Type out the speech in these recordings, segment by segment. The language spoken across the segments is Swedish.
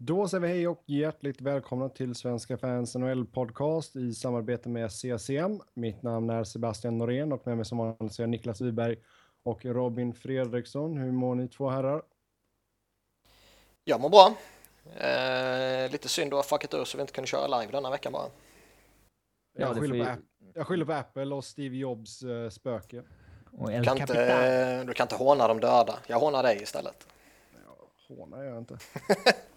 Då säger vi hej och hjärtligt välkomna till Svenska fans NHL podcast i samarbete med CCM. Mitt namn är Sebastian Norén och med mig som vanligt är Niklas Wiberg och Robin Fredriksson. Hur mår ni två herrar? Jag mår bra. Eh, lite synd att ha fuckat ur så vi inte kunde köra live denna veckan bara. Jag, skyller, på, jag skyller på Apple och Steve Jobs uh, spöke. Och El kan inte, du kan inte håna de döda. Jag hånar dig istället. Hånar jag inte.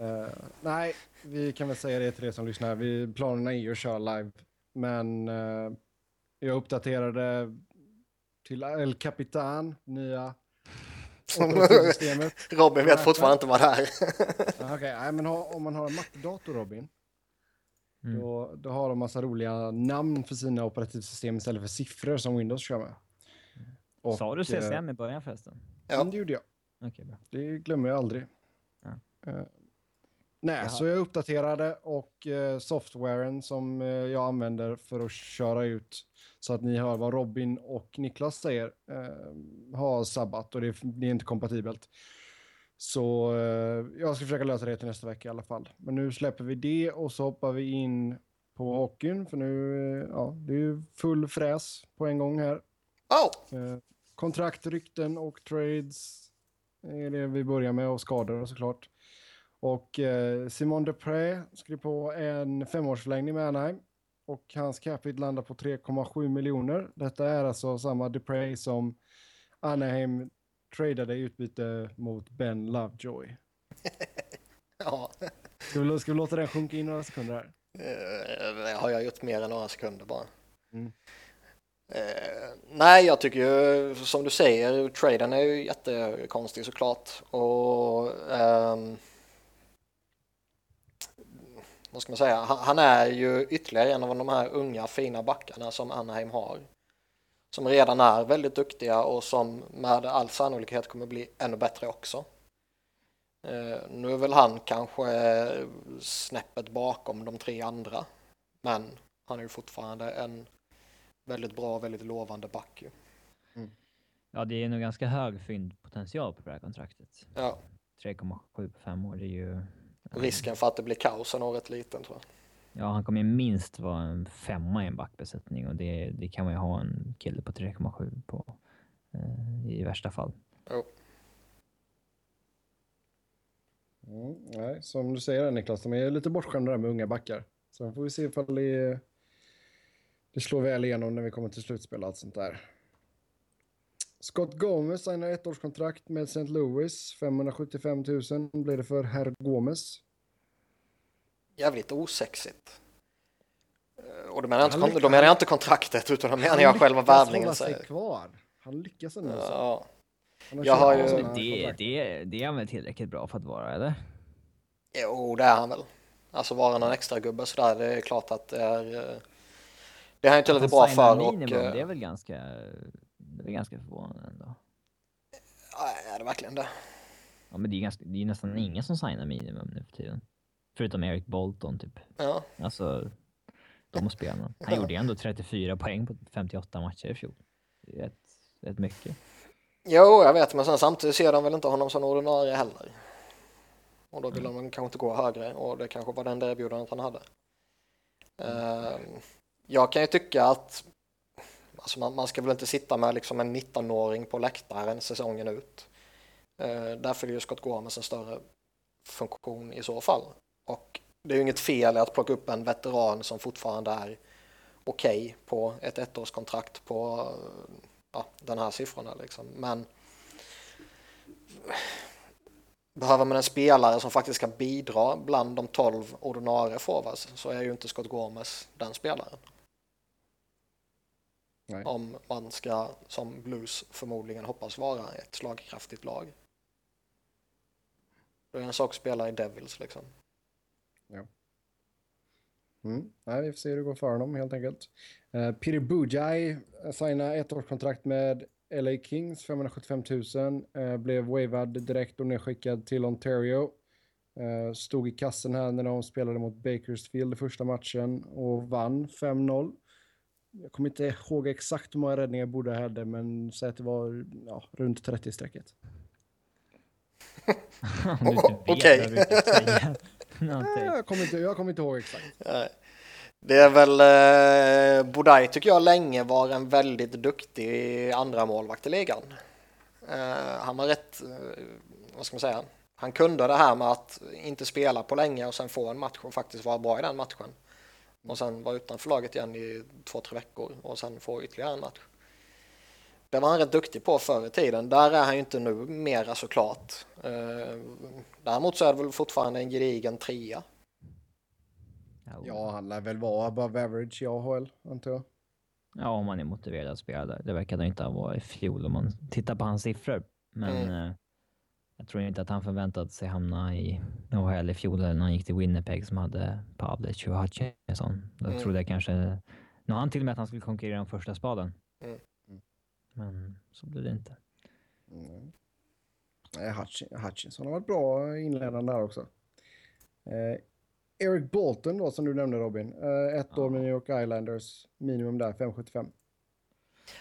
uh, nej, vi kan väl säga det till er som lyssnar. Vi, planerna är ju att köra live. Men uh, jag uppdaterade till El Capitan, nya Robin vet fortfarande inte vad det är. Okej, okay, men om man har en Mac-dator, Robin, mm. då, då har de massa roliga namn för sina operativsystem istället för siffror som Windows kör med. Och, Sa du CCM i början förresten? Ja, det gjorde jag. Okay, bra. Det glömmer jag aldrig. Uh, nej, Jaha. så jag uppdaterade och uh, softwaren som uh, jag använder för att köra ut så att ni hör vad Robin och Niklas säger uh, har sabbat och det, det är inte kompatibelt. Så jag ska försöka lösa det till nästa vecka i alla fall. Men nu släpper vi det och så hoppar vi in på hockeyn för nu, ja, det är full fräs på en gång här. Oh. kontrakt, rykten och trades är det vi börjar med och skador såklart. Och eh, Simon Dupré skrev på en femårsförlängning med Anaheim och hans capita landar på 3,7 miljoner. Detta är alltså samma Dupré som Anaheim tradade i utbyte mot Ben Lovejoy. ja. Ska vi, ska vi låta den sjunka in några sekunder här? Det har jag gjort mer än några sekunder bara. Mm. Eh, nej, jag tycker ju som du säger, traden är ju jättekonstig såklart. Och ehm, vad ska man säga, han, han, är ju ytterligare en av de här unga fina backarna som Anaheim har. Som redan är väldigt duktiga och som med all sannolikhet kommer bli ännu bättre också. Eh, nu är väl han kanske snäppet bakom de tre andra. Men han är ju fortfarande en väldigt bra, väldigt lovande back ju. Mm. Ja, det är nog ganska hög fyndpotential på det här kontraktet. Ja. 3,7 på fem år, det är ju... Risken för att det blir kaos är nog rätt liten tror jag. Ja, han kommer ju minst vara en femma i en backbesättning och det, det kan man ju ha en kille på 3,7 på eh, i värsta fall. Jo. Mm, nej, som du säger Niklas, de är lite bortskämda där med unga backar. Så får vi se ifall det det slår väl igenom när vi kommer till slutspel och allt sånt där. Scott Gomez signar ettårskontrakt med St. Louis. 575 000 blir det för herr Gomez. Jävligt osexigt. Eh, och då menar, jag inte, menar jag inte kontraktet utan då menar jag själva värvningen. Han lyckas kvar. Han lyckas ändå. Ja. Jag har ju... Det, det, det är han väl tillräckligt bra för att vara, eller? Jo, det är han väl. Alltså vara någon extra gubbe sådär, det är klart att det är eh, det har inte lite bra för. Minimum, och, det är väl ganska, det är ganska förvånande ändå. Ja, är det verkligen det? Ja, men det är, ganska, det är nästan ingen som signar minimum nu för tiden. Förutom Eric Bolton typ. Ja. Alltså, de spelarna. Han gjorde ändå 34 poäng på 58 matcher i fjol. Det är rätt, rätt mycket. Jo, jag vet, men sen samtidigt ser de väl inte honom som ordinarie heller. Och då vill mm. de kanske inte gå högre och det kanske var den där erbjudandet han hade. Mm. Uh, jag kan ju tycka att alltså man, man ska väl inte sitta med liksom en 19-åring på läktaren säsongen ut. Eh, där fyller ju Scott Gomes en större funktion i så fall. Och det är ju inget fel att plocka upp en veteran som fortfarande är okej okay på ett ettårskontrakt på eh, ja, den här siffrorna liksom. Men behöver man en spelare som faktiskt kan bidra bland de 12 ordinarie forwards så är ju inte Scott Gomes den spelaren. Nej. Om man ska, som Blues förmodligen hoppas vara, ett slagkraftigt lag. Det är en sak att spela i Devils liksom. Ja. Mm. Nej, vi får se hur det går för honom helt enkelt. Uh, Peter Bujaj signar ett årskontrakt med LA Kings, 575 000. Uh, blev wavad direkt och nedskickad till Ontario. Uh, stod i kassen här när de spelade mot Bakersfield i första matchen och vann 5-0 jag kommer inte ihåg exakt hur många räddningar Boda hade, men säg att det var ja, runt 30-strecket. Okej. Jag, kommer inte, jag kommer inte ihåg exakt. Nej. Det är väl, eh, Bodaj tycker jag länge var en väldigt duktig andra målvakt i ligan. Eh, han var rätt, eh, vad ska man säga, han kunde det här med att inte spela på länge och sen få en match och faktiskt vara bra i den matchen. Och sen vara utanför laget igen i två, tre veckor och sen få ytterligare en match. Det var han rätt duktig på förr i tiden. Där är han ju inte nu mera såklart. Eh, däremot så är det väl fortfarande en gedigen trea. Ja, han lär väl vara above average i AHL, antar jag. Ja, om man är motiverad att spela där. Det verkade inte ha varit i fjol om man tittar på hans siffror. Men Mm. Jag tror inte att han förväntat sig hamna i AHL i fjol när han gick till Winnipeg som hade Pavlic och Hutchinson. Då Mm. trodde jag kanske... Nu har han till och med att han skulle konkurrera om första spaden. Mm. Men så blev det inte. Mm. Nej, Hutchin- Hutchinson har varit bra inledande där också. Eh, Eric Bolton då, som du nämnde Robin. Eh, ett år med New York Islanders. Minimum där, 5,75.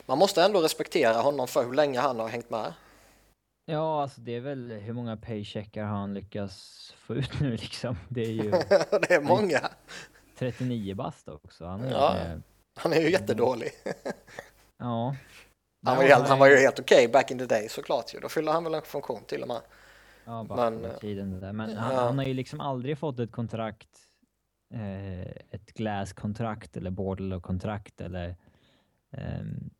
Man måste ändå respektera honom för hur länge han har hängt med. Ja, alltså det är väl hur många paycheckar har han lyckats få ut nu liksom. Det är ju det är många. 39 bast också. Han är, Ja. eh, Han är ju jättedålig. ja. Han var, ju helt, han var ju helt okej back in the day såklart ju. Då fyllde han väl en funktion till och med. Ja, bara Men, men, tiden där. Men ja. han, han har ju liksom aldrig fått ett kontrakt, eh, ett glass-kontrakt eller borderlow-kontrakt eller ehm,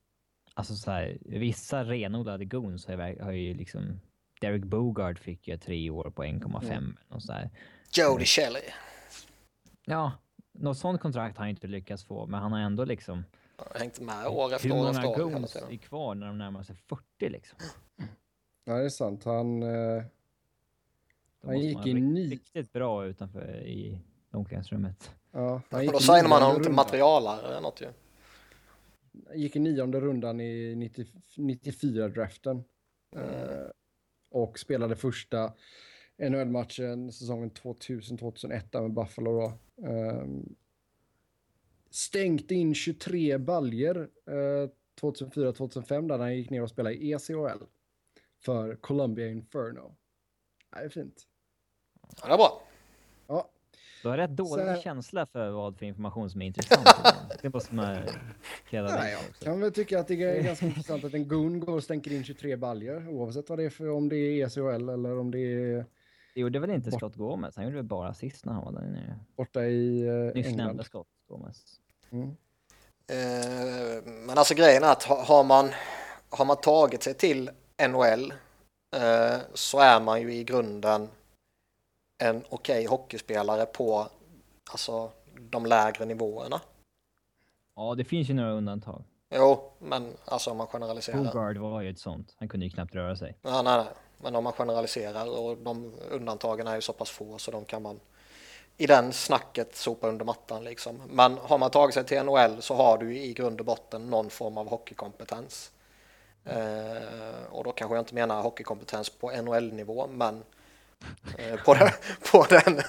alltså så här, vissa renodlade goons har, ju- har ju liksom Derek Bogard fick ju tre år på 1,5 Mm. och så här. Jody Shelley. Ja, något sånt kontrakt har han inte lyckats få, men han har ändå liksom har hängt med år efter hur år många efter år. hela goons är kvar när de närmar sig 40 liksom? Ja, det är sant. Han... Eh, Han gick i ny- Riktigt bra utanför i omklädningsrummet. ja, han då signar man honom till materialare eller något ju gick i nionde rundan i 94-draften. Eh, och spelade första NHL-matchen säsongen 2000-2001 där med Buffalo då. Eh, stängt in 23 baljer eh, 2004-2005 där han gick ner och spelade i ECHL för Columbia Inferno. Det är fint. Ja, det är bra. Du har rätt dålig Så- känsla för vad för information som är intressant. det måste man kräva Nej, jag kan väl tycka att det är ganska intressant att en gun går och stänker in 23 baljer oavsett vad det är för, om det är ECHL eller om det är Det gjorde väl inte Bort- Scott Gomez? Han gjorde väl bara sist när han var där nere. borta i eh, Nyss England. nämnda Scott Gomez. Mm. Eh, men alltså grejen är att ha- har man, har man tagit sig till NHL eh, så är man ju i grunden en okej hockeyspelare på alltså, de lägre nivåerna. Ja, det finns ju några undantag. Jo, men alltså om man generaliserar. Bogard var ju ett sånt. Han kunde ju knappt röra sig. Ja, nej, nej. Men om man generaliserar och de undantagen är ju så pass få så de kan man i den snacket sopa under mattan liksom. Men har man tagit sig till NHL så har du i grund och botten någon form av hockeykompetens. Eh, och då kanske jag inte menar hockeykompetens på NHL-nivå men på, den, på, den,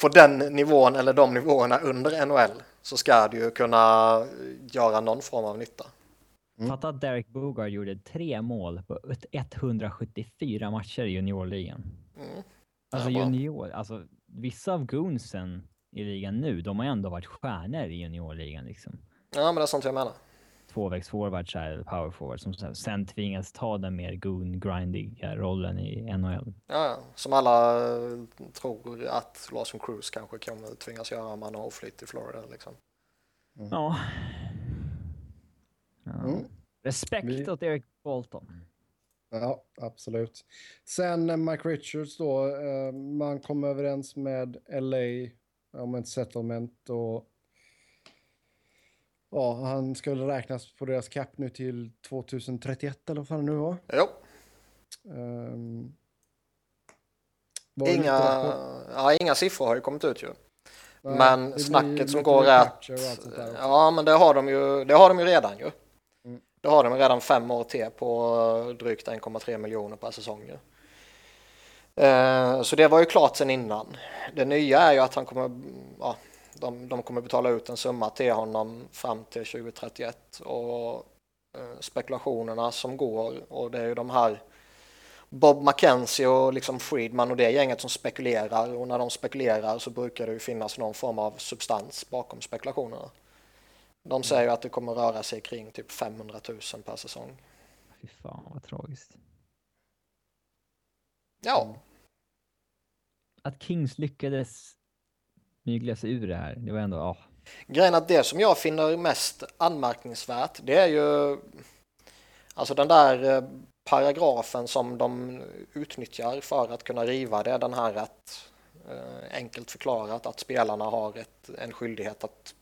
på den nivån eller de nivåerna under NHL så ska du ju kunna göra någon form av nytta. Mm. Fatta att Derek Bogard gjorde tre mål på ett- 174 matcher i juniorligan. Mm. Alltså junior, alltså vissa av goonsen i ligan nu, de har ändå varit stjärnor i juniorligan liksom. Ja, men det är sånt jag menar. Tvåvägsforwards eller powerforwards som sen- tvingas ta den mer goon-grindiga rollen i NHL. Ja, som alla eh, tror att Lawson Cruise kanske kommer tvingas göra om han har flytt i Florida liksom. Ja. ja. Mm. Respekt Vi- åt Eric Bolton. Ja, absolut. Sen eh, Mike Richards då, eh, man kom överens med LA om ett settlement och ja, han skulle räknas på deras cap nu till 2031 eller vad fan det nu var. Jo, Um, var det inga, ja, inga siffror har ju kommit ut ju. Nej, men snacket som går är att, ja men det har de ju, det har de ju redan ju. Mm. Det har de ju redan fem år till på drygt 1,3 miljoner per säsong ju. Eh, Så det var ju klart sen innan. Det nya är ju att han kommer, ja, de, de kommer betala ut en summa till honom fram till 2031 och eh, spekulationerna som går och det är ju de här Bob McKenzie och liksom Friedman och det gänget som spekulerar och när de spekulerar så brukar det ju finnas någon form av substans bakom spekulationerna. De säger ju att det kommer röra sig kring typ 500 000 per säsong. Fy fan vad tragiskt. Ja, Att Kings lyckades mygla sig ur det här, det var ändå, ja. grejen att det som jag finner mest anmärkningsvärt det är ju alltså den där eh, paragrafen som de utnyttjar för att kunna riva det, den här att eh, enkelt förklarat att spelarna har ett, en skyldighet att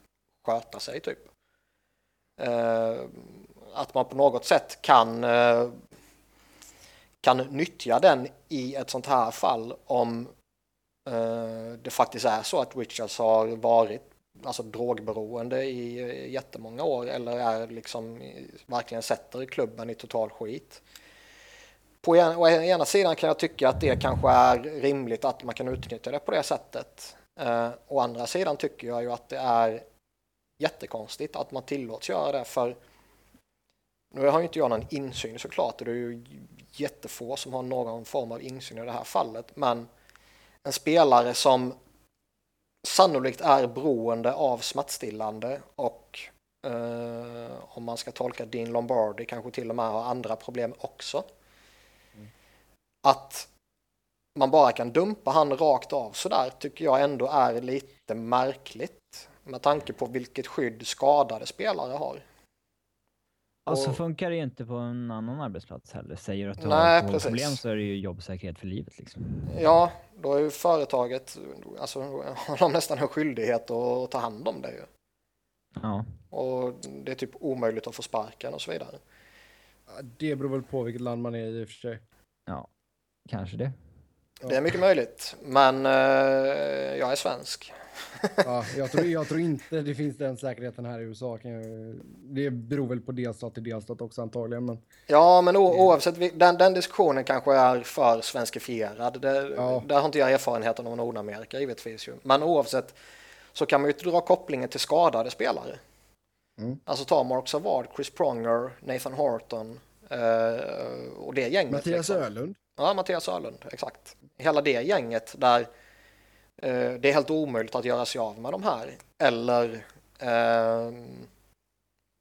sköta sig typ. Eh, att man på något sätt kan eh, kan nyttja den i ett sånt här fall om Eh, det faktiskt är så att Richards har varit alltså drogberoende i eh, jättemånga år eller är liksom eh, verkligen sätter klubben i total skit. På en, å ena sidan kan jag tycka att det kanske är rimligt att man kan utnyttja det på det sättet. Eh, å andra sidan tycker jag ju att det är jättekonstigt att man tillåts göra det för nu har ju inte jag någon insyn såklart och det är ju jättefå som har någon form av insyn i det här fallet men en spelare som sannolikt är beroende av smärtstillande och eh, om man ska tolka Dean Lombardi kanske till och med har andra problem också. Att man bara kan dumpa han rakt av sådär tycker jag ändå är lite märkligt med tanke på vilket skydd skadade spelare har. Alltså Och- funkar det ju inte på en annan arbetsplats heller. Säger du att du Nej, har precis. problem så är det ju jobbsäkerhet för livet liksom. Ja, då är ju företaget, alltså har de nästan en skyldighet att ta hand om det ju. Ja. Och det är typ omöjligt att få sparken och så vidare. Det beror väl på vilket land man är i i och för sig. Ja, kanske det. Det är mycket möjligt, men eh, jag är svensk. Ja, jag, tror, jag tror inte det finns den säkerheten här i USA. Det beror väl på delstat till delstat också antagligen. Men Ja, men oavsett, den, den diskussionen kanske är för svenskifierad. Det, Ja. Där har inte jag erfarenheten av Nordamerika givetvis ju. Men oavsett så kan man ju dra kopplingen till skadade spelare. Mm. Alltså ta Mark Savard, Chris Pronger, Nathan Horton eh, och det gänget. Mattias liksom. Öhlund. Ja, Mattias Öhlund, exakt. Hela det gänget där det är helt omöjligt att göra sig av med de här. Eller eh,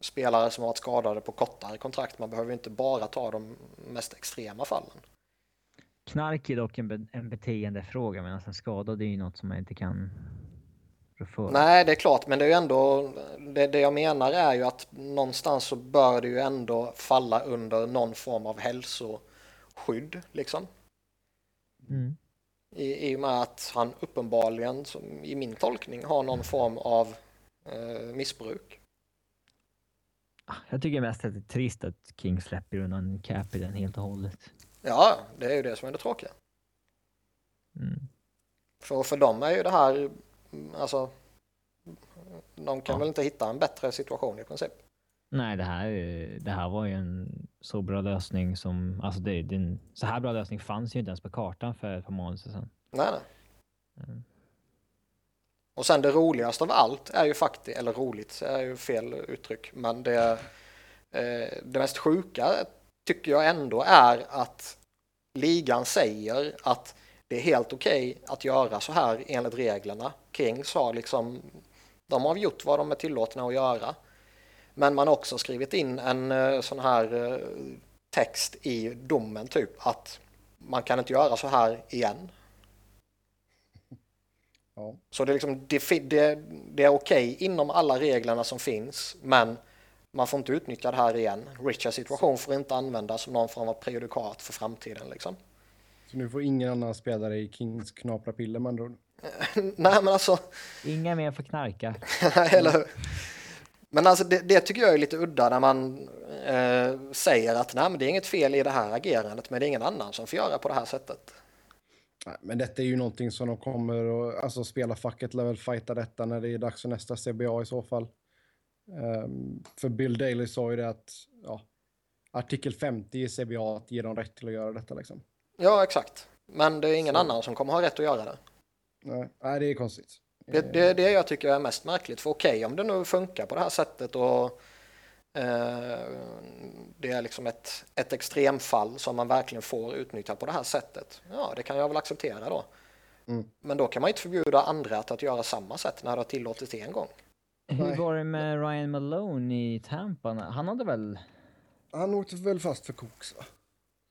spelare som har varit skadade på kortare kontrakt. Man behöver inte bara ta de mest extrema fallen. Knark är dock en, be- en beteendefråga medan en skada det är ju något som man inte kan för. Nej, det är klart, men det är ju ändå det, det jag menar är ju att någonstans så bör det ju ändå falla under någon form av hälsoskydd liksom. Mm. I, I och med att han uppenbarligen, som i min tolkning, har någon form av eh, missbruk. Ah, Jag tycker mest att det är trist att King släpper undan cap i den helt och hållet. Ja, det är ju det som är det tråkiga. Mm. För, för dem är ju det här, alltså, de kan Ja. väl inte hitta en bättre situation i princip. Nej, det här, det här var ju en så bra lösning som... Alltså det, det, en, så här bra lösning fanns ju inte ens på kartan för ett par månader sedan. Nej, nej. Mm. Och sen det roligaste av allt är ju faktiskt, eller roligt är ju fel uttryck, men det, eh, det mest sjuka tycker jag ändå är att ligan säger att det är helt okej att göra så här enligt reglerna. Kings har liksom, de har gjort vad de är tillåtna att göra. Men man har också skrivit in en eh, sån här eh, text i domen typ att man kan inte göra så här igen. Ja. Så det är, liksom, det, det, det är okej inom alla reglerna som finns, men man får inte utnyttja det här igen. Richards situation får inte användas som någon form av prejudikat för framtiden. Liksom. Så nu får ingen annan spelare i Kings knapra piller med andra ord. Nej, men alltså, Inga mer får knarka. eller hur? Men alltså det, det tycker jag är lite udda när man eh, säger att nej, men det är inget fel i det här agerandet, men det är ingen annan som får göra på det här sättet. Nej, men detta är ju någonting som de kommer att alltså, spela facket lär väl fighta detta när det är dags för nästa CBA i så fall. Ehm, för Bill Daley sa ju det att ja, artikel 50 i CBA ger dem rätt till att göra detta liksom. Ja, exakt. Men det är ingen Så- annan som kommer ha rätt att göra det. Nej, nej det är konstigt. Det, det är det jag tycker är mest märkligt. För okej, om det nu funkar på det här sättet och eh, det är liksom ett, ett extremfall som man verkligen får utnyttja på det här sättet. Ja, det kan jag väl acceptera då. Mm. Men då kan man inte förbjuda andra att, att göra samma sätt när det har tillåtits en gång. Hur var det med Ryan Malone i Tampa? Han hade väl... Han åkte väl fast för koks va?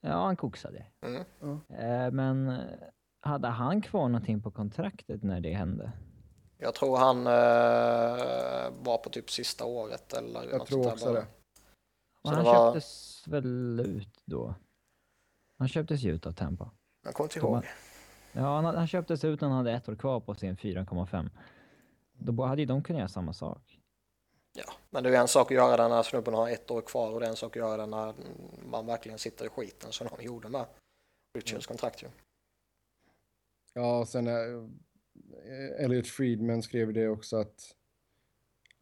Ja, han koksade. Mm. Eh, men hade han kvar någonting på kontraktet när det hände? Jag tror han eh, var på typ sista året eller Jag något tror sånt där också det. Och han det var- köptes väl ut då? Han köptes ju ut av Tampa. Jag kommer inte ihåg. Ja, han, han köptes ut när han hade ett år kvar på sin 4,5. Då hade ju de kunnat göra samma sak. Ja, men det är en sak att göra det när snubben har ett år kvar och det är en sak att göra det när man verkligen sitter i skiten som de gjorde med Richards kontrakt ju. Ja, och sen eh, Eh, Elliot Friedman skrev det också att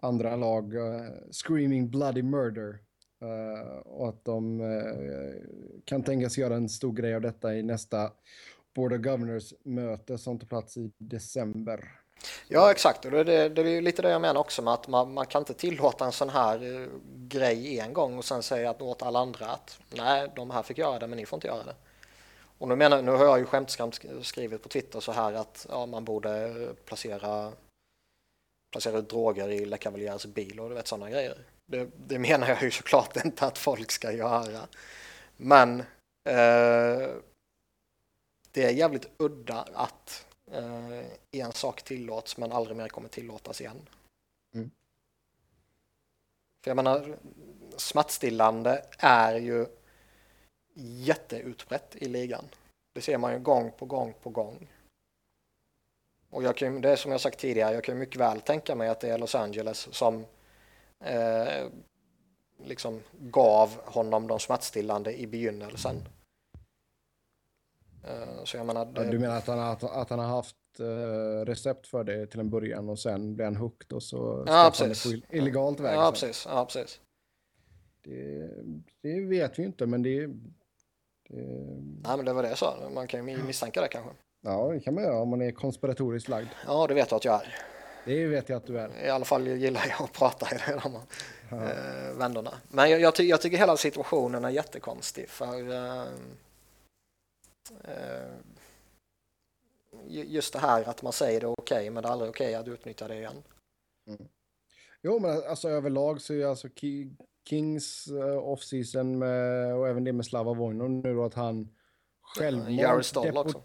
andra lag, uh, screaming bloody murder. uh, och att de uh, kan tänkas göra en stor grej av detta i nästa Board of Governors-möte som tar plats i december. Ja, exakt. Och det, det, det är ju lite det jag menar också med att man, man kan inte tillåta en sån här grej en gång och sen säga att åt alla andra att nej, de här fick göra det, men ni får inte göra det. Och nu, menar, nu har jag ju skämtsamt sk- skrivit på Twitter så här att ja, man borde placera, placera ut droger i Le Cavaliers bil och du vet sådana grejer. Det, det menar jag ju såklart inte att folk ska göra. Men eh, det är jävligt udda att eh, en sak tillåts men aldrig mer kommer tillåtas igen. Mm. För jag menar, smärtstillande är ju jätteutbrett i ligan. Det ser man ju gång på gång på gång. Och jag kan, det är som jag sagt tidigare, jag kan mycket väl tänka mig att det är Los Angeles som eh, liksom gav honom de smärtstillande i begynnelsen. Eh, så jag menar, Ja, det, Du menar att han, att, att han har haft eh, recept för det till en början och sen blir han hooked och så skaffar han det på ill- illegalt väg. Ja, precis. Ja, precis. Det, det vet vi inte, men det, det... Nej, men det var det jag sa. Man kan ju misstänka det kanske. Ja, det kan man göra om man är konspiratoriskt lagd. Ja, det vet jag att jag är. Det vet jag att du är. I alla fall gillar jag att prata i de här eh, vändorna. Men jag, jag, ty jag tycker hela situationen är jättekonstig för eh, eh, ju- just det här att man säger det okej men det är aldrig okej att utnyttja det igen. Jo, men alltså överlag så är alltså Kings uh, off-season med, och även det med Slava Vojnov nu då att han själv... Jared Stoll också.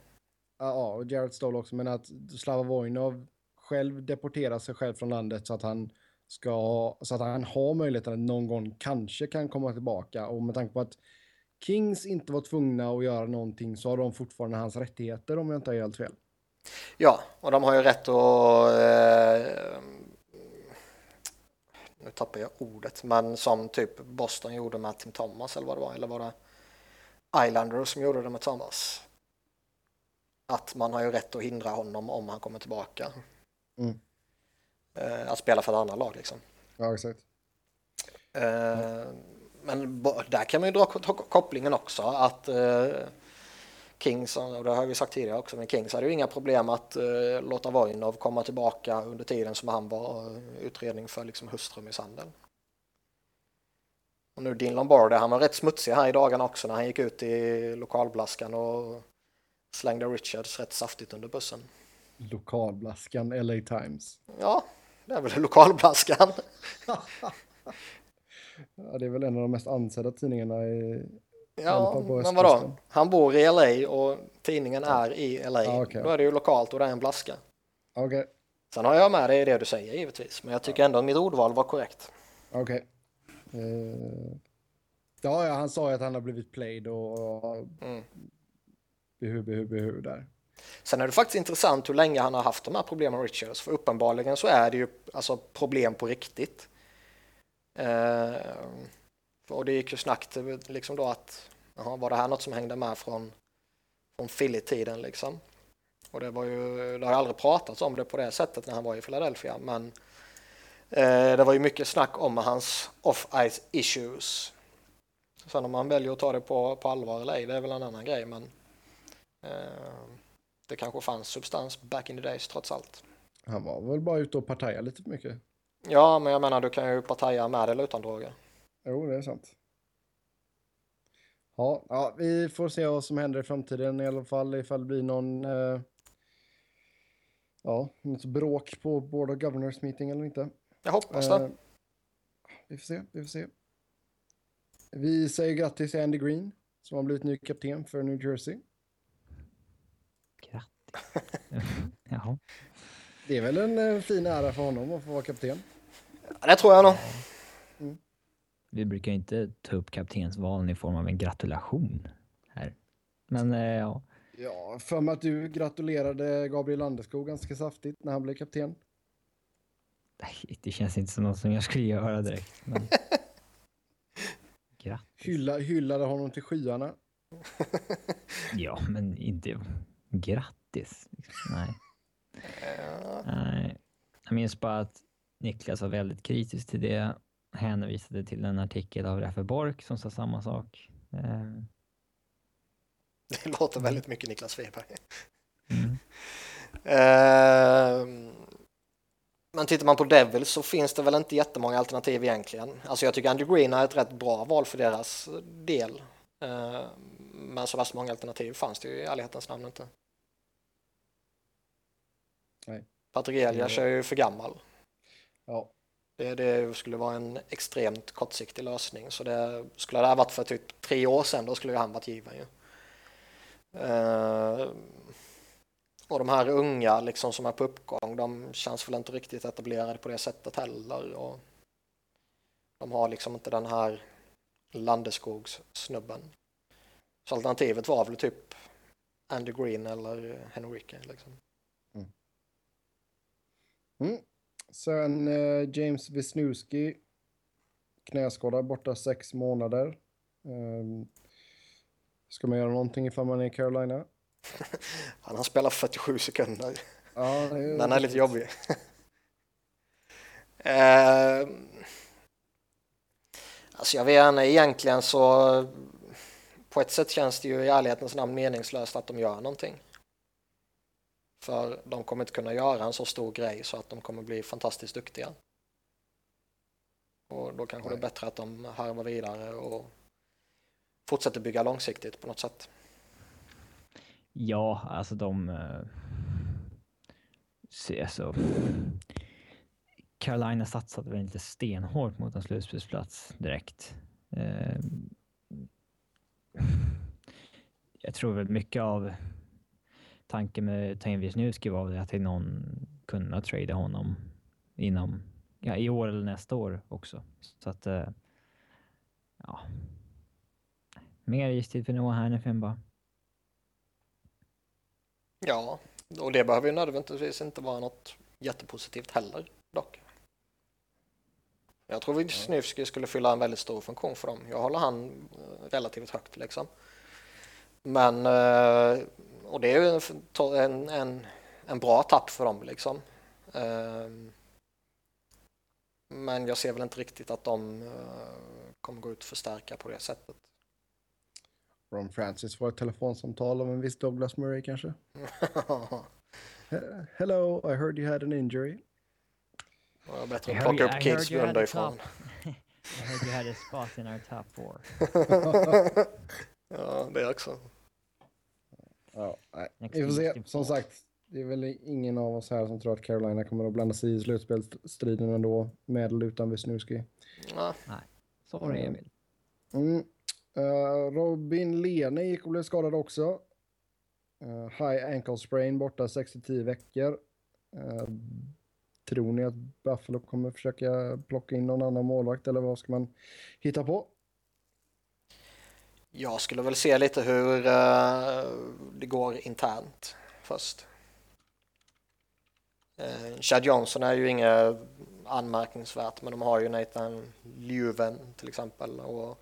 Ja, och Jared Stoll också, men att Slava Vojnov själv deporterar sig själv från landet så att han ska så att han har möjligheten att någon gång kanske kan komma tillbaka och med tanke på att Kings inte var tvungna att göra någonting så har de fortfarande hans rättigheter om jag inte har helt fel. Ja, och de har ju rätt att eh, nu tappar jag ordet, men som typ Boston gjorde med Tim Thomas eller vad det var, eller var det Islanders som gjorde det med Thomas? Att man har ju rätt att hindra honom om han kommer tillbaka. Mm. Eh, att spela för ett annat lag liksom. Ja, exakt. Eh, men där kan man ju dra ko- kopplingen också att eh, Kings, och det har vi sagt tidigare också, men Kings hade ju inga problem att eh, låta Vojnov komma tillbaka under tiden som han var eh, utredning för liksom hustrumisshandel. Och nu Dean Lombardi, han var rätt smutsig här i dagarna också när han gick ut i lokalblaskan och slängde Richards rätt saftigt under bussen. Lokalblaskan LA Times. Ja, det är väl lokalblaskan. Ja, det är väl en av de mest ansedda tidningarna i... Ja, men vadå? Han bor i LA och tidningen är i LA. Ja, okej. Då är det ju lokalt och det är en blaska. Okej, Sen har jag med dig i det du säger givetvis, men jag tycker ändå att mitt ordval var korrekt. okej. Eh, ja, ja, han sa ju att han har blivit played och, Mm. behu, behu, behu där. Sen är det faktiskt intressant hur länge han har haft de här problemen med Richards, för uppenbarligen så är det ju alltså problem på riktigt. Eh, och det gick ju snackt liksom då att, jaha, var det här något som hängde med från, från Philly-tiden liksom? Och det var ju, det har aldrig pratats om det på det sättet när han var i Philadelphia, men eh, det var ju mycket snack om hans off-ice issues. Sen om man väljer att ta det på, på allvar eller ej, det är väl en annan grej, men eh, det kanske fanns substans back in the days trots allt. Han var väl bara ute och partajade lite för mycket. Ja, men jag menar du kan ju partaja med eller utan droger. Jo, det är sant. Ja, ja, vi får se vad som händer i framtiden i alla fall ifall det blir någon eh, ja, något bråk på Board of Governors meeting eller inte. Jag hoppas det. Eh, vi får se, vi får se. Vi säger grattis till Andy Green som har blivit ny kapten för New Jersey. Grattis. Jaha. Det är väl en eh, fin ära för honom att få vara kapten. Ja, det tror jag nog. Vi brukar inte ta upp kaptensvalen i form av en gratulation här. Men eh, ja, Ja, för mig att du gratulerade Gabriel Landeskog ganska saftigt när han blev kapten. nej, det känns inte som något som jag skulle göra direkt. Men... Grattis. Hylla, hyllade honom till skyarna. Ja, men inte grattis. Nej. Nej. Jag minns bara att Niklas var väldigt kritisk till det. Hänvisade till en artikel av Raffe Bork som sa samma sak. Eh, Det låter väldigt mycket Niklas Weberg. Mm. Eh, men tittar man på Devils så finns det väl inte jättemånga alternativ egentligen. Alltså jag tycker Andrew Green är ett rätt bra val för deras del. Eh, men så värst många alternativ fanns det ju i ärlighetens namn inte. Nej. Patrik Elias är ju för gammal. Ja, det, det skulle vara en extremt kortsiktig lösning. Så det skulle det ha varit för typ tre år sedan, då skulle ju han varit given ju. Uh, och de här unga liksom som är på uppgång, de känns väl inte riktigt etablerade på det sättet heller. Och de har liksom inte den här Landeskogs-snubben. Så alternativet var väl typ Andy Green eller Henrique liksom. Mm. mm. Sen eh, James Wisniewski. Knäskada borta sex månader. Um, ska man göra någonting ifall man är i Carolina? Han har spelat 47 sekunder. Ja, det är, Den är lite jobbig. eh, alltså jag vet inte, egentligen så på ett sätt känns det ju i ärlighetens namn meningslöst att de gör någonting. För de kommer inte kunna göra en så stor grej så att de kommer bli fantastiskt duktiga. Och då kanske det är Nej. bättre att de harvar vidare och fortsätter bygga långsiktigt på något sätt. Ja, alltså de... Uh, se, alltså, Carolina satsade väl inte stenhårt mot en slutspelsplats direkt. Eh, jag tror väl mycket av tanken med Tain Wisniewski var väl att någon kunna trada honom inom ja, i år eller nästa år också. Så att, eh, ja. Mer istid för Noah Hannifin bara. Ja, och det behöver ju nödvändigtvis inte vara något jättepositivt heller dock. Jag tror Wisniewski skulle fylla en väldigt stor funktion för dem. Jag håller han eh, relativt högt liksom. Men, eh, och det är ju en, en, en bra tapp för dem liksom. Ehm, Men jag ser väl inte riktigt att de eh, kommer gå ut och förstärka på det sättet. Ron Francis får ett telefonsamtal av en viss Douglas Murray kanske. He- Hello, I heard you had an injury. Det var bättre att plocka upp I heard kids you had a underifrån. I heard you had a spot in our top four. ja, det också. Ja, nej. Vi får se. Som sagt, det är väl ingen av oss här som tror att Carolina kommer att blanda sig i slutspelsstriden ändå, med eller utan Wisniewski. Ja, Sorry Emil. Mm. Eh, Robin Lene gick och blev skadad också. Eh, high ankle sprain borta 6-10 veckor. Eh, tror ni att Buffalo kommer försöka plocka in någon annan målvakt eller vad ska man hitta på? Jag skulle väl se lite hur eh, det går internt först. Uh, Chad Johnson är ju inget anmärkningsvärt men de har ju Nathan Ljuven till exempel och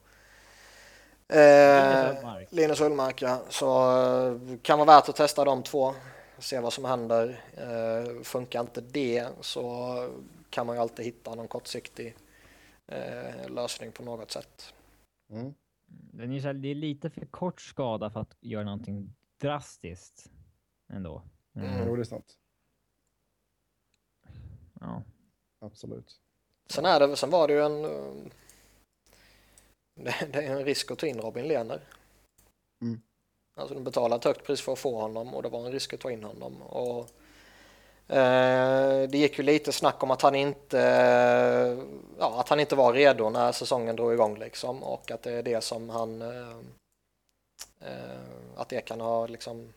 Linus Ullmark. Linus Ullmark ja. Så uh, kan vara värt att testa de två. Se vad som händer. Uh, funkar inte det så kan man ju alltid hitta någon kortsiktig uh, lösning på något sätt. Mm. Den är, så här, det är lite för kort skada för att göra någonting drastiskt ändå. Mm. Jo, det är sant. Ja. Absolut. Sen, är det, sen var det ju en... eh, det, är en risk att ta in Robin Lehner. Mm. Alltså de betalade ett högt pris för att få honom och det var en risk att ta in honom. Och, Eh, det gick ju lite snack om att han inte eh, ja, att han inte var redo när säsongen drog igång liksom och att det är det som han eh, att det kan ha liksom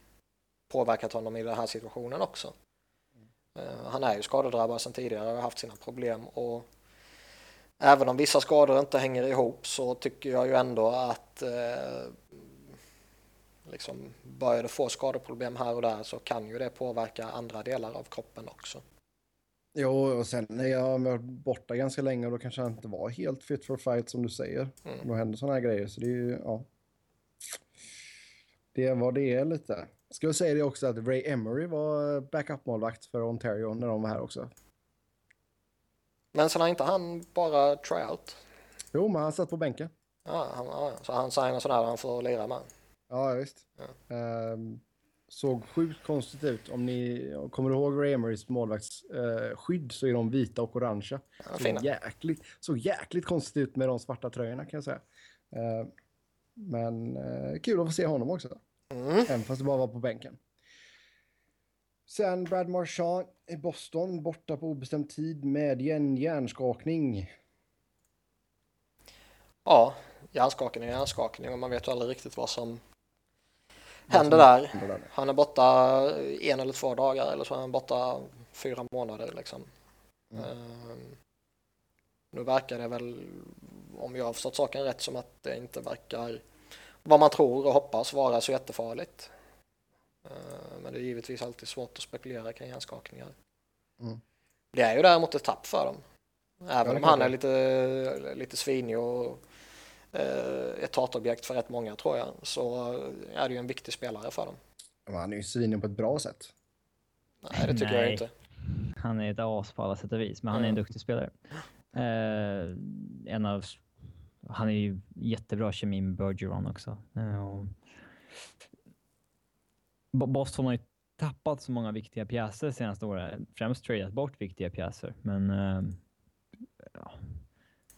påverkat honom i den här situationen också. Han är ju skadedrabbad sedan tidigare och har haft sina problem och även om vissa skador inte hänger ihop så tycker jag ju ändå att liksom börjar du få skadeproblem här och där så kan ju det påverka andra delar av kroppen också. Jo, och sen när jag varit borta ganska länge och då kanske han inte var helt fit for fight som du säger. Mm. Då händer sådana här grejer, så det är ju, ja. Det är vad det är lite. Ska jag säga det också att Ray Emery var backup-målvakt för Ontario när de var här också. Men sen har inte han bara tryout? Jo, men han satt på bänken. Ja, han, ja så han signar sådär han får lira med? Ja, visst. Ja. Um, såg sjukt konstigt ut. Om ni kommer ihåg Ray Emerys målvaktsskydd uh, så är de vita och orangea. Ja, såg, jäkligt, såg jäkligt konstigt ut med de svarta tröjorna kan jag säga. Uh, men uh, kul att få se honom också. Mm. Även fast det bara var på bänken. Sen Brad Marchand i Boston, borta på obestämd tid med en hjärnskakning. Ja, hjärnskakning är hjärnskakning och man vet ju aldrig riktigt vad som händer där. Han är borta en eller två dagar eller så är han borta fyra månader liksom. Mm. Uh, nu verkar det väl, om jag har förstått saken rätt, som att det inte verkar vad man tror och hoppas vara så jättefarligt. Uh, men det är givetvis alltid svårt att spekulera kring hjärnskakningar. Mm. Det är ju däremot ett tapp för dem. Även om han är lite, lite svinig och ett hatobjekt för rätt många tror jag, så är det ju en viktig spelare för dem. Men han är ju svinen på ett bra sätt. Nej, det tycker Nej. jag inte. Han är ett as på alla sätt och vis, men han är en duktig spelare. Eh, en av... Han är ju jättebra kemi med Bergeron också. Eh. Boston har ju tappat så många viktiga pjäser senaste åren. Främst tradeat bort viktiga pjäser, men eh, ja,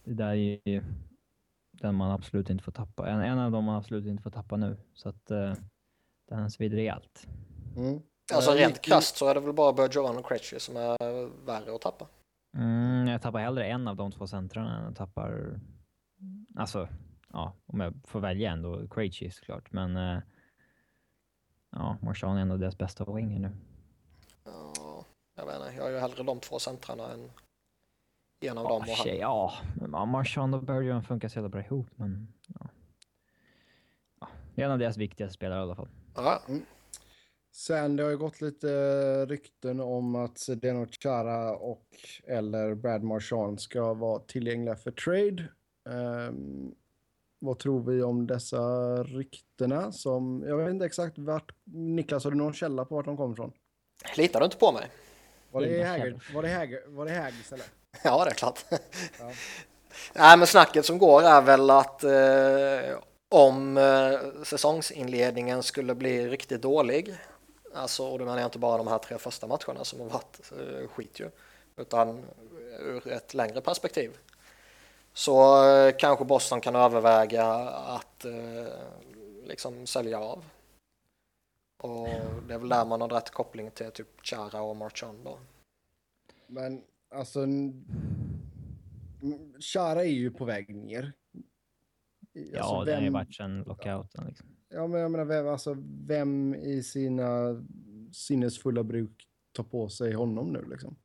det där är ju den man absolut inte får tappa. En, en av dem man absolut inte får tappa nu. Så att uh, den svider rejält. Mm. Alltså rent krasst så är det väl bara Bergeron och Krejci som är värre att tappa. Mm, jag tappar hellre en av de två centrarna än jag tappar... Alltså, ja, om jag får välja ändå Krejci såklart, men... Uh, ja, Marchand är ändå deras bästa winger nu. Ja, jag vet inte. Jag har ju hellre de två centrarna än en av dem. Och han... Ja, Marchand och Bergeron funkar så jävla bra ihop, men ja. ja. Det är en av deras viktigaste spelare i alla fall. Ja. Mm. Sen det har ju gått lite rykten om att Zdeno Chara och eller Brad Marchand ska vara tillgängliga för trade. Um, vad tror vi om dessa ryktena? Som, jag vet inte exakt vart... Niklas, har du någon källa på vart de kommer ifrån? Litar du inte på mig? Var det Haggard? Var det Haggard? Var det Haggard eller? Ja, det är klart. Ja. Nej, men snacket som går är väl att eh, om eh, säsongsinledningen skulle bli riktigt dålig, alltså, och då menar jag inte bara de här tre första matcherna som har varit eh, skit ju, utan ur ett längre perspektiv, så eh, kanske Boston kan överväga att eh, liksom sälja av. Och det är väl där man har rätt koppling till typ Chara och Marchand då. Men alltså... Chara är ju på väg ner. Alltså, ja, det har ju varit sedan lockouten. Liksom. Ja, men jag menar, vem, alltså, vem i sina sinnesfulla bruk tar på sig honom nu liksom?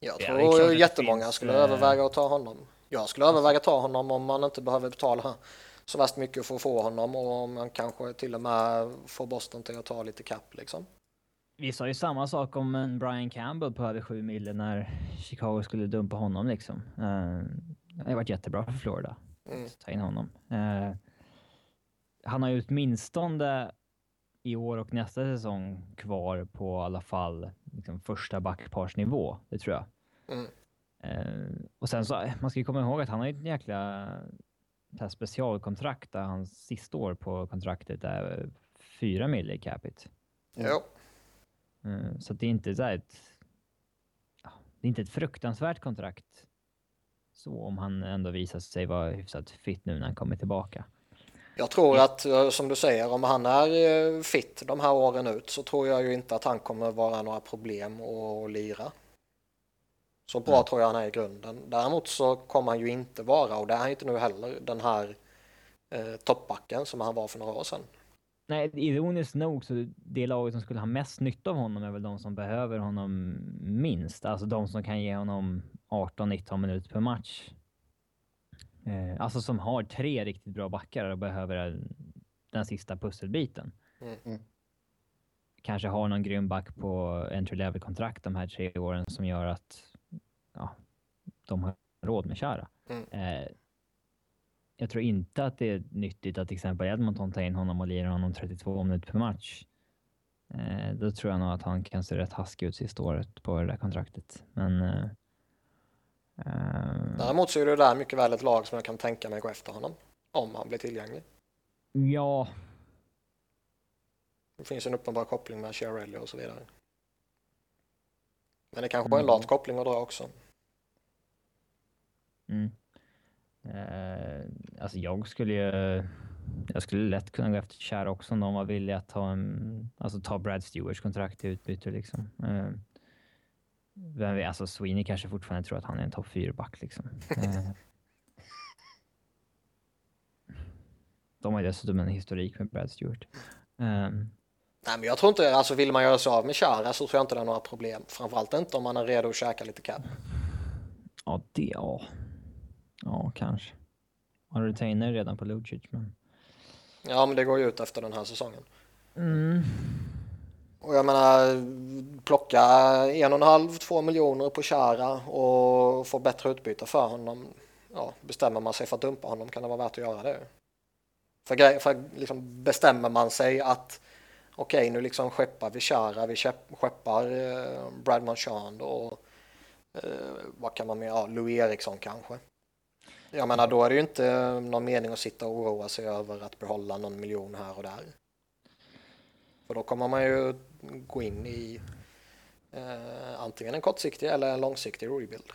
Jag tror ja, jättemånga finns, skulle äh... överväga att ta honom. Jag skulle överväga att ta honom om man inte behöver betala så värst mycket för att få honom och om man kanske till och med får Boston till att ta lite kapp liksom. Vi sa ju samma sak om en Brian Campbell på över 7 mille när Chicago skulle dumpa honom liksom. Uh, det har varit jättebra för Florida. Mm. Ta in honom. Uh, han har ju åtminstone i år och nästa säsong kvar på i alla fall liksom, första backparsnivå. Det tror jag. Mm. Uh, och sen så, man ska ju komma ihåg att han har ett jäkla här specialkontrakt där hans sista år på kontraktet är fyra mille i capita. Mm. Eh, så det är inte så ett... Det är inte ett fruktansvärt kontrakt Så om han ändå visar sig vara hyfsat fit nu när han kommer tillbaka. Jag tror att, eh, som du säger, om han är eh, fit de här åren ut så tror jag ju inte att han kommer vara några problem att lira. Så bra Nej. tror jag han är i grunden. Däremot så kommer han ju inte vara, och det är han inte nu heller, den här eh, toppbacken som han var för några år sedan. Nej, ironiskt nog så det laget som skulle ha mest nytta av honom är väl de som behöver honom minst. Alltså de som kan ge honom 18-19 minuter per match. Eh, alltså som har tre riktigt bra backar och behöver den sista pusselbiten. Mm. Kanske har någon grym back på entry level kontrakt de här tre åren som gör att ja, de har råd med Chara. Mm. Eh, jag tror inte att det är nyttigt att till exempel Edmonton tar in honom och lirar honom 32 minuter per match. Eh, då tror jag nog att han kan se rätt haskig ut sista året på det där kontraktet. Men... Eh, eh, Däremot så är det där mycket väl ett lag som jag kan tänka mig gå efter honom. Om han blir tillgänglig. ja, Det finns en uppenbar koppling med Chiarelli och så vidare. Men det kanske var en Mm. lat koppling att dra också. Mm. Eh, alltså jag skulle ju... Jag skulle lätt kunna gå efter Chara också om de var villiga att ta en... Alltså ta Brad Stewarts kontrakt i utbyte liksom. Eh, vem vet, alltså Sweeney kanske fortfarande tror att han är en topp 4-back liksom. Eh, de har ju dessutom en historik med Brad Stewart. Eh, Nej, men jag tror inte, alltså vill man göra sig av med Chara så tror jag inte det är några problem. Framförallt inte om man är redo att käka lite cap. ja, det... Ja. Ja, kanske. Du retainer redan på Lucic, men... Ja, men det går ju ut efter den här säsongen. Mm. Och jag menar, plocka en och en halv, två miljoner på Chara och få bättre utbyte för honom. Ja, bestämmer man sig för att dumpa honom kan det vara värt att göra det. För, för liksom bestämmer man sig att okej, nu liksom skeppar vi Chara, vi skepp- skeppar eh, Brad Marchand och eh, vad kan man med, ja, Louis Eriksson kanske. Jag menar, då är det ju inte någon mening att sitta och oroa sig över att behålla någon miljon här och där. För då kommer man ju gå in i eh, antingen en kortsiktig eller en långsiktig rebuild.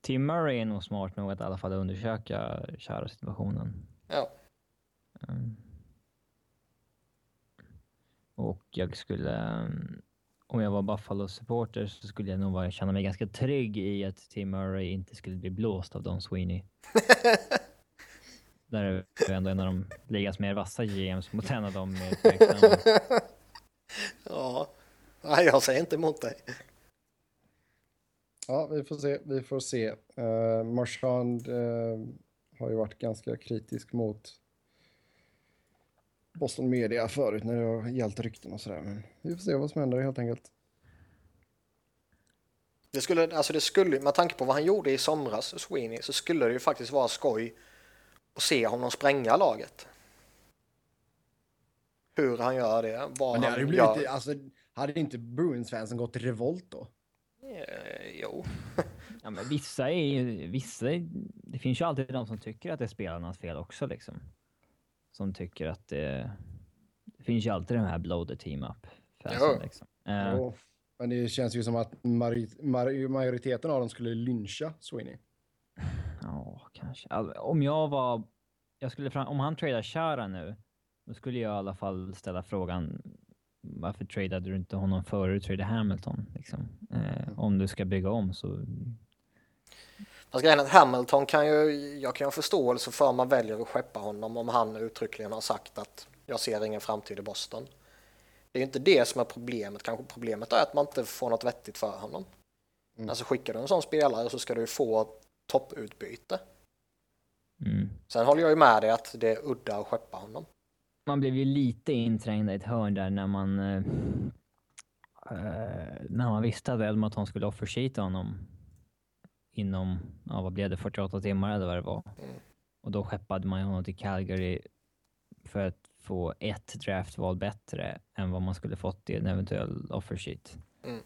Tim Murray är nog smart nog att i alla fall undersöka kära situationen. Ja, Mm. Och jag skulle, mm, om jag var Buffalo-supporter så skulle jag nog vara, känna mig ganska trygg i att Tim Murray inte skulle bli blåst av Don Sweeney. Där är ju ändå en av de ligas mer vassa GMs mot en av de mer tveksamma. ja. Nej, jag säger inte emot dig. Ja, vi får se. Vi får se. Uh, Marchand eh, har ju varit ganska kritisk mot Boston Media förut när det har gällt rykten och sådär. Men vi får se vad som händer helt enkelt. Det skulle, alltså det skulle, med tanke på vad han gjorde i somras, Sweeney, så skulle det ju faktiskt vara skoj att se honom spränga laget. Hur han gör det, vad Men det han hade gör. blivit, alltså, hade inte Bruins-fansen gått i revolt då? Eh, jo, Ja, men vissa är ju, vissa, det finns ju alltid de som tycker att det är spelarnas fel också liksom. Som tycker att det, det finns ju alltid de här blow the team up. Liksom. Eh, Jo. Men det känns ju som att majoriteten av dem skulle lyncha Sweeney. Ja, kanske. Alltså, om jag var... Jag skulle fram, om han tradar Chara nu, då skulle jag i alla fall ställa frågan varför tradade du inte honom före du tradade Hamilton? Liksom? Eh, om du ska bygga om så... Fast grejen är att Hamilton kan ju, jag kan ju ha förståelse för om man väljer att skeppa honom om han uttryckligen har sagt att jag ser ingen framtid i Boston. Det är ju inte det som är problemet, kanske problemet är att man inte får något vettigt för honom. Mm. Alltså skickar du en sån spelare så ska du ju få topputbyte. Mm. Sen håller jag ju med dig att det är udda att skeppa honom. Man blev ju lite inträngd i ett hörn där när man... Eh, eh, när man visste att Edmonton skulle offersheeta honom inom, ja vad blev det, 48 timmar eller vad det var. Mm. Och då skeppade man honom till Calgary för att få ett draftval bättre än vad man skulle fått i en eventuell offersheet. Mm.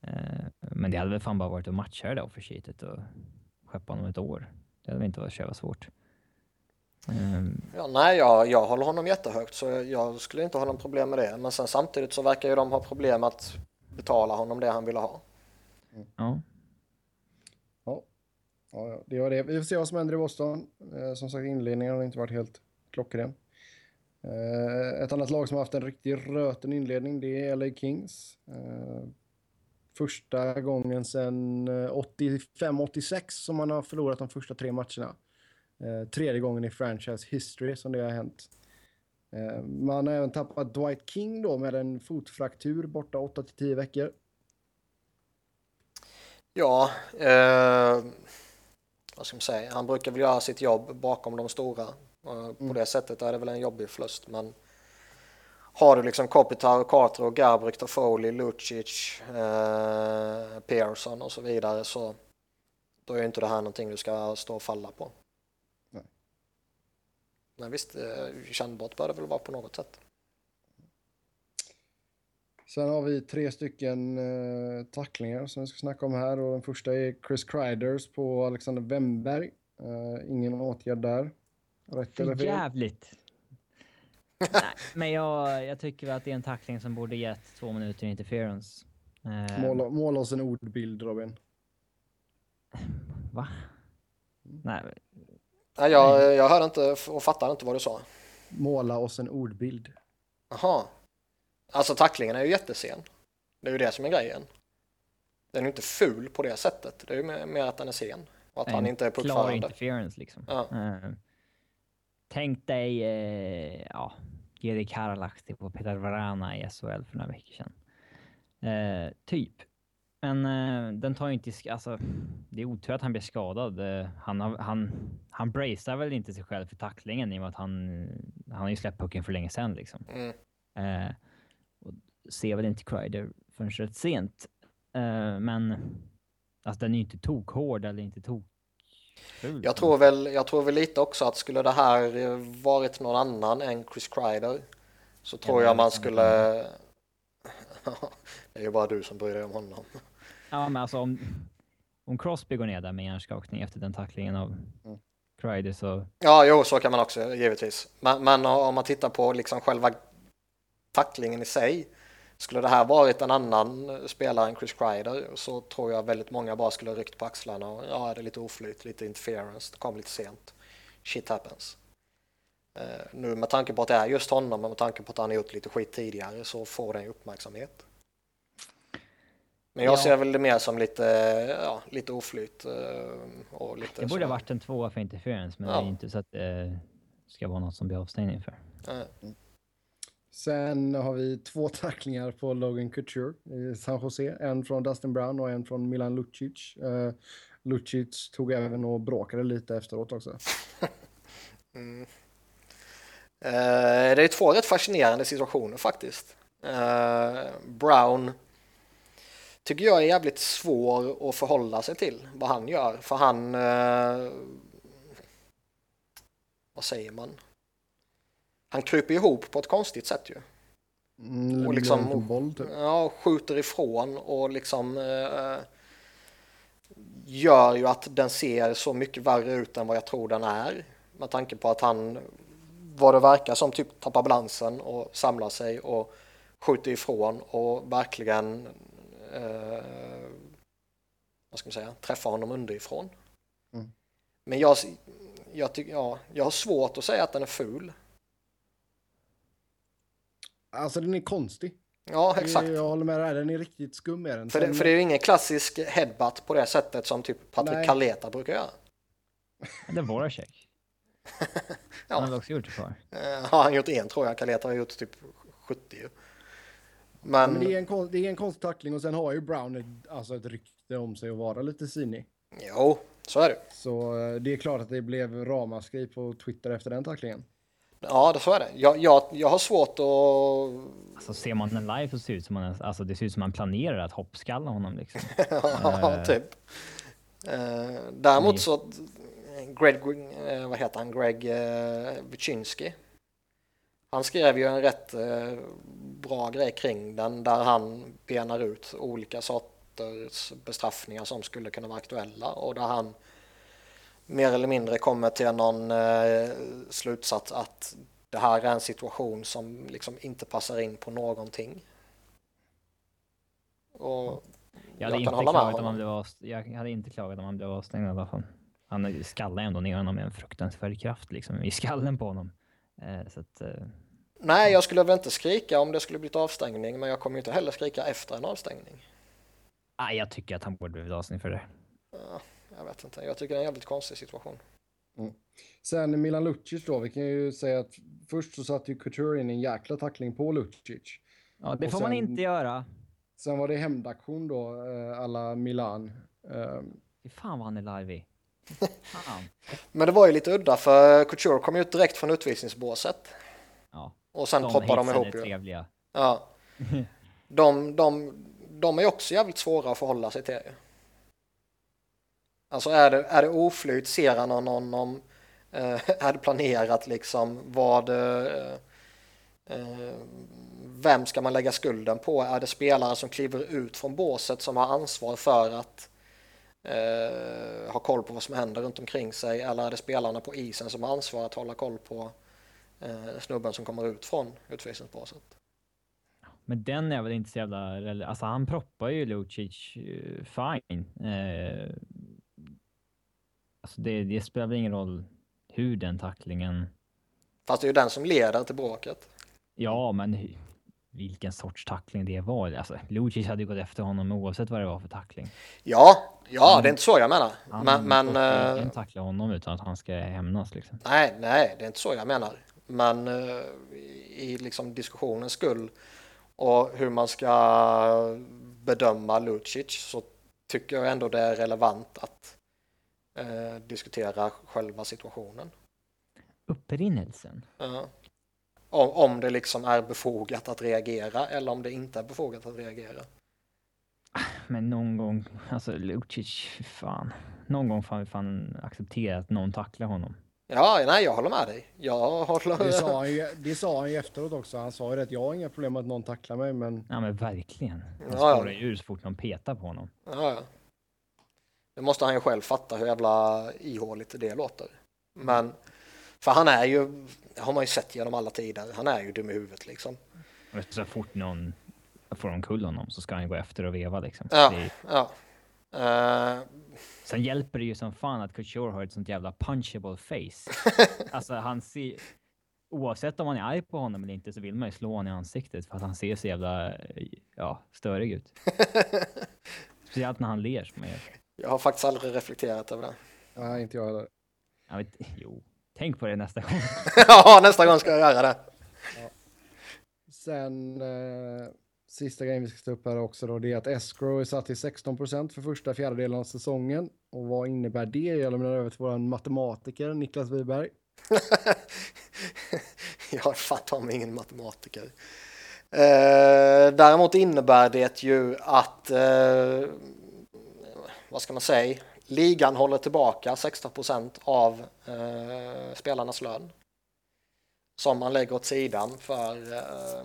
Eh, men det hade väl fan bara varit att matcha det där offersheetet och skeppa honom ett år. Det hade väl inte varit så svårt. Ehm, Ja, nej, jag, jag håller honom jättehögt så jag, jag skulle inte ha någon problem med det. Men sen samtidigt så verkar ju de ha problem att betala honom det han ville ha. ja. Ja, det var det. Vi får se vad som händer i Boston. Eh, som sagt, inledningen har inte varit helt klockren. Eh, ett annat lag som har haft en riktig röten inledning, det är LA Kings. Eh, första gången sedan eh, 85-86 som man har förlorat de första tre matcherna. Eh, tredje gången i franchise history som det har hänt. Eh, man har även tappat Dwight King då med en fotfraktur borta 8-10 veckor. Ja, eh, vad ska man säga, han brukar väl göra sitt jobb bakom de stora. På mm. det sättet är det väl en jobbig förlust, men har du liksom Kopitar, Carter och Gabrick, och Foley, Lucic, eh, Pearson och så vidare så då är inte det här någonting du ska stå och falla på. Nej. Men visst, eh, kännbart bör det väl vara på något sätt. Sen har vi tre stycken eh, tacklingar som vi ska snacka om här och den första är Chris Kryders på Alexander Wemberg. Eh, ingen åtgärd där. Rätt eller fel? Jävligt. Nej, men jag, jag tycker att det är en tackling som borde gett två minuter interference. Eh, måla, måla oss en ordbild Robin. Va? Nej. Nej, jag, jag hörde inte och fattade inte vad du sa. Måla oss en ordbild. Jaha. Alltså tacklingen är ju jättesen. Det är ju det som är grejen. Den är ju inte ful på det sättet. Det är ju mer att den är sen. Och att Nej, han inte är puckförande. Klar interference liksom. Ja. Uh, tänk dig, uh, ja, Geri Karalahti på Peter Varana i SHL för några veckor sedan. Uh, typ. Men uh, den tar ju inte... Alltså, det är otur att han blir skadad. Uh, han, har, han, han bracear väl inte sig själv för tacklingen i och med att han, han har ju släppt pucken för länge sedan. Liksom. Mm. Och ser väl inte Kreider förrän rätt sent. men alltså, den är ju inte tokhård eller inte tok... Jag tror, väl, jag tror väl lite också att skulle det här varit någon annan än Chris Kreider så tror jag, jag man skulle... det är ju bara du som bryr dig om honom. Ja, men alltså om, om Crosby går ner där med hjärnskakning efter den tacklingen av mm. Crider så... Ja, jo, så kan man också givetvis. Men, men om man tittar på liksom själva tacklingen i sig. Skulle det här varit en annan spelare än Chris Kreider så tror jag väldigt många bara skulle ryckt på axlarna och ja, det är lite oflyt, lite interference, det kom lite sent. Shit happens. Uh, nu med tanke på att det är just honom och med tanke på att han har gjort lite skit tidigare så får den uppmärksamhet. Men jag ja. ser väl det mer som lite, ja, lite oflyt. Eh, och lite det borde ha varit en tvåa för interference, men ja. det är inte så att det ska vara något som blir avstängning för. Sen har vi två tacklingar på Logan Couture i San Jose. En från Dustin Brown och en från Milan Lucic. Uh, Lucic tog även och bråkade lite efteråt också. mm. uh, det är två rätt fascinerande situationer faktiskt. Uh, Brown tycker jag är jävligt svår att förhålla sig till vad han gör. För han... Vad säger man? Han kryper ihop på ett konstigt sätt ju. Mm, och liksom boll, typ. ja, skjuter ifrån och liksom eh, gör ju att den ser så mycket värre ut än vad jag tror den är. Med tanke på att han, vad det verkar som, typ tappar balansen och samlar sig och skjuter ifrån och verkligen eh, vad ska man säga, träffa honom underifrån. Mm. Men jag, jag, tycker, ja, jag har svårt att säga att den är ful. Alltså den är konstig. Ja, exakt. Jag håller med dig, den är riktigt skum är den. För det, för det är ju ingen klassisk headbutt på det sättet som typ Patrik Kaleta brukar göra. Det var det check. ja. Han har också gjort ett par. Ja, han har gjort en tror jag. Kaleta har gjort typ 70. Men... men det, är en, det är en konstig tackling och sen har ju Brown ett, alltså ett rykte om sig att vara lite sinig. Jo, så är det. Så eh, det är klart att det blev ramaskri på Twitter efter den tacklingen. Ja, det så är det. Jag, jag, jag har svårt att... Alltså ser man den live så ser det ut som man, alltså, det ser ut som man planerar att hoppskalla honom liksom. ja, uh, typ. Uh, däremot så, Greg, uh, vad heter han, Greg uh, Wyszynski han skrev ju en rätt eh, bra grej kring den där han benar ut olika sorters bestraffningar som skulle kunna vara aktuella och där han mer eller mindre kommer till någon eh, slutsats att det här är en situation som liksom inte passar in på någonting. Och jag hade, jag inte klagat om han blev jag hade inte klagat om han blev avstängd i alla fall. han skallar ändå ner honom med en fruktansvärd kraft liksom, i skallen på honom. Eh, så att, eh, Nej, jag skulle väl inte skrika om det skulle blivit avstängning, men jag kommer inte heller skrika efter en avstängning. ah, jag tycker att han borde blivit avstängd för det. Ja, jag vet inte, jag tycker det är en jävligt konstig situation. Sen Milan Lucic då, vi kan ju säga att först så satte ju Couture in en jäkla tackling på Lucic. Ja, det får man sen- inte göra. Sen var det hämndaktion då, eh, alla Milan. Eh, Fy fan vad han är larvig. Fan. Men det var ju lite udda för Couture kom ut direkt från utvisningsbåset Ja, och sen de proppade de ihop ju. trevliga. Ja. De, de, de är ju också jävligt svåra att förhålla sig till. Alltså är det, är det oflyt, ser han någon honom, eh, är det planerat liksom, vad, eh, eh, vem ska man lägga skulden på? Är det spelare som kliver ut från båset som har ansvar för att eh, ha koll på vad som händer runt omkring sig? Eller är det spelarna på isen som har ansvar att hålla koll på eh, snubben som kommer ut från utvisningsbåset? Men den är väl inte så jävla... Alltså han proppar ju Lucic eh, fine. Eh, alltså det, det spelar väl ingen roll hur den tacklingen... Fast det är ju den som leder till bråket. Ja, men vilken sorts tackling det var. Alltså, Lucic hade ju gått efter honom oavsett vad det var för tackling. Ja, ja, Han- det är inte så jag menar. Han Men, men men, eh, tackla honom utan att han ska hämnas liksom. nej, nej, det är inte så jag menar. Men eh, i liksom diskussionens skull och hur man ska bedöma Lucic så tycker jag ändå det är relevant att eh, diskutera själva situationen. Upprinnelsen. Ja. Om, om det liksom är befogat att reagera eller om det inte är befogat att reagera. Men någon gång, alltså Lucic, fan. Någon gång får vi fan acceptera att någon tacklar honom. Ja, nej, jag håller med dig. Jag håller... det, sa han ju, det sa han ju efteråt också. Han sa ju att jag har inga problem med att någon tacklar mig, men Ja men verkligen. Han Ja, ja. spårar ju ur så fort någon petar på honom. Ja, ja. Det måste han ju själv fatta hur jävla ihåligt det låter. Men, för han är ju, har man ju sett genom alla tider, han är ju dum i huvudet liksom. Så fort någon får omkull honom så ska han gå efter och veva liksom. Ja. Det Ja. Eh, sen hjälper det ju som fan att Couture har ett sånt jävla punchable face. alltså han ser... Oavsett om man är arg på honom eller inte så vill man ju slå honom i ansiktet för att han ser så jävla, ja, störig ut. Speciellt när han ler som han gör. Jag har faktiskt aldrig reflekterat över det. nej, inte jag heller. Jag vet, jo, tänk på det nästa gång. ja, nästa gång ska jag göra det. Sen eh, sista grejen vi ska ta upp här också då, det är att escrow är satt till 16% för första fjärdedelen av säsongen. Och vad innebär det? Jag lämnar över till vår matematiker Niklas Wiberg. jag är fan ta mig ingen matematiker. Eh, däremot innebär det ju att, eh, vad ska man säga, ligan håller tillbaka 16% av eh, spelarnas lön. Som man lägger åt sidan för eh,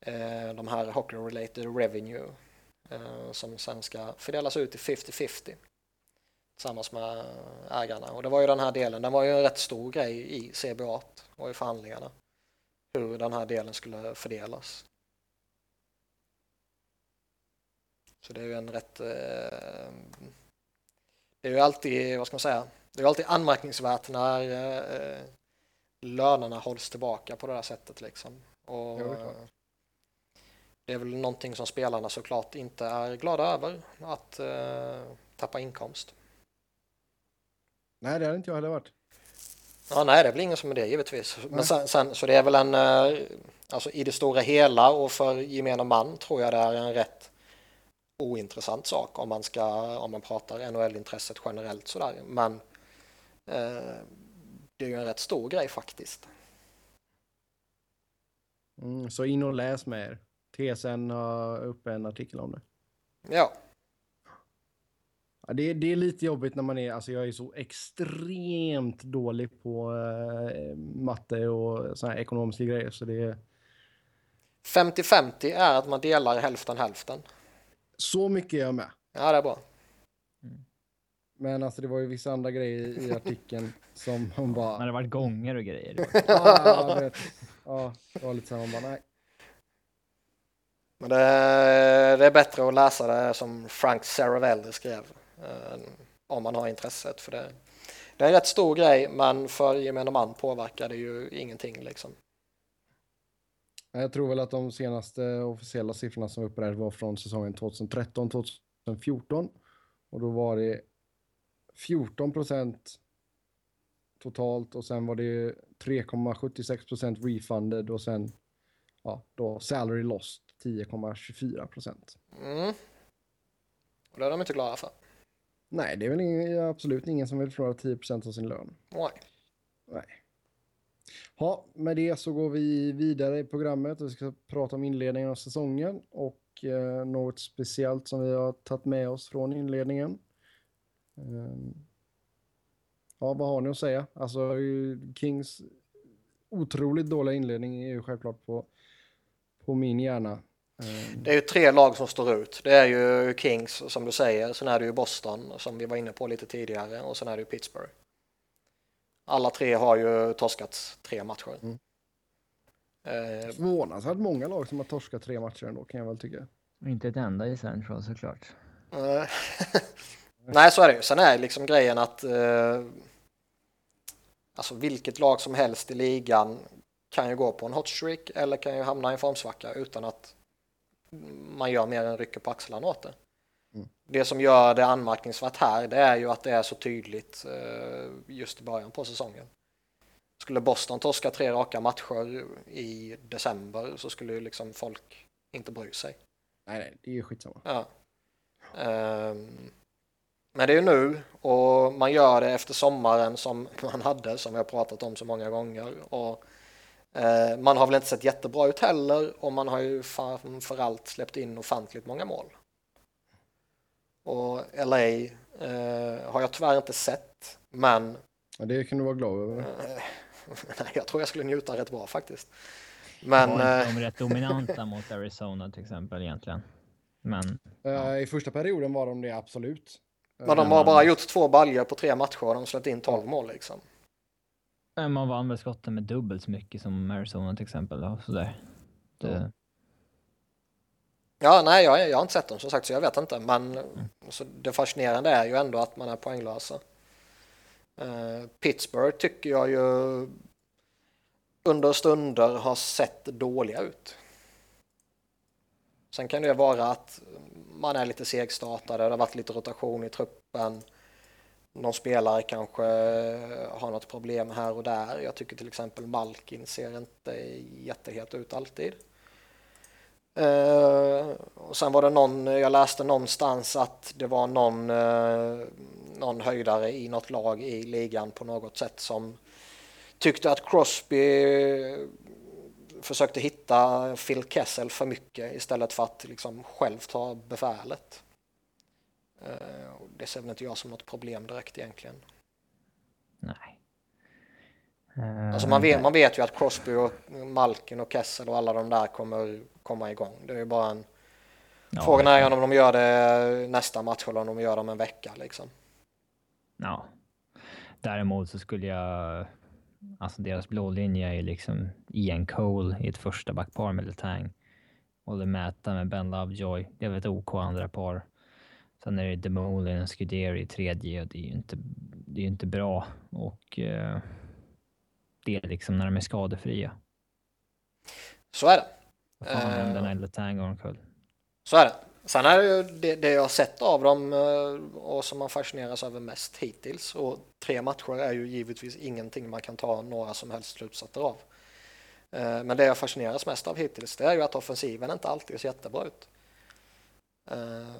eh, de här hockey-related revenue eh, som sen ska fördelas ut till 50-50 tillsammans med ägarna. Och det var ju den här delen, den var ju en rätt stor grej i CBA och i förhandlingarna. Hur den här delen skulle fördelas. Så det är ju en rätt... Eh, det är ju alltid, vad ska man säga, det är alltid anmärkningsvärt när eh, lönerna hålls tillbaka på det här sättet liksom. Och, Ja, det är klart. det är väl någonting som spelarna såklart inte är glada över, att eh, tappa inkomst. Nej, det hade inte jag heller varit. Ja, nej, det väl ingen som är det givetvis. Men sen, sen, så det är väl en, alltså i det stora hela och för gemene man tror jag det är en rätt ointressant sak om man ska, om man pratar NHL-intresset generellt sådär. Men eh, det är ju en rätt stor grej faktiskt. Mm, så in och läs med er. TSN har uppe en artikel om det. Ja, Ja, det, är- det är lite jobbigt när man är, alltså jag är så extremt dålig på eh, matte och såna här ekonomiska grejer så det är 50-50 är att man delar hälften hälften. Så mycket är jag med. Ja, det är bra. Men alltså det var ju vissa andra grejer i artikeln som hon bara, det varit gånger och grejer. ja, jag vet. ja, det var lite så här, man bara nej. Men det, det är bättre att läsa det som Frank Saravelli skrev. Eh, om man har intresset. För det, det är en rätt stor grej, men för gemene man påverkar det ju ingenting liksom. Jag tror väl att de senaste officiella siffrorna som där var från säsongen 2013-2014. Och då var det 14 procent totalt och sen var det 3,76 procent refunded och sen ja, då salary lost 10,24 procent. Mm. Och det är de inte glada för. Nej, det är väl ingen, absolut ingen som vill förlora 10 procent av sin lön. Nej. Nej. Ja, med det så går vi vidare i programmet och vi ska prata om inledningen av säsongen och eh, något speciellt som vi har tagit med oss från inledningen. Um, ja, vad har ni att säga? Alltså, Kings otroligt dåliga inledning är ju självklart på, på min hjärna. Um, det är ju tre lag som står ut. Det är ju Kings som du säger, sen är det ju Boston som vi var inne på lite tidigare och sen är det ju Pittsburgh. Alla tre har ju torskat tre matcher. Mm. Eh, Förvånansvärt många lag som har torskat tre matcher ändå kan jag väl tycka. Inte ett enda i Central såklart. Eh, Nej, så är det ju. Sen är liksom grejen att eh, alltså vilket lag som helst i ligan kan ju gå på en hot streak eller kan ju hamna i en formsvacka utan att man gör mer än rycker på axlarna åt det. Mm. Det som gör det anmärkningsvärt här det är ju att det är så tydligt eh, just i början på säsongen. Skulle Boston torska tre raka matcher i december så skulle ju liksom folk inte bry sig. Nej, nej det är ju skitsamma. Ja. Um, men det är ju nu och man gör det efter sommaren som man hade, som vi har pratat om så många gånger. Och, eh, man har väl inte sett jättebra ut heller och man har ju framförallt släppt in ofantligt många mål. Och LA eh, har jag tyvärr inte sett, men... Ja, det kan du vara glad över. Eh, nej, jag tror jag skulle njuta rätt bra faktiskt. Men... Var de eh, rätt dominanta mot Arizona till exempel egentligen? Men... Ja. I första perioden var de det absolut. Men de har bara gjort två baljor på tre matcher och de har släppt in 12 mål liksom. Man vann väl skotten med dubbelt så mycket som Arizona till exempel. Då, sådär. Det... Ja, nej, jag, jag har inte sett dem som sagt så jag vet inte. Men mm. så det fascinerande är ju ändå att man är poänglösa. Uh, Pittsburgh tycker jag ju under stunder har sett dåliga ut. Sen kan det vara att man är lite segstartade, det har varit lite rotation i truppen. Någon spelare kanske har något problem här och där. Jag tycker till exempel Malkin ser inte jättehet ut alltid. Uh, och sen var det någon, jag läste någonstans att det var någon, uh, någon höjdare i något lag i ligan på något sätt som tyckte att Crosby försökte hitta Phil Kessel för mycket istället för att liksom själv ta befälet. Uh, det ser väl inte jag som något problem direkt egentligen. Nej. Alltså man vet, man vet ju att Crosby och Malkin och Kessel och alla de där kommer komma igång. Det är ju bara en... Ja, Frågan är om de gör det nästa match eller om de gör det om en vecka liksom. Ja. Däremot så skulle jag Alltså deras blå linje är liksom Ian Cole i ett första backpar med Letang. Och Mäta med Ben Lovejoy. Det är väl ett OK andra par. Sen är det Demolin och Scuderi i tredje och det är ju inte, det är inte bra. Och eh, det liksom när de är skadefria. Så är det. Vad fan händer när Letang går omkull? Så är det. Sen är det ju det, det jag har sett av dem eh, och som man fascineras över mest hittills och tre matcher är ju givetvis ingenting man kan ta några som helst slutsatser av. Eh, men det jag fascineras mest av hittills det är ju att offensiven inte alltid ser jättebra ut. Eh,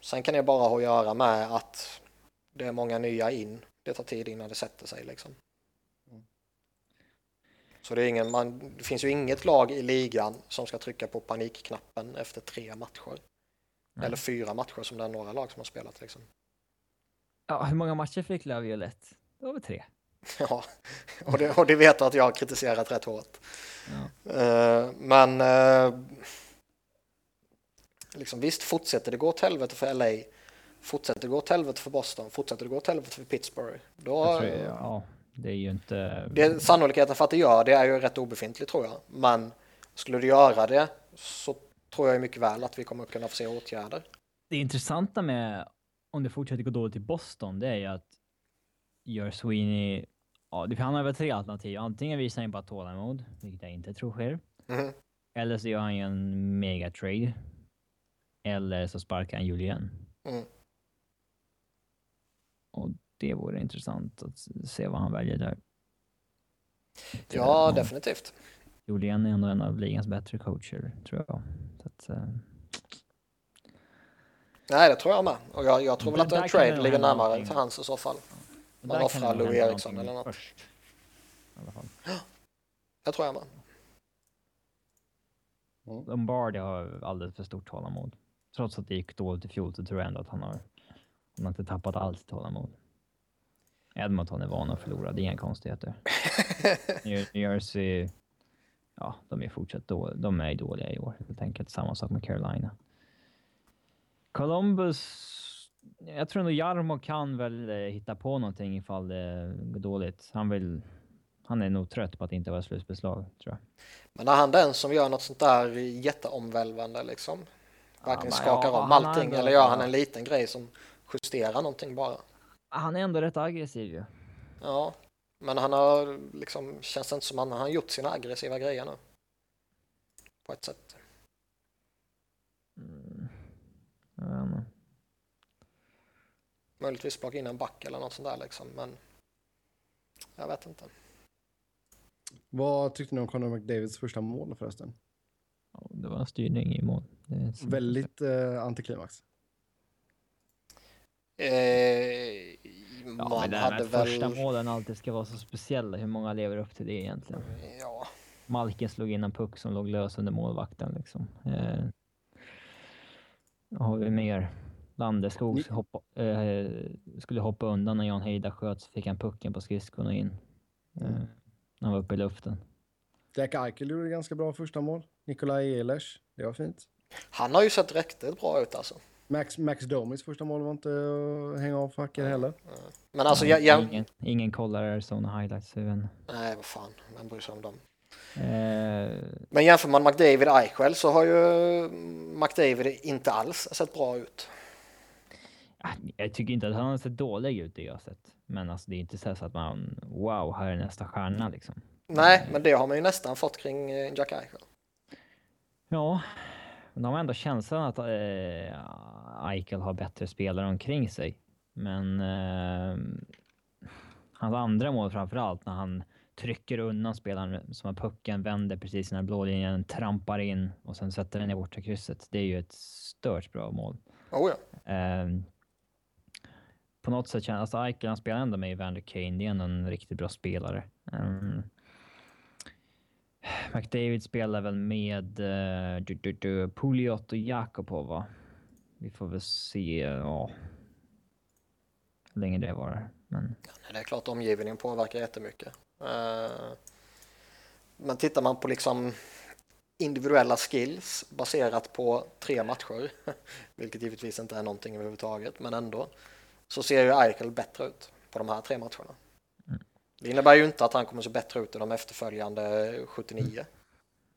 sen kan det bara ha att göra med att det är många nya in. Det tar tid innan det sätter sig liksom. Så det, ingen, man, det finns ju inget lag i ligan som ska trycka på panikknappen efter tre matcher. Mm. Eller fyra matcher som det är några lag som har spelat. Liksom. Ja, hur många matcher fick Violett? Det var väl tre? Ja, och det, och det vet du att jag har kritiserat rätt hårt. Ja. Uh, men uh, liksom, visst, fortsätter det gå åt helvete för LA, fortsätter det gå åt helvete för Boston, fortsätter det gå åt helvete för Pittsburgh, då... Jag tror, ja, det är ju inte... Det, sannolikheten för att det gör det är ju rätt obefintlig tror jag, men skulle det göra det så tror jag mycket väl att vi kommer att kunna få se åtgärder. Det intressanta med om det fortsätter gå dåligt i Boston, det är ju att gör Sweeney... Ja, han har väl tre alternativ. Antingen visar han bara tålamod, vilket jag inte tror sker. Mhm. Eller så gör han ju en mega trade. Eller så sparkar han Julian. Mm. Och det vore intressant att se vad han väljer där. Ja, Mm. definitivt. Julian är ändå en av ligans bättre coacher, tror jag. Så att, eh, Nej, det tror jag med. Och jag, jag tror väl att en trade ligger närmare någonting. till hans i så fall. Man offrar Louis Eriksson eller något. Först, i alla fall. Det tror jag med. Lombardi har alldeles för stort tålamod. Trots att det gick dåligt i fjol så tror jag ändå att han har, han har inte tappat allt tålamod. Edmonton är vana att förlora, det är inga konstigheter. New Jersey, ja, de är fortsatt då, de är dåliga i år helt enkelt. Samma sak med Carolina. Columbus, jag tror nog Jarmo kan väl eh, hitta på någonting ifall det går dåligt. Han vill, han är nog trött på att inte vara slutbeslag, tror jag. Men är han den som gör något sånt där jätteomvälvande liksom? Verkligen men skakar ja, om allting eller gör han en liten grej som justerar någonting bara? Han är ändå rätt aggressiv ju. Ja, men han har liksom, känns det inte som han han har gjort sina aggressiva grejer nu. På ett sätt. Mm. Jag vet inte. Möjligtvis plocka in en back eller något sånt där liksom, men jag vet inte. Vad tyckte ni om Conor McDavids första mål förresten? Ja, Det var en styrning i mål. Väldigt eh, antiklimax. Eh, Ja, man men det här hade med att första väl... målen alltid ska vara så speciella. Hur många lever upp till det egentligen? Ja, Malkin slog in en puck som låg lös under målvakten liksom. Eh, vad har vi mer? Landeskog hoppa, eh, skulle hoppa undan när Jan Heida sköt så fick han pucken på skridskon och in. Eh, Mm. han var uppe i luften. Jack Eichel gjorde ganska bra första mål. Nikolaj Ehlers, det var fint. han har ju sett riktigt bra ut alltså. Max, Max Domis första mål var inte att hänga av facken heller. Men alltså, Ja, jag, jag, ingen, ingen kollar Arizona highlights. inte. nej vad fan, vem bryr sig om dem? Eh, Men jämför man McDavid och Eichel så har ju McDavid inte alls sett bra ut. Ah, Jag tycker inte att han har sett dålig ut det jag har sett. Men alltså det är inte så så att man wow, här är nästa stjärna liksom. Nej, men det har man ju nästan fått kring eh, Jack Eichel. Ja, men de har ändå känslan att eh, Eichel har bättre spelare omkring sig. Men eh, hans andra mål framför allt när han trycker undan spelaren som har pucken, vänder precis när blålinjen, trampar in och sen sätter den i bortre krysset. Det är ju ett stört bra mål. Oh, ja. Ehm, på något sätt känns alltså Eichel, han spelar ändå med Evander Kane. Det är ändå en riktigt bra spelare. Um, McDavid spelar väl med uh, du, du, du, Pouliot och Jakobov, va? Vi får väl se, ja. Hur länge det varar. Men Det är klart omgivningen påverkar jättemycket. Eh, Men tittar man på liksom individuella skills baserat på tre matcher, vilket givetvis inte är någonting överhuvudtaget, men ändå, så ser ju Eichel bättre ut på de här tre matcherna. Mm. Det innebär ju inte att han kommer se bättre ut i de efterföljande 79.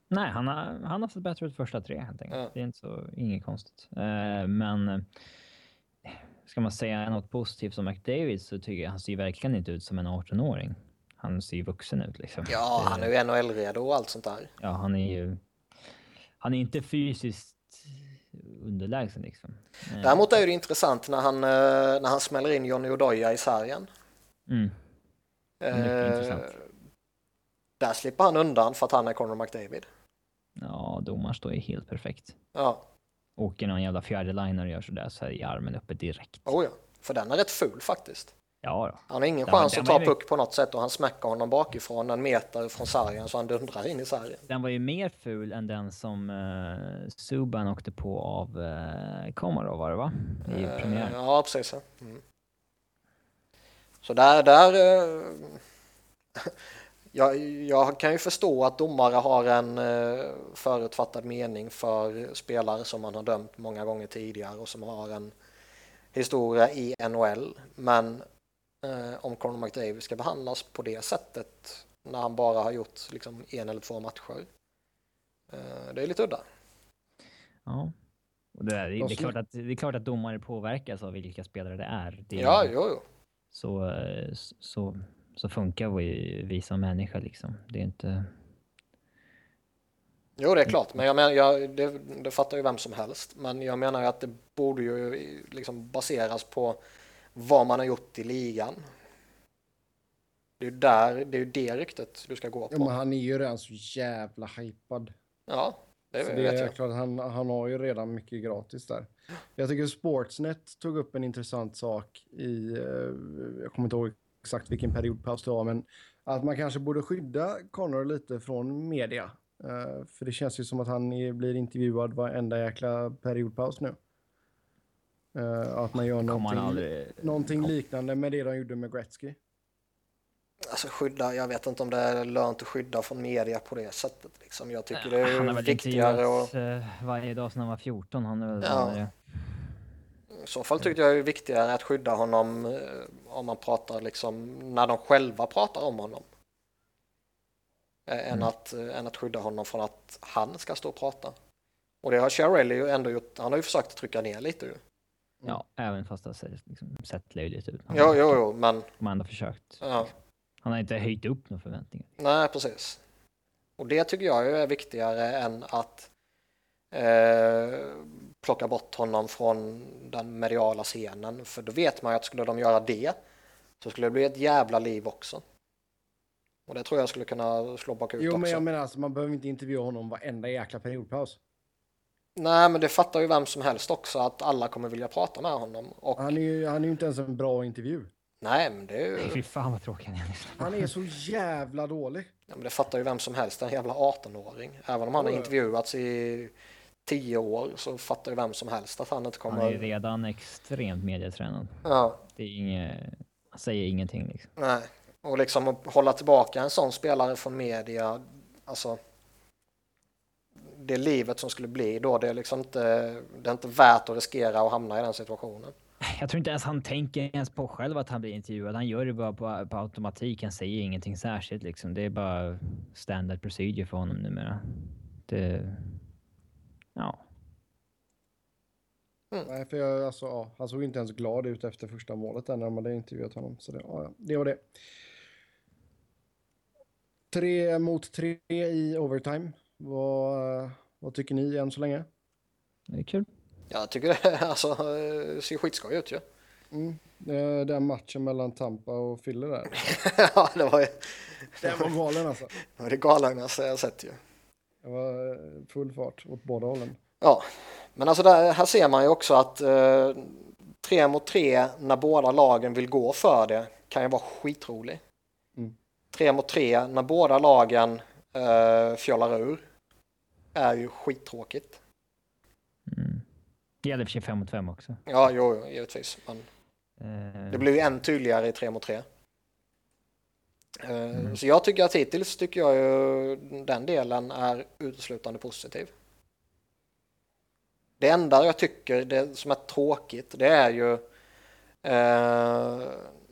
Nej, han har, han har sett bättre ut första tre helt enkelt. Ja. Det är inte så, inget konstigt. Eh, men eh, ska man säga något positivt om McDavid så tycker jag han ser verkligen inte ut som en 18-åring. Han ser ju vuxen ut liksom. Ja, han är ju NHL-redo och allt sånt där. Ja, han är ju... Han är inte fysiskt underlägsen liksom. Eh, Däremot är det intressant när han, eh, när han smäller in Johnny Odoja i sargen. Mm, Eh. Där slipper han undan för att han är Conor McDavid. Ja, domaren står ju helt perfekt. Ja, Åker någon jävla fjärde liner och gör sådär så är armen uppe direkt. oh ja. För den är rätt ful faktiskt. Ja då. Han har ingen Ja, chans den att ta ju- puck på något sätt och han smäckar honom bakifrån en meter från sargen så han dundrar in i sargen. Den var ju mer ful än den som uh, Subban åkte på av uh, Komarov var det va? I Eh, premiären. Ja, precis. Mm. Så där, där eh, jag, jag kan ju förstå att domare har en eh, förutfattad mening för spelare som man har dömt många gånger tidigare och som har en historia i NHL. Men eh, om Conor McDavid ska behandlas på det sättet när han bara har gjort liksom en eller två matcher. Eh, det är lite udda. Ja. Och det, är, det, är klart att, det är klart att domare påverkas av vilka spelare det är. Det, Ja, jo, jo. så, eh, så, så funkar vi, vi som människa liksom. Det är inte... Jo, det är klart, men jag menar, jag, det, det fattar ju vem som helst. Men jag menar ju att det borde ju liksom baseras på vad man har gjort i ligan. Det är ju där, det är ju det ryktet du ska gå på. Ja, men han är ju redan så jävla hypad. Ja, det, Så vet det är jag. klart, han, han har ju redan mycket gratis där. Jag tycker Sportsnet tog upp en intressant sak i, eh, jag kommer inte ihåg exakt vilken periodpaus det var, men att man kanske borde skydda Connor lite från media. Eh, för det känns ju som att han är, blir intervjuad varenda jäkla periodpaus nu. Eh, att man gör någonting, aldrig... någonting liknande med det de gjorde med Gretzky. Alltså skydda, jag vet inte om det är lönt att skydda från media på det sättet. Liksom. Jag tycker det han har är väl viktigare och intervjuats eh, varje dag sedan han var 14. Han är väl Ja. I så fall tyckte jag det är viktigare att skydda honom eh, om man pratar liksom när de själva pratar om honom. Eh, Än, Mm. att, eh, än att skydda honom från att han ska stå och prata. Och det har Cherrelli ju ändå gjort. Han har ju försökt trycka ner lite ju. Ja, även fast det har liksom, sett löjligt ut. Han Jo, jo, jo, men De har försökt. ja. Han har inte höjt upp några förväntningar. Nej, precis. Och det tycker jag är viktigare än att eh, plocka bort honom från den mediala scenen. För då vet man ju att skulle de göra det så skulle det bli ett jävla liv också. Och det tror jag skulle kunna slå bakut Jo, också. men jag menar alltså, man behöver inte intervjua honom varenda jäkla periodpaus. Nej, men det fattar ju vem som helst också att alla kommer vilja prata med honom. Och Han är ju, han är ju inte ens en bra intervju. nej, men det, är Nej, ju, fy fan vad tråkig han är. Han är så jävla dålig. ja, men det fattar ju vem som helst, en jävla 18-åring. Även om han har intervjuats i tio år så fattar ju vem som helst att han inte Han kommer... är ju redan extremt medietränad. Ja, Det är inget... Han säger ingenting liksom. nej. Och liksom att hålla tillbaka en sån spelare från media, alltså det livet som skulle bli då, det är liksom inte, det är inte värt att riskera att hamna i den situationen. Jag tror inte ens han tänker ens på själv att han blir intervjuad. Han gör det bara på, på automatik. Han säger ingenting särskilt liksom. Det är bara standard procedure för honom numera. Det... Ja. Nej, för jag, alltså, ja, han såg inte ens glad ut efter första målet där när de hade intervjuat honom. Så det, ja, ja, det var det. Tre mot tre i overtime. Vad, vad tycker ni än så länge? Det är kul. Jag tycker det alltså, ser skitskoj ut ju. Mm. eh, Den matchen mellan Tampa och Philly där. ja, det var ju Den var galen alltså. det, var det galnaste jag sett ju. Det var eh, full fart åt båda hållen. Ja, men alltså där, här ser man ju också att eh, tre mot tre när båda lagen vill gå för det kan ju vara skitrolig. Mm. Tre mot tre när båda lagen eh, fjollar ur är ju skittråkigt. Mm. Det gäller för sig fem mot fem också. Ja, jo, jo, givetvis. Men Eh, det blir ju än tydligare i tre mot tre. Eh, Mm. Så jag tycker att hittills tycker jag ju den delen är uteslutande positiv. Det enda jag tycker det som är tråkigt det är ju eh,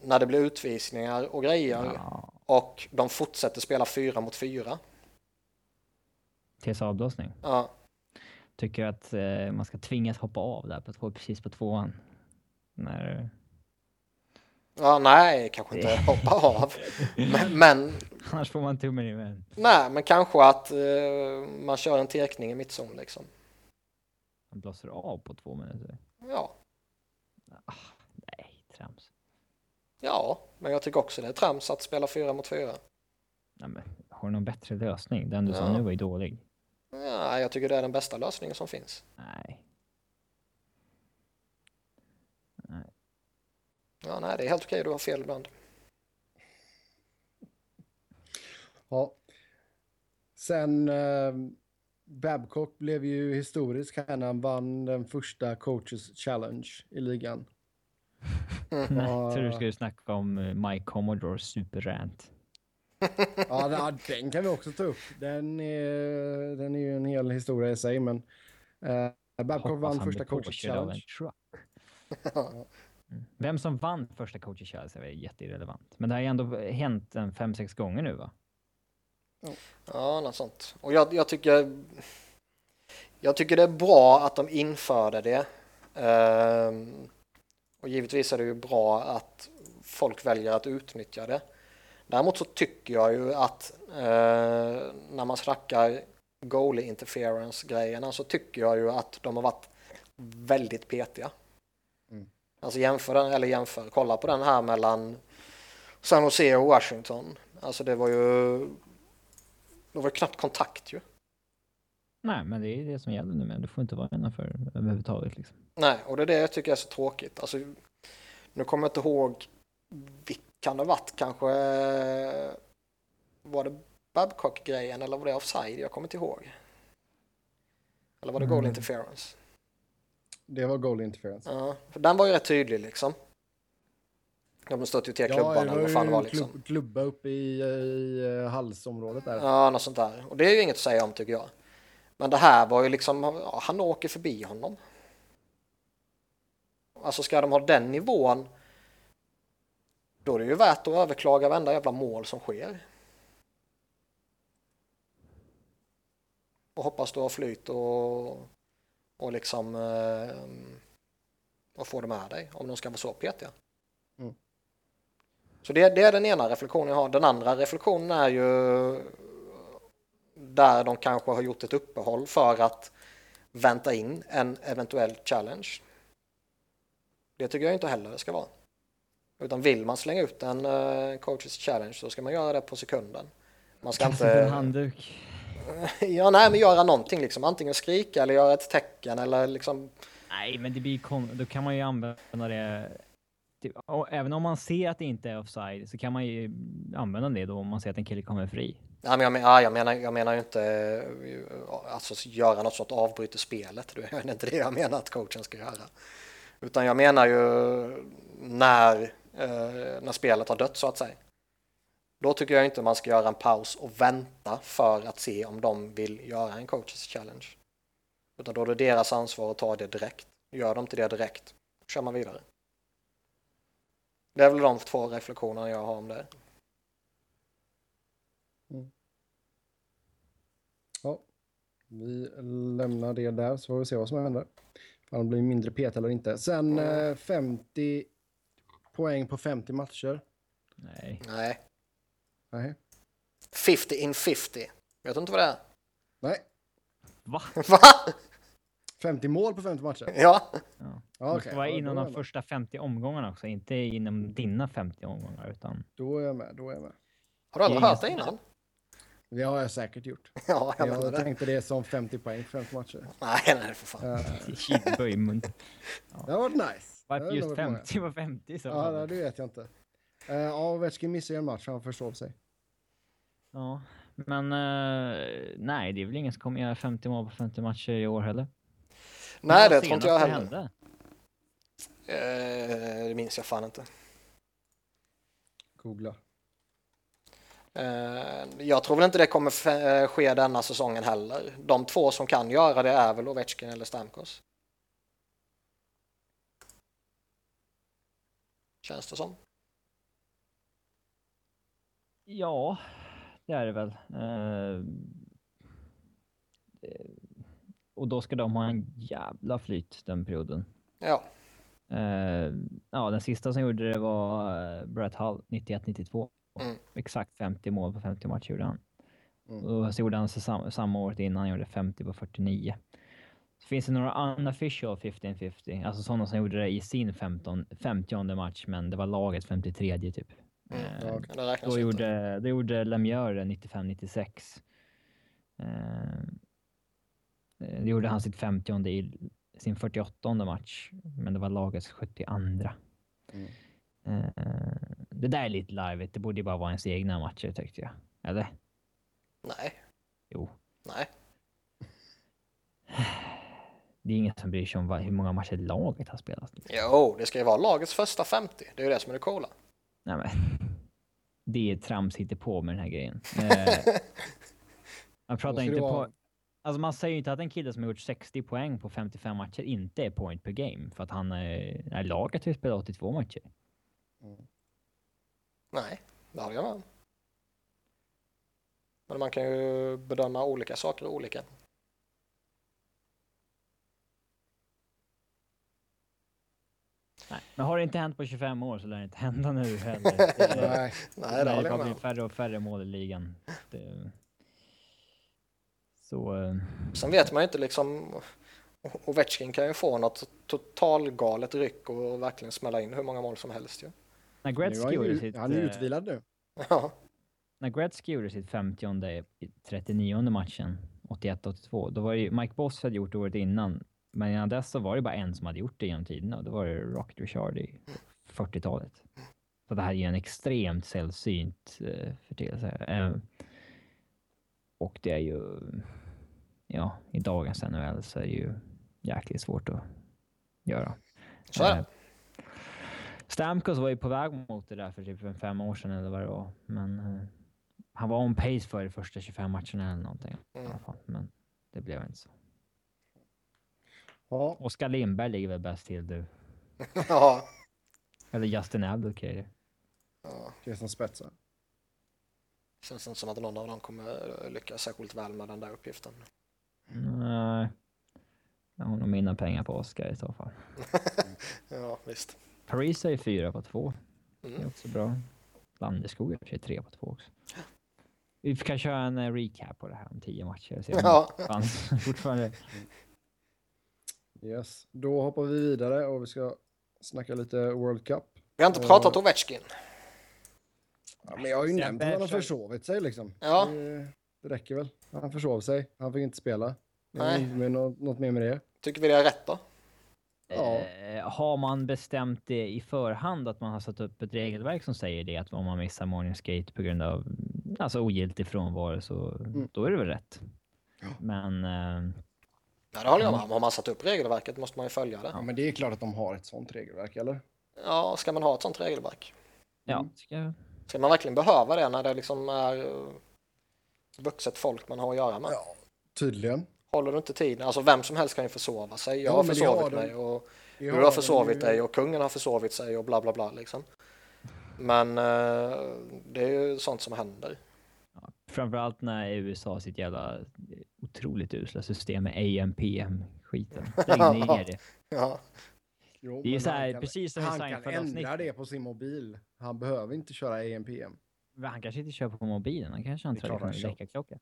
när det blir utvisningar och grejer ja, och de fortsätter spela fyra mot fyra. tills avblåsning. Ja, Tycker att eh, man ska tvingas hoppa av där på två, precis på tvåan. När, ja nej, kanske inte hoppa av. Men, men, annars får man tummen i men. nej, men kanske att eh, man kör en tekning i mittzon liksom. Man blåser av på två minuter. Ja, Nej, trams. ja, men jag tycker också det är trams att spela fyra mot fyra. Nej, men, har du någon bättre lösning? Den du sa Ja. nu var ju dålig. Ja, jag tycker det är den bästa lösningen som finns. Nej. Ja, nej, det är helt okej, du har fel ibland. Ja. Sen eh, Babcock blev ju historisk här när han vann den första coaches challenge i ligan. Nej, Ja. tror du skulle snacka om eh, Mike Commodores superrant. Ja, den- den kan vi också ta upp. Den är, den är ju en hel historia i sig, men eh, Babcock Hoppas vann första coaches påkörd av en challenge. Mm. Vem som vann första coaches challenge är väl jätteirrelevant. Men det har ju ändå hänt en fem, sex gånger nu va? Ja, något sånt. Och jag, jag tycker... Jag tycker det är bra att de införde det. Ehm, och givetvis är det ju bra att folk väljer att utnyttja det. Däremot så tycker jag ju att eh, när man snackar goalie interference grejerna så tycker jag ju att de har varit väldigt petiga. Alltså jämför den, eller jämför, kolla på den här mellan San Jose och Washington. Alltså det var ju, det var knappt kontakt ju. Nej, men det är det som gäller nu med. Du får inte vara innanför överhuvudtaget liksom. Nej, och det är det jag tycker är så tråkigt. Alltså, nu kommer jag inte ihåg, kan det varit? Kanske var det Babcock-grejen eller var det offside? Jag kommer inte ihåg. Eller var det goal Mm. interference? Det var goal interference. Ja, för den var ju rätt tydlig liksom. De stötte ju till klubban det eller vad fan det var liksom. klubb, klubba uppe i, i eh, halsområdet där. Ja, något sånt där. Och det är ju inget att säga om tycker jag. Men det här var ju liksom, ja, han åker förbi honom. Alltså ska de ha den nivån, då är det ju värt att överklaga varenda jävla mål som sker. Och hoppas du har flyt och, och liksom eh, och få det med dig om de ska vara så petiga. Mm. Så det, det är den ena reflektionen jag har. Den andra reflektionen är ju där de kanske har gjort ett uppehåll för att vänta in en eventuell challenge. Det tycker jag inte heller det ska vara. Utan vill man slänga ut en uh, coaches challenge så ska man göra det på sekunden. Man ska Kasta på en inte... handduk. Ja, nej, men göra någonting liksom. Antingen skrika eller göra ett tecken eller liksom... Nej, men det blir kon... Då kan man ju använda det. Typ, och även om man ser att det inte är offside så kan man ju använda det då om man ser att en kille kommer fri. Nej, men jag, men, ja, jag, menar, jag menar ju inte eh, alltså, göra något sånt avbryter spelet. Det är inte det jag menar att coachen ska göra. Utan jag menar ju när, eh, när spelet har dött så att säga. Då tycker jag inte man ska göra en paus och vänta för att se om de vill göra en coaches challenge. Utan då är det deras ansvar att ta det direkt. Gör de inte det direkt, kör man vidare. Det är väl de två reflektionerna jag har om det. Ja. Vi lämnar det där så får vi se vad som händer. Om det blir mindre pet eller inte. Sen Mm. eh, 50 poäng på 50 matcher. Nej. Nej. Nej. 50 in 50. Vet du inte vad det är? Nej. Va? Va? 50 mål på 50 matcher. Ja. Ja. Ja, det ska vara Ja, inom är de första 50 omgångarna också, inte inom dina 50 omgångar utan... Då är jag med. Då är jag med. Har du aldrig Det hört det innan? Det har jag säkert gjort. Ja, jag Jag det. tänkte det som 50 poäng på 50 matcher. Nej, nej, för fan. Kidböj i mun. Det har varit nice. Det Varför just nog varit många. 50 på 50 så? Ja, det vet jag inte. Uh, ja, Ovechkin missar ju en match, han förstår sig. Ja, men eh, nej, det är väl ingen som kommer göra 50 mål på 50 matcher i år heller. Nej, det tror inte jag heller. hände? Eh, det minns jag fan inte. Googla. Jag tror väl inte det kommer ske denna säsongen heller. De två som kan göra det är väl Ovechkin eller Stamkos. Känns det som. Ja, det är det väl. Eh, eh, och då ska de ha en jävla flyt den perioden. Ja, Eh, ja, den sista som gjorde det var uh, Brett Hull 91-92. Mm. Exakt 50 mål på 50 matcher gjorde han. Mm. Och så gjorde han sam samma året innan, han gjorde 50 på 49. Så finns det några unofficial 15-50, alltså sådana som gjorde det i sin 15, 50 match, men det var laget 53 typ. Mm. Eh, Ja, det då, gjorde, då gjorde Lemieux det 95-96. Eh, eh, det gjorde han sitt 50 i sin 48 match, men det var lagets 72. Mm. Eh, det där är lite larvigt. Det borde ju bara vara ens egna matcher tyckte jag. Eller? Nej, Jo. nej. Det är ingen som bryr sig om hur många matcher laget har spelat. Jo, det ska ju vara lagets första 50. Det är ju det som är det coola. Nej, men. Det är trams på med den här grejen. Eh, man pratar inte på... Alltså man säger ju inte att en kille som har gjort 60 poäng på 55 matcher inte är point per game. För att han är... Laget har ju spelat 82 matcher. Nej, det håller jag om. Men man kan ju bedöma olika saker olika. Nej, men har det inte hänt på 25 år så lär det inte hända nu heller. Det, Nej. Nej, det håller jag bli med färre och färre mål i ligan. Det, så... eh, Sen vet man ju inte liksom, Ovechkin kan ju få något totalgalet ryck och verkligen smälla in hur många mål som helst ju. När Nu är Gretzky han, gjorde sitt... han är eh, utvilad nu. Ja, när Gretzky gjorde sitt 50 i 39 matchen, 81-82, då var det ju, Mike Boss hade gjort det året innan, men innan dess så var det bara en som hade gjort det genom tiderna och det var det Rocket Richard i 40-talet. Så det här är ju en extremt sällsynt uh, förteelse. Eh, och det är ju, ja, i dagens NHL så är det ju jäkligt svårt att göra. Eh, Stamkos var ju på väg mot det där för typ fem år sedan eller vad det var. Men eh, han var on pace för de första 25 matcherna eller någonting. Mm. Men det blev inte så. Ja, Oskar Lindberg ligger väl bäst till du. Ja, Eller Justin Abdelkader. ja. det är som spetsar. Känns inte som att någon av dem kommer lyckas särskilt väl med den där uppgiften. Nej. Jag har nog mina pengar på Oskar i så fall. Ja, visst. Paris är ju fyra på två. Det är Mm. också bra. Landeskog är för tre på två också. Vi kan köra en eh, recap på det här om tio matcher. Se om Ja. det fortfarande. Yes. Då hoppar vi vidare och vi ska snacka lite World Cup. Vi har inte pratat Ovechkin. Ja, men jag har ju nämnt att han har försöker- försovit sig liksom. Ja. Det, det räcker väl. Han försov sig. Han fick inte spela. Nej. inte med något, något mer med det. Tycker vi det är rätt då? Ja. Eh, har man bestämt det i förhand att man har satt upp ett regelverk som säger det att om man missar morning skate på grund av alltså ogiltig frånvaro så Mm. då är det väl rätt. Ja. Men eh, Ja, det håller jag med om. Har man satt upp regelverket måste man ju följa det. Ja, men det är klart att de har ett sånt regelverk, eller? Ja, ska man ha ett sånt regelverk? ja, Mm. ska jag, Ska man verkligen behöva det när det liksom är eh, vuxet folk man har att göra med? Ja, tydligen. Håller du inte tiden? Alltså vem som helst kan ju försova sig. Jag Ja, har försovit mig och du har försovit dig och kungen har försovit sig och bla bla bla liksom. Men eh, det är ju sånt som händer. Framförallt när USA har sitt jävla otroligt usla system med AMPM-skiten. Lägg ner det. Ja, Jo, Det är men så här, kan- precis som Han kan ändra det på sin mobil. Han behöver inte köra AMPM. Men Han kanske inte kör på mobilen, han kanske har en Det traditionell kör. väckarklocka.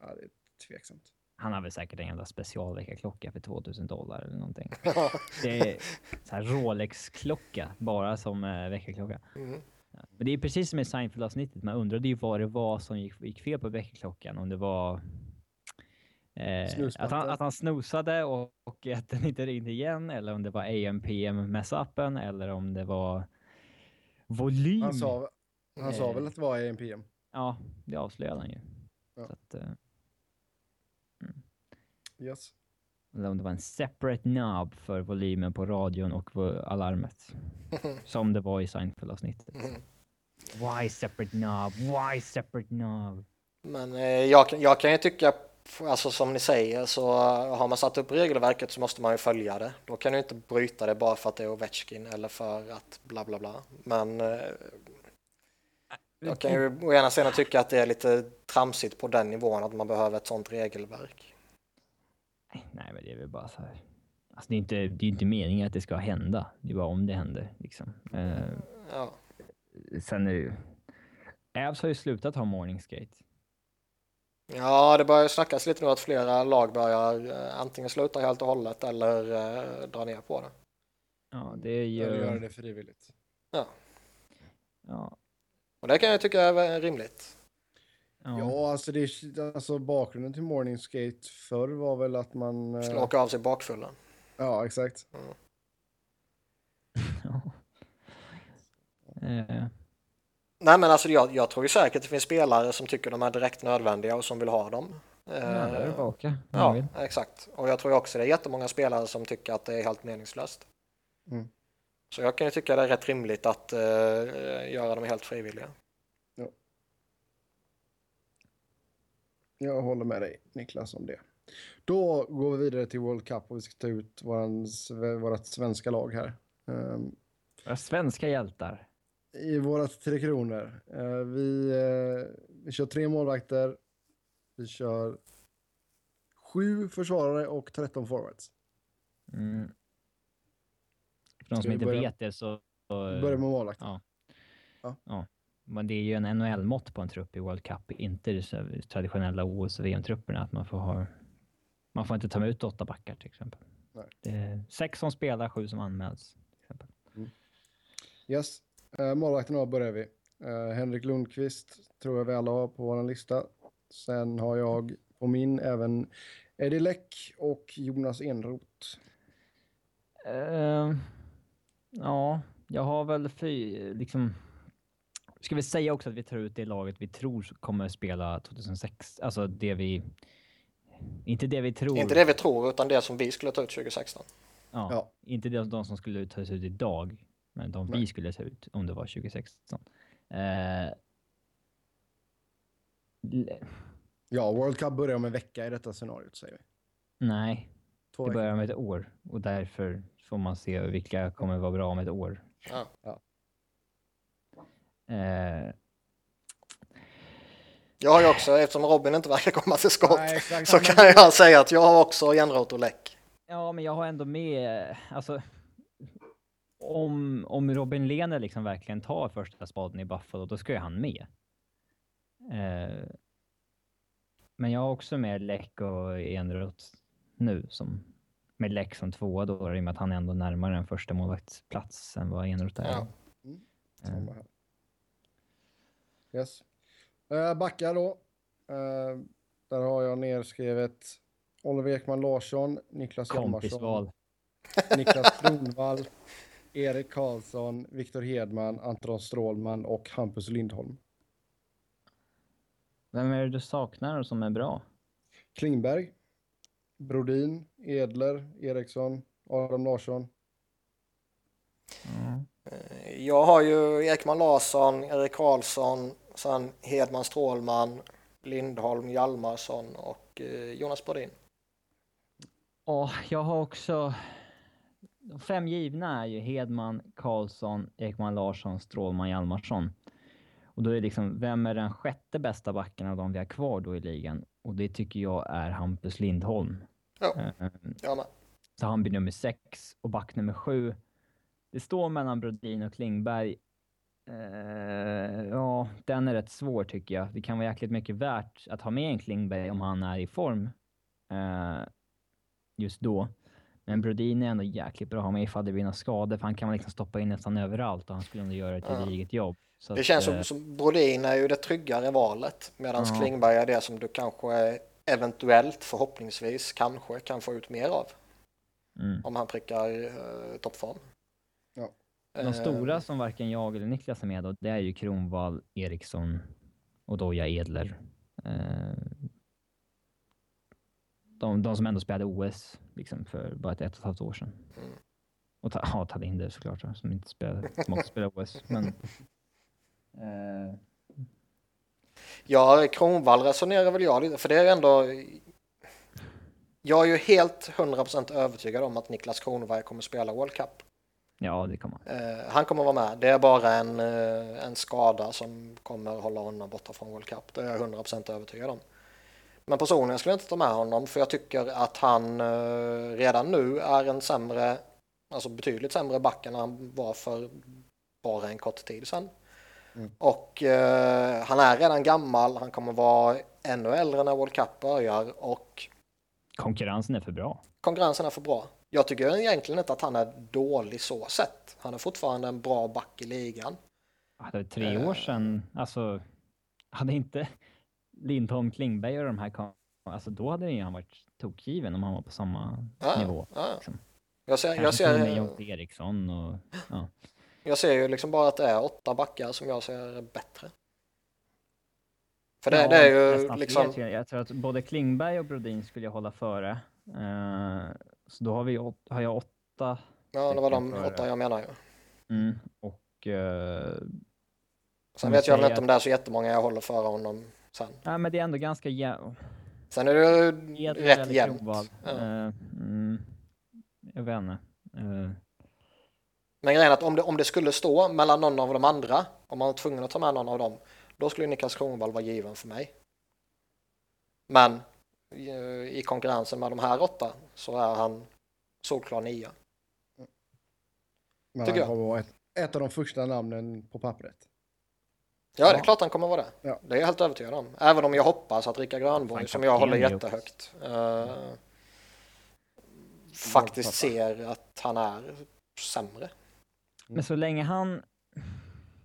Ja, det är tveksamt. Han har väl säkert en jävla specialväckarklocka för 2000 dollar eller någonting. Det är så här Rolex-klocka, bara som eh, väckarklocka. mm. Men det är precis som i Seinfeld-avsnittet, man undrade ju vad det var som gick, gick fel på väckarklockan. Om det var eh, att, han, att han snosade och, och att den inte ringde igen, eller om det var AMPM mess-upen, eller om det var volym. Han sa, han sa Eh. väl att det var AMPM? Ja, det avslöjade han ju. Ja. Att, eh, Yes. Eller om det var en separate knob för volymen på radion och alarmet. Som det var i Seinfeld-avsnittet. Mm. Why separate knob? Why separate knob? Men eh, jag, kan- jag kan ju tycka, alltså som ni säger, så eh, har man satt upp regelverket så måste man ju följa det. Då kan du inte bryta det bara för att det är Ovechkin eller för att bla bla bla. Men eh, jag kan ju å ena sidan tycka att det är lite tramsigt på den nivån att man behöver ett sånt regelverk. Nej, men det är väl bara så här. Alltså det är inte, det är inte meningen att det ska hända. Det är bara om det händer liksom. Eh, Ja, sen är det ju... Avs har ju slutat ha morning skate. ja det börjar snackas lite nu att flera lag börjar eh, antingen sluta helt och hållet eller eh, dra ner på det. Ja, det är ju... Eller göra det frivilligt. Ja, Och det kan jag tycka är rimligt. Ja. Ja, alltså, det alltså bakgrunden till Morning Skate förr var väl att man... eh, åka av sig bakfullen. Ja, exakt. ja. Eh, Nej men alltså jag, jag tror ju säkert det finns spelare som tycker de är direkt nödvändiga och som vill ha dem. ja, är det Ja, exakt. Och jag tror också det är jättemånga spelare som tycker att det är helt meningslöst. Mm. Så jag kan ju tycka det är rätt rimligt att eh, göra dem helt frivilliga. Jag håller med dig, Niklas, om det. Då går vi vidare till World Cup och vi ska ta ut vårat svenska lag här. Ehm, Våra svenska hjältar. I vårat Tre Kronor. Eh, vi, eh, vi kör tre målvakter. Vi kör sju försvarare och 13 forwards. Mm. För de som inte börja- vet det så... så Börjar med målvakt. Ja. Men det är ju en NHL-mått på en trupp i World Cup, inte de traditionella OS och VM-trupperna. Att man får ha... Man får inte ta ut åtta backar till exempel. Nej. Det är sex som spelar, sju som anmäls. Till exempel. Yes. Uh, målvakten då börjar vi. Eh, Henrik Lundqvist tror jag vi alla har på vår lista. Sen har jag på min även Eddie Läck och Jonas Enroth. Eh, ja, jag har väl fy, liksom... Ska vi säga också att vi tar ut det laget vi tror kommer spela 2006, alltså det vi... Inte det vi tror. Inte det vi tror, utan det som vi skulle ta ut 2016. Ja, Ja. Inte de, de som skulle tas ut idag, men de vi Nej. skulle ta ut om det var 2016. Eh, Ja, World Cup börjar om en vecka i detta scenariot säger vi. nej, Två det börjar med ett år och därför får man se vilka kommer vara bra om ett år. Ja. Eh, Jag har ju också, eftersom Robin inte verkar komma till skott, Nej, exakt. så kan jag säga att jag har också Enroth och Läck. Ja, men jag har ändå med, alltså, om, om Robin Lehner liksom verkligen tar första spaden i Buffalo, då ska ju han med. Eh, men jag har också med Läck och Enroth nu, som, med Läck som tvåa då, i och med att han är ändå närmare en första målvaktsplats än vad Enroth är. Ja. Samma här. Yes. Uh, backar då. Eh, där har jag nerskrivet Oliver Ekman Larsson, Niklas Hjalmarsson. Niklas Kronwall, Erik Karlsson, Viktor Hedman, Anton Strålman och Hampus Lindholm. Vem är det du saknar som är bra? Klingberg, Brodin, Edler, Eriksson, Adam Larsson. Ja. Eh, Jag har ju Ekman Larsson, Erik Karlsson, sen Hedman Strålman, Lindholm, Hjalmarsson och eh, Jonas Brodin. Ja, jag har också... De fem givna är ju Hedman, Karlsson, Ekman Larsson, Strålman, Hjalmarsson. Och då är det liksom, vem är den sjätte bästa backen av de vi har kvar då i ligan? Och det tycker jag är Hampus Lindholm. Ja. Eh, Jag med. Så han blir nummer sex och back nummer sju. Det står mellan Brodin och Klingberg. Eh, ja, den är rätt svår tycker jag. Det kan vara jäkligt mycket värt att ha med en Klingberg om han är i form eh, just då. Men Brodin är ändå jäkligt bra att ha med ifall det blir några skador, för han kan man liksom stoppa in nästan överallt och han skulle ändå göra ett gediget jobb. Så Det att, känns eh, som, som Brodin är ju det tryggare valet medan Ja. Klingberg är det som du kanske eventuellt, förhoppningsvis, kanske kan få ut mer av mm. om han prickar eh, toppform. Ja. De Eh, stora som varken jag eller Niklas är med då, det är ju Kronwall, Eriksson och Doja Edler. Eh, de, de som ändå spelade OS liksom för bara ett, ett och ett halvt år sedan. Mm. Och ta, ja, Talinder såklart, som inte spelade, som också spelade OS. Men, eh, Ja, Kronvall resonerar väl jag lite, för det är ju ändå... Jag är ju helt 100% övertygad om att Niklas Kronberg kommer spela World Cup. Ja, det kommer han. Eh, han kommer vara med. Det är bara en, eh, en skada som kommer hålla honom borta från World Cup. Det är jag 100% övertygad om. Men personligen skulle jag inte ta med honom för jag tycker att han eh, redan nu är en sämre, alltså betydligt sämre back än han var för bara en kort tid sedan. Mm. Och han är redan gammal, han kommer vara ännu äldre när World Cup börjar och Konkurrensen är för bra. konkurrensen är för bra. Jag tycker egentligen inte att han är dålig så sett. Han är fortfarande en bra back i ligan. Hade tre Eh. år sedan, alltså, hade inte Lindholm, Klingberg och de här alltså då hade ju han varit tokgiven om han var på samma Ja, nivå. ja. Liksom. Jag, ser, jag, Kanske ser, Eriksson och ja. jag ser ju liksom bara att det är åtta backar som jag ser är bättre. För det, Ja, det är ju liksom... fler, jag. tror att både Klingberg och Brodin skulle jag hålla före. Eh, så då har, vi, har jag åtta. Ja, det var de före. åtta jag menar ju. Mm, och eh, Sen vet jag väl inte om det är så jättemånga jag håller före honom sen. nej, men det är ändå ganska jä- Sen är det rätt jämnt. Ja. Eh, mm, jag vet inte. Eh, Men grejen är att om det, om det skulle stå mellan någon av de andra, om man var tvungen att ta med någon av dem, då skulle Niklas Kronwall vara given för mig. Men i konkurrensen med de här åtta så är han solklar nia. Men Tycker han jag. kommer vara ett, ett av de första namnen på pappret. Ja, det är klart han kommer vara det. Ja. Det är jag helt övertygad om. Även om jag hoppas att Rickard Grönborg, som jag håller jättehögt, eh, faktiskt pappa. ser att han är sämre. Men så länge han...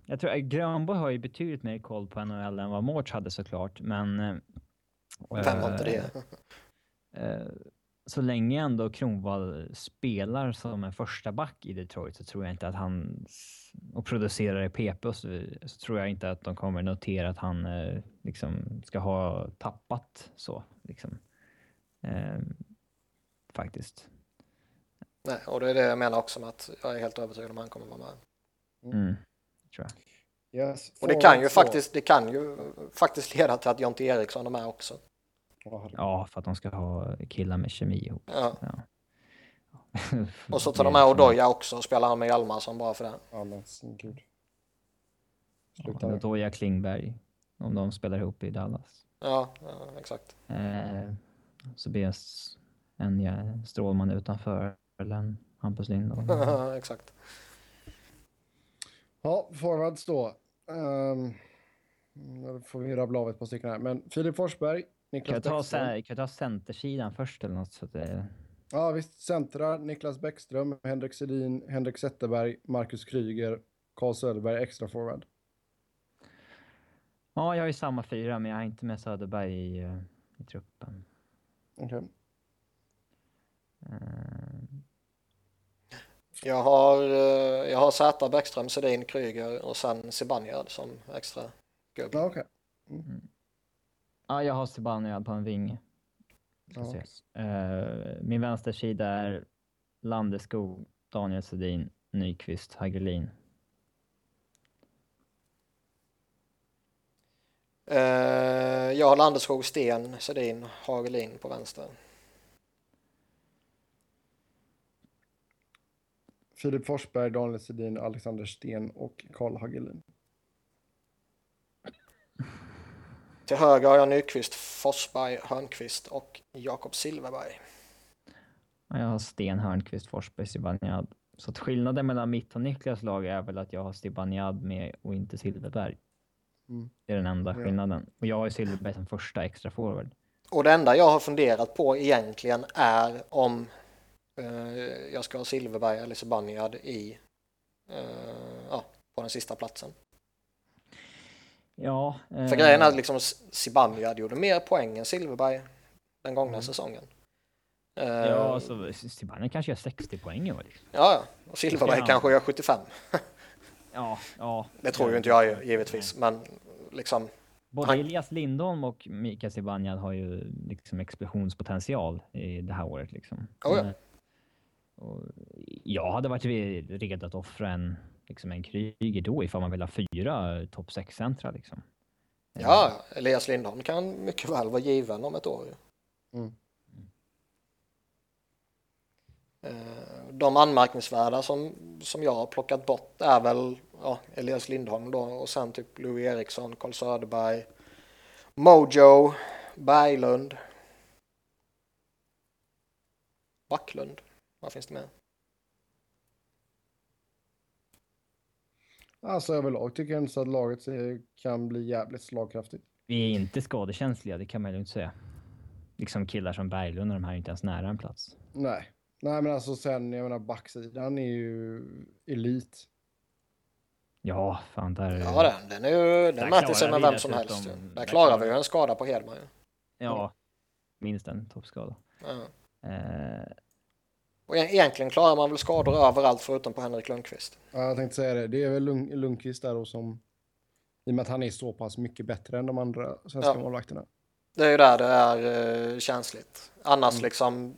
Jag tror att Grönborg har ju betydligt mer koll på NHL än vad Mårts hade såklart, men... eh, Vem har inte det? eh, så länge ändå Kronwall spelar som en första back i Detroit så tror jag inte att han och producerar i PP så, så tror jag inte att de kommer notera att han eh, liksom ska ha tappat så liksom. Eh, faktiskt. Nej, och det är det jag menar också med att jag är helt övertygad om att han kommer vara med. Mm, tror jag. Yes. Och det kan ju faktiskt, det kan ju faktiskt leda till att Jonte Eriksson är med också. Ja. Ja, för att de ska ha killar med kemi ihop. Ja. Ja. Och så tar de med Odoja också och spelar han med Hjalmarsson bara för det. Ja, men sin gud. Ja, Sluta nu. Odoja Klingberg, om de spelar ihop i Dallas. Ja, ja exakt. Eh, så blir en ja, Strålman utanför eller en Hampus Lindholm. exakt. Ja, forwards då. Um, då får vi rabbla av ett par stycken här. Men Filip Forsberg, Kan Niklas jag, ta, Bäckström. kan jag ta centersidan först eller något? Så att det, Ja, visst. Centra, Niklas Bäckström, Henrik Sedin, Henrik Zetterberg, Marcus Kryger, Carl Söderberg, extra forward. ja, jag har ju samma fyra, men jag har inte med Söderberg i, eh, i truppen. Okej. Eh, Jag har, eh, jag har Zäta, Bäckström, Sedin, Kryger och sen Zibanejad som extra gubbe. Ja, okej. ja, jag har Zibanejad på en ving. Ja. Eh, min vänstersida är Landeskog, Daniel Sedin, Nyqvist, Hagelin. Eh, jag har Landeskog, Sten, Sedin, Hagelin på vänster. Filip Forsberg, Daniel Sedin, Alexander Sten och Karl Hagelin. Till höger har jag Nyqvist, Forsberg, Hörnqvist och Jakob Silverberg. Ja, Jag har Sten, Hörnqvist, Forsberg, Zibanejad. Så att skillnaden mellan mitt och Niklas lag är väl att jag har Zibanejad med och inte Silverberg. Mm. Det är den enda Ja. skillnaden. Och jag har Silverberg som första extra forward. Och det enda jag har funderat på egentligen är om jag ska ha Silverberg eller Zibanejad i eh, ja, på den sista platsen. Ja. För grejen är att liksom Zibanejad gjorde mer poäng än Silverberg den gångna Mm. säsongen. Eh, Ja, alltså Zibanejad kanske gör 60 poäng i år. Liksom. ja, ja. Och Silverberg kanske gör 75. Ja, ja. Det tror ju inte jag givetvis, men liksom Både Han- Elias Lindholm och Mikael Zibanejad har ju liksom explosionspotential i det här året. Liksom. Oh ja. Och jag hade varit redo att offra en, liksom en Kryger då ifall man vill ha fyra topp 6-centra. Liksom. Ja, Elias Lindholm kan mycket väl vara given om ett år. Mm. Eh, De anmärkningsvärda som, som jag har plockat bort är väl ja, Elias Lindholm då och sen typ Louis Eriksson, Carl Söderberg, Mojo, Berglund, Backlund. Vad finns det mer? Alltså överlag tycker jag inte att laget kan bli jävligt slagkraftigt. Vi är inte skadekänsliga, det kan man ju inte säga. Liksom killar som Berglund och de här är inte ens nära en plats. Nej. Nej, men alltså sen, jag menar backsidan är ju elit. Ja, fan där... Ja, den, den, är ju, den mäter sig med vem som helst. ju. där Där klarar vi ju en skada på Hedman. ju. Ja, minst en toppskada. Ja. Eh, Och e- egentligen klarar man väl skador överallt förutom på Henrik Lundqvist. Ja, jag tänkte säga det. Det är väl Lund Lundqvist där då som... I och med att han är så pass mycket bättre än de andra svenska Ja. målvakterna. Det är ju där det är eh, känsligt. Annars Mm. liksom,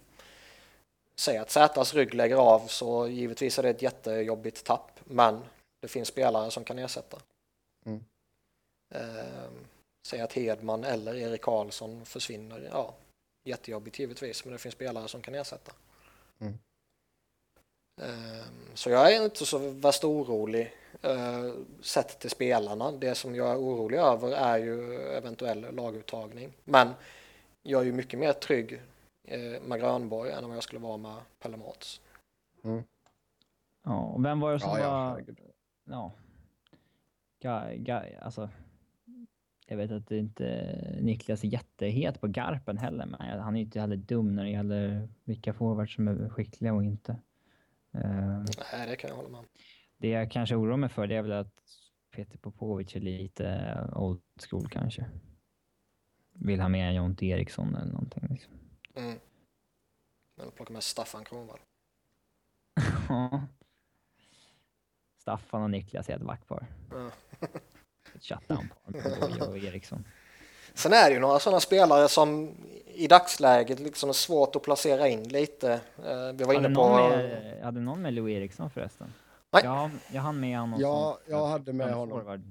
säg att Zätas rygg lägger av så givetvis är det ett jättejobbigt tapp. Men det finns spelare som kan ersätta. Mm. Eh, säg att Hedman eller Erik Karlsson försvinner. Ja, jättejobbigt givetvis, men det finns spelare som kan ersätta. Mm. Eh, så jag är inte så värst orolig eh, sett till spelarna. Det som jag är orolig över är ju eventuell laguttagning. Men jag är ju mycket mer trygg eh, med Grönborg än om jag skulle vara med Pelle Mårts. Ja, och vem var det som Ja, ja, var... herregud. Ja. Ga, ga, alltså. Jag vet att det inte Niklas är jättehet på Garpen heller, men han är ju inte heller dum när det gäller vilka forwards som är skickliga och inte. Eh, Nej, det kan jag hålla med om. det jag kanske oroar mig för det är väl att Peter Popovic är lite old school kanske. Vill ha med Jonte Eriksson eller någonting. Liksom. Mm. Men plocka med Staffan Kronwall. Ja. Staffan och Niklas är ett vaktpar. Ja. Boye och Eriksson. Sen är det ju några sådana spelare som i dagsläget liksom är svårt att placera in lite. Eh, Vi var Hade inne någon, på... med, hade någon med Louis Eriksson förresten? Nej. Ja, jag hann med honom. Ja, som- jag hade med honom. Forward.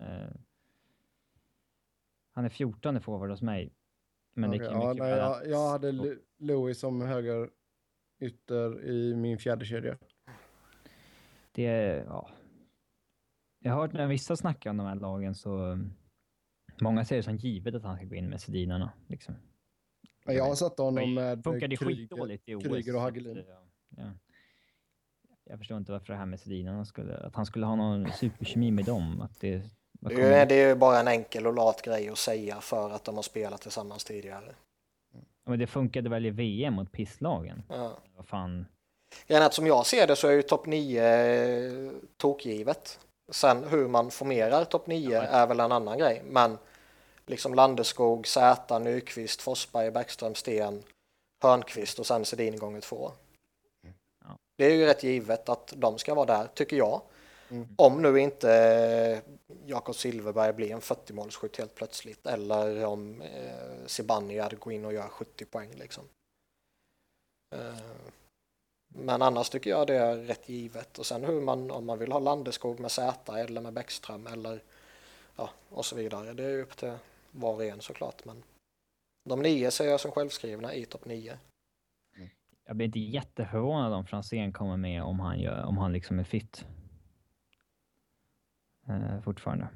Eh, han är 14 forward hos mig. Men det kan ju ja, mycket nej, jag, jag hade Louis som höger ytter i min fjärde kedja. Det, ja. Jag har hört när vissa snackar om de här lagen så um, många ser det som givet att han ska gå in med Sedinarna. Liksom. Jag har satt honom Det med funkade Kryger, skitdåligt i OS. Kryger och Hagelin. ja, ja. Jag förstår inte varför det här med Sedinarna skulle, att han skulle ha någon superkemi med dem. Att det, Det är, det är ju bara en enkel och lat grej att säga för att de har spelat tillsammans tidigare. Ja, Men det funkade väl i VM mot pisslagen? Ja. Vad fan. Är att som jag ser det så är ju topp 9 tokgivet. Sen hur man formerar topp 9 Ja. är väl en annan grej. Men liksom Landeskog, Zäta, Nyqvist, Forsberg, Bäckström, Sten, Hörnqvist och sen Sedin gånger två. Ja. Det är ju rätt givet att de ska vara där, tycker jag. Mm. Om nu inte Jakob Silverberg blir en 40-målsskytt helt plötsligt eller om eh, Zibanejad går in och gör 70 poäng liksom. Eh, men annars tycker jag det är rätt givet och sen hur man, om man vill ha Landeskog med Z eller med Bäckström eller ja, och så vidare. Det är ju upp till var och en såklart men de nio ser jag som självskrivna i topp 9. Jag blir inte jätteförvånad om Franzén kommer med om han, gör, om han liksom är fit. Eh, fortfarande.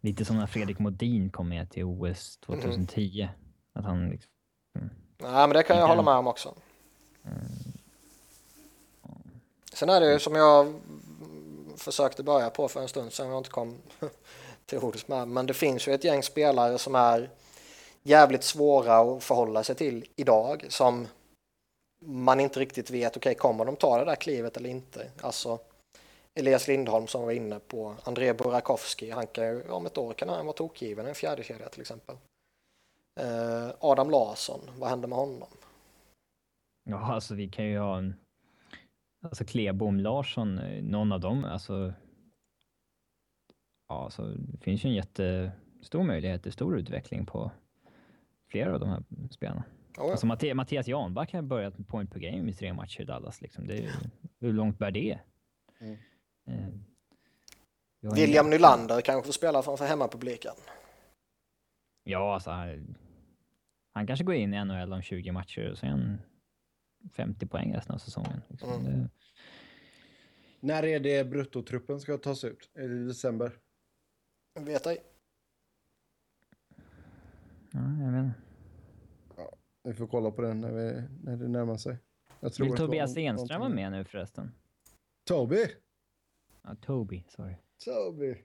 Lite som när Fredrik Modin kom med till OS 2010. Att han liksom, Nej men det kan jag hålla med om också. eh, Sen är det ju som jag försökte börja på för en stund sedan jag inte kom till ordet med. Men det finns ju ett gäng spelare som är jävligt svåra att förhålla sig till idag som man inte riktigt vet, okej kommer de ta det där klivet eller inte? Alltså Elias Lindholm som var inne på, André Burakovsky, han kan ju, om ett år kan han vara tokgiven i en fjärde kedja till exempel. Eh, Adam Larsson, vad händer med honom? ja, alltså vi kan ju ha en... Alltså Klebom, Larsson, eh, någon av dem, alltså... Ja, alltså det finns ju en jättestor möjlighet till stor utveckling på flera av de här spelarna. Oh, ja. Alltså Mattias Janback har börjat med point per game i tre matcher i Dallas. Liksom. Det hur långt bär det? Mm. Eh, en William jätte- Nylander kanske får spela framför hemmapubliken. Ja, alltså han, han kanske går in i NHL om 20 matcher och han 50 poäng resten av säsongen. Liksom. Mm. Det, När är det bruttotruppen ska tas ut? Är det i december? Vet ej. ja, jag vet inte. Vi får kolla på den när, vi, när det närmar sig. Jag tror Vill Tobias Enström vara med nu förresten? Toby! Ja, Toby, sorry. Toby!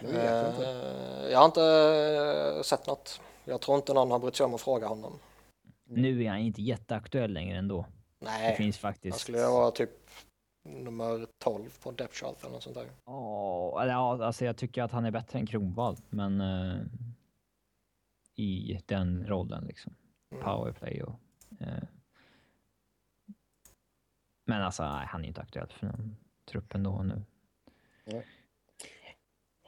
Jag vet inte. Eh, Jag har inte sett något. Jag tror inte någon har brytt sig om att fråga honom. Mm. Nu är han inte jätteaktuell längre ändå. Det Nej, finns han faktiskt... skulle vara typ nummer 12 på depth chart eller något sånt där. Ja, ja, alltså jag tycker att han är bättre än Kronwall, men eh, i den rollen liksom. Mm. Powerplay och... eh, men alltså, nej, han är inte aktuell för någon trupp ändå nu.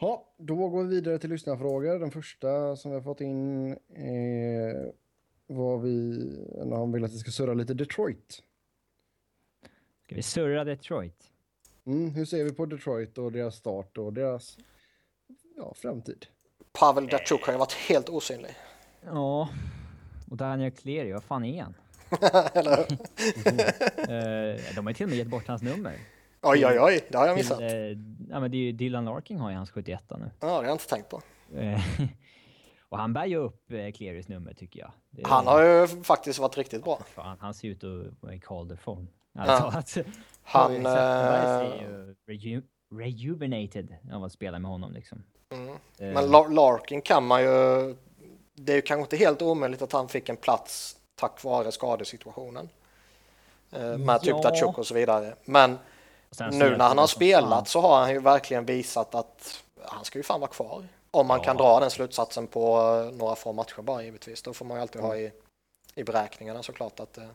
Ja, då går vi vidare till lyssnarfrågor. Den första som vi har fått in är vad vi... När han vill att vi ska surra lite Detroit. Ska vi surra Detroit? Mm, hur ser vi på Detroit och deras start och deras ja, framtid? Pavel Datsjuk har ju varit helt osynlig. Ja, och Daniel Cleary, vad fan är han? eller hur? Eh, de har ju till och med gett bort hans nummer. Oj, oj, oj, det har jag Till, missat. eh, ja, men det är ju Dylan Larkin har ju hans 71 nu. Ja, det har jag inte tänkt på. Och han bär ju upp eh, Clearys nummer tycker jag. Det Han har ju faktiskt varit riktigt bra. Fan, han ser ut att vara i kalderform. Alltså, Han... Zetterberg eh, ju reju rejuvenated av att spela med honom liksom. mm. Eh, Men La- Larkin kan man ju... Det är ju kanske inte helt omöjligt att han fick en plats tack vare skadesituationen. Med typ Ja. Datsjuk och så vidare. Men nu när han har spelat så har han ju verkligen visat att han ska ju fan vara kvar. Om man Ja. kan dra den slutsatsen på eh, några få matcher bara givetvis. Då får man ju alltid ha i, i beräkningarna såklart att eh,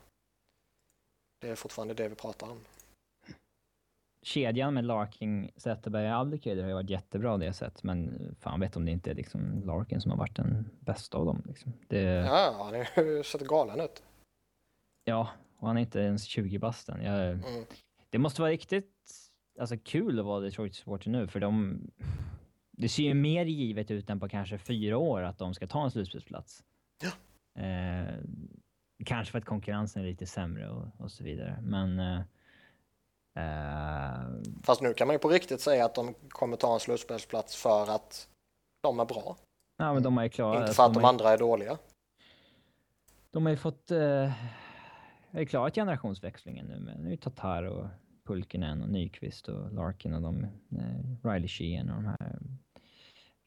det är fortfarande det vi pratar om. Kedjan med Larkin, Zetterberg och Abdelkader har ju varit jättebra det sätt, men fan vet om det inte är liksom Larkin som har varit den bästa av dem. Liksom. Det, Ja, han har ju sett galen ut. Ja, och han är inte ens 20 basten. Jag, Mm. Det måste vara riktigt alltså, kul att vara Detroit supporter nu, för de... Det ser ju mer givet ut än på kanske fyra år att de ska ta en slutspelsplats. Ja. Eh, kanske för att konkurrensen är lite sämre och, och så vidare, men... Eh, eh, Fast nu kan man ju på riktigt säga att de kommer ta en slutspelsplats för att de är bra. ja, men de har ju klarat... Inte för att de har, andra är dåliga. de har ju fått... Eh, ju klarat generationsväxlingen nu med nu är Tatar och Pulkinen och Nyqvist och Larkin och de, eh, Riley Sheehan och de här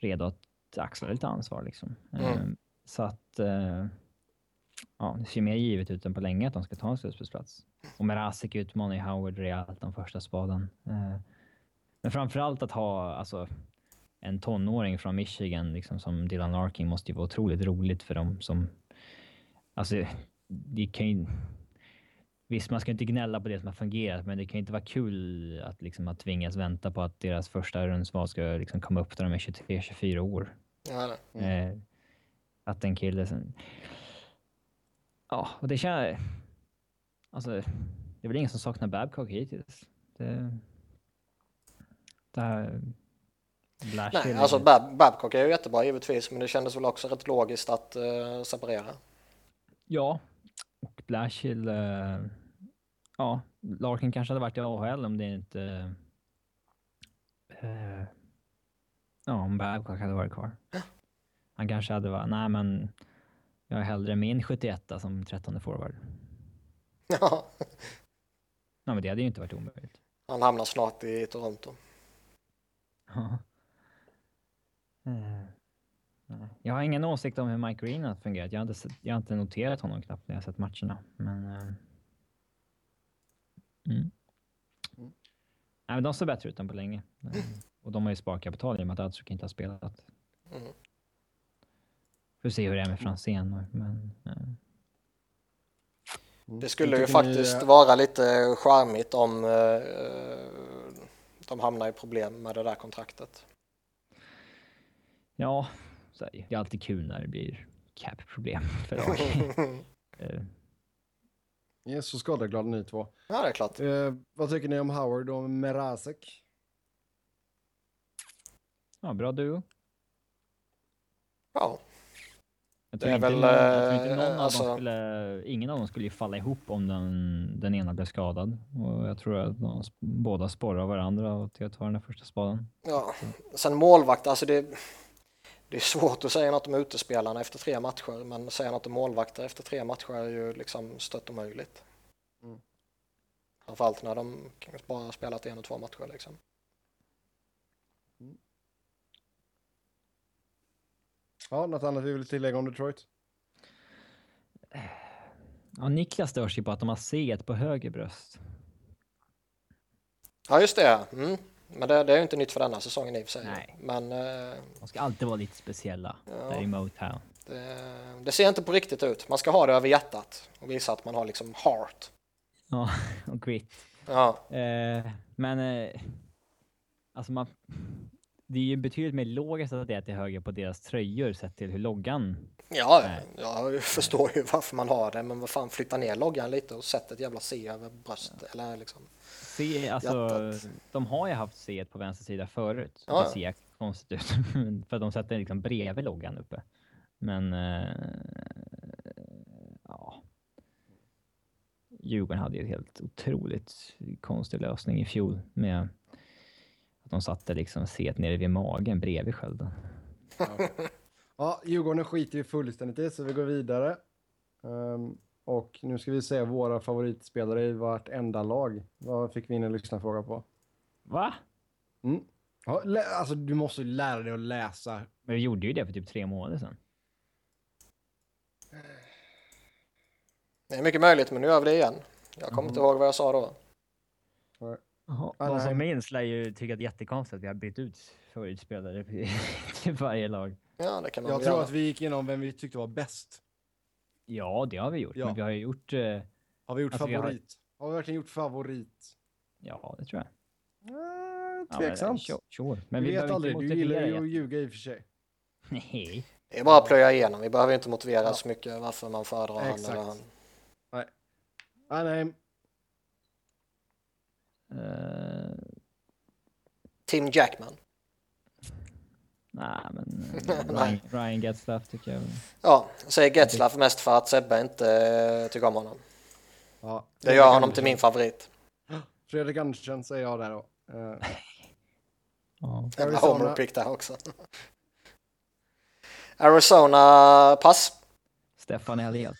redo att axla lite ansvar liksom. Mm. Eh, så att eh, ja, det ser mer givet ut än på länge att de ska ta en slutspelsplats. Och Merasik utmanar ju Howard rejält om första spaden. Eh, men framförallt att ha alltså en tonåring från Michigan liksom som Dylan Larkin måste ju vara otroligt roligt för dem som Alltså, det kan ju... Visst, man ska inte gnälla på det som har fungerat, men det kan inte vara kul att, liksom, att tvingas vänta på att deras första rundsval ska liksom, komma upp när de är 23-24 år. Ja, det- Eh, att en kille som... Ja, och det känns... Alltså, det är väl ingen som saknar Babcock hittills. Det... Det här... Nej, alltså Bab Babcock är ju jättebra givetvis, men det kändes väl också rätt logiskt att eh, separera. Ja, och Blashill... Uh, ja, Larkin kanske hade varit i AHL om det inte... eh, ja, om Babcock hade varit kvar. Han kanske hade varit, nej men jag är hellre min 71 som 13 forward. Ja, Nej men det hade ju inte varit omöjligt. han hamnar snart i Toronto. Ja. Eh. Jag har ingen åsikt om hur Mike Green har fungerat. Jag har inte, jag har inte noterat honom knappt när jag sett matcherna. Men, eh, mm. Mm. Nej, men de ser bättre ut än på länge. Eh, Och de har ju sparkapital i och med att Datsuk inte har spelat. Mm. Får se hur det är med Franzén. Men, eh, Mm. Det skulle ju ni, faktiskt eh, vara lite charmigt om eh, de hamnar i problem med det där kontraktet. ja, så är det är alltid kul när det blir cap-problem för lag. Ni är så skadeglada ni två. Ja, det är klart. Eh, vad tycker ni om Howard och Merasek? ja, bra duo. Ja, Jag tror, inte väl, någon, jag tror inte eh, någon av alltså- dem skulle, ingen av dem skulle ju falla ihop om den, den ena blev skadad. Och jag tror att de, båda sporrar varandra till att ta den där första spaden. ja. Sen målvakt, alltså det, det är svårt att säga något om utespelarna efter tre matcher, men säga något om målvakter efter tre matcher är ju liksom stött omöjligt. Mm. Framförallt när de bara har spelat en och två matcher liksom. Ja, något annat vi vill tillägga om Detroit? Ja, Niklas stör sig på att de har C på höger bröst. Ja, just det. Mm. Men det, det är ju inte nytt för denna säsongen i och för sig. Nej. Men eh, De ska alltid vara lite speciella Ja. i Motown. det, det ser inte på riktigt ut. Man ska ha det över hjärtat och visa att man har liksom heart. Ja, och grit. Ja, Eh, men eh, alltså man, det är ju betydligt mer logiskt att det är till höger på deras tröjor sett till hur loggan... ja Nej. jag förstår ju varför man har det. Men vad fan, flytta ner loggan lite och sätt ett jävla C över bröstet. Eller liksom. C, alltså, Hjärtat. de har ju haft C på vänster sida förut. Ja, det ser konstigt ut. för de sätter liksom bredvid loggan uppe. Men... Eh, ja. Djurgården hade ju en helt otroligt konstig lösning i fjol med att de satte liksom C nere vid magen bredvid skölden. Ja, Djurgården skiter ju fullständigt i, så vi går vidare. Um, Och nu ska vi se våra favoritspelare i vartenda lag. Vad fick vi in en lyssnarfråga på? Va? Mm. Ja, alltså, du måste ju lära dig att läsa. Men vi gjorde ju det för typ tre månader sedan. Det är mycket möjligt, men nu gör vi det igen. Jag kommer inte Mm. ihåg vad jag sa då. Jaha. Ah, De nej. som minns lär ju tycka att det är jättekonstigt att vi har bytt ut favoritspelare till varje lag. Ja, det kan man Jag tror göra. att vi gick igenom vem vi tyckte var bäst. Ja, det har vi gjort. Ja. Men vi har ju gjort... eh, Har vi gjort Alltså, vi har- favorit? Har... vi verkligen gjort favorit? Ja, det tror jag. Eh, Ja, men, tveksamt. sure. Men vi vi vet aldrig. Du gillar ju att ljuga i och för sig. Nej. Det är bara att plöja igenom. Vi behöver inte motivera Ja. så mycket varför man föredrar han eller han. Ah, nej. Uh, Tim Jackman. nej, men eh, Ryan, Ryan Getzlaff tycker jag. Ja, jag säger Getzlaff mest för att Sebbe inte eh, tycker om honom. Ja. Det gör honom till min favorit. Fredrik Andersen säger jag där då. Eh, Ja. Jävla Arizona. homer pick där också. Arizona, pass. Stefan Elliot.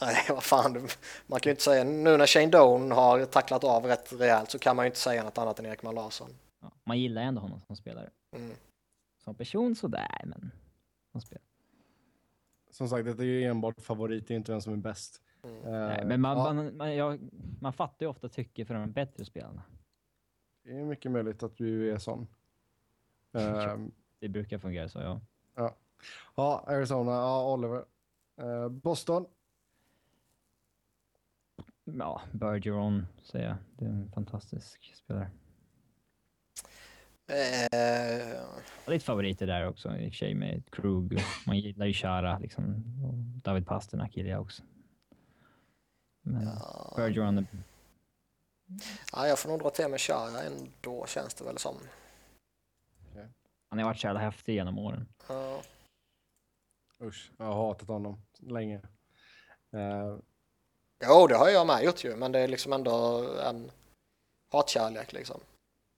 Nej, vad fan. Man kan ju inte säga, nu när Shane Doan har tacklat av rätt rejält så kan man ju inte säga något annat än Ekman Larsson. Ja. Man gillar ändå honom som spelare. Mm. Som person sådär, men som spelare. som sagt, det är ju enbart favorit. Det är inte vem som är bäst. Mm. Eh, Nej, men man, ja, man, man, jag, man fattar ju ofta tycke för de bättre spelarna. Det är mycket möjligt att du är sån. Eh, Det brukar fungera så, ja. ja, Arizona. Ja, Oliver. Eh, Boston. Ja, Bergeron säger jag. Det är en fantastisk spelare. Och lite favoriter där också, i och för sig med Krug. Man gillar ju Chara liksom. Och David Pasternak gillar jag också. Men ja. Bergeron, är- ja, jag får nog dra till med Chara ändå känns det väl som. han har varit så jävla häftig genom åren. Ja. Usch, jag har hatat honom länge. Eh, Jo, det har jag med gjort ju, men det är liksom ändå en hatkärlek liksom.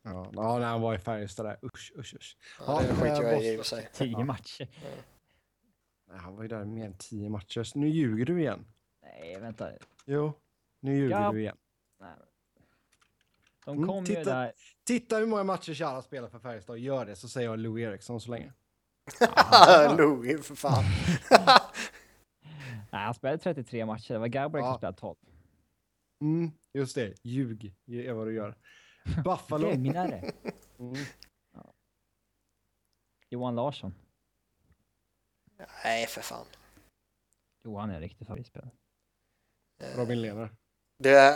ja, ja, när han var i Färjestad där. Usch, usch, usch. Ja, det Ja, skiter jag i i och för sig. Tio matcher. Nej, han var ju där mer än tio matcher. Så nu ljuger du igen. Nej, vänta. Jo, nu ljuger Ja. du igen. Nej. De Mm, kom ju titta. där. Titta hur många matcher Chara spelar för Färjestad. Gör det så säger jag Lou Eriksson så länge. Louis för fan. Nej, han spelade 33 matcher. Det var Gabriel Ja. som spelade 12. Mm, just det. Ljug är vad du gör. Buffalo. Lögnare. Mm. Johan Larsson. Nej, för fan. Johan är en riktig favoritspelare. Robin Lehner. Det är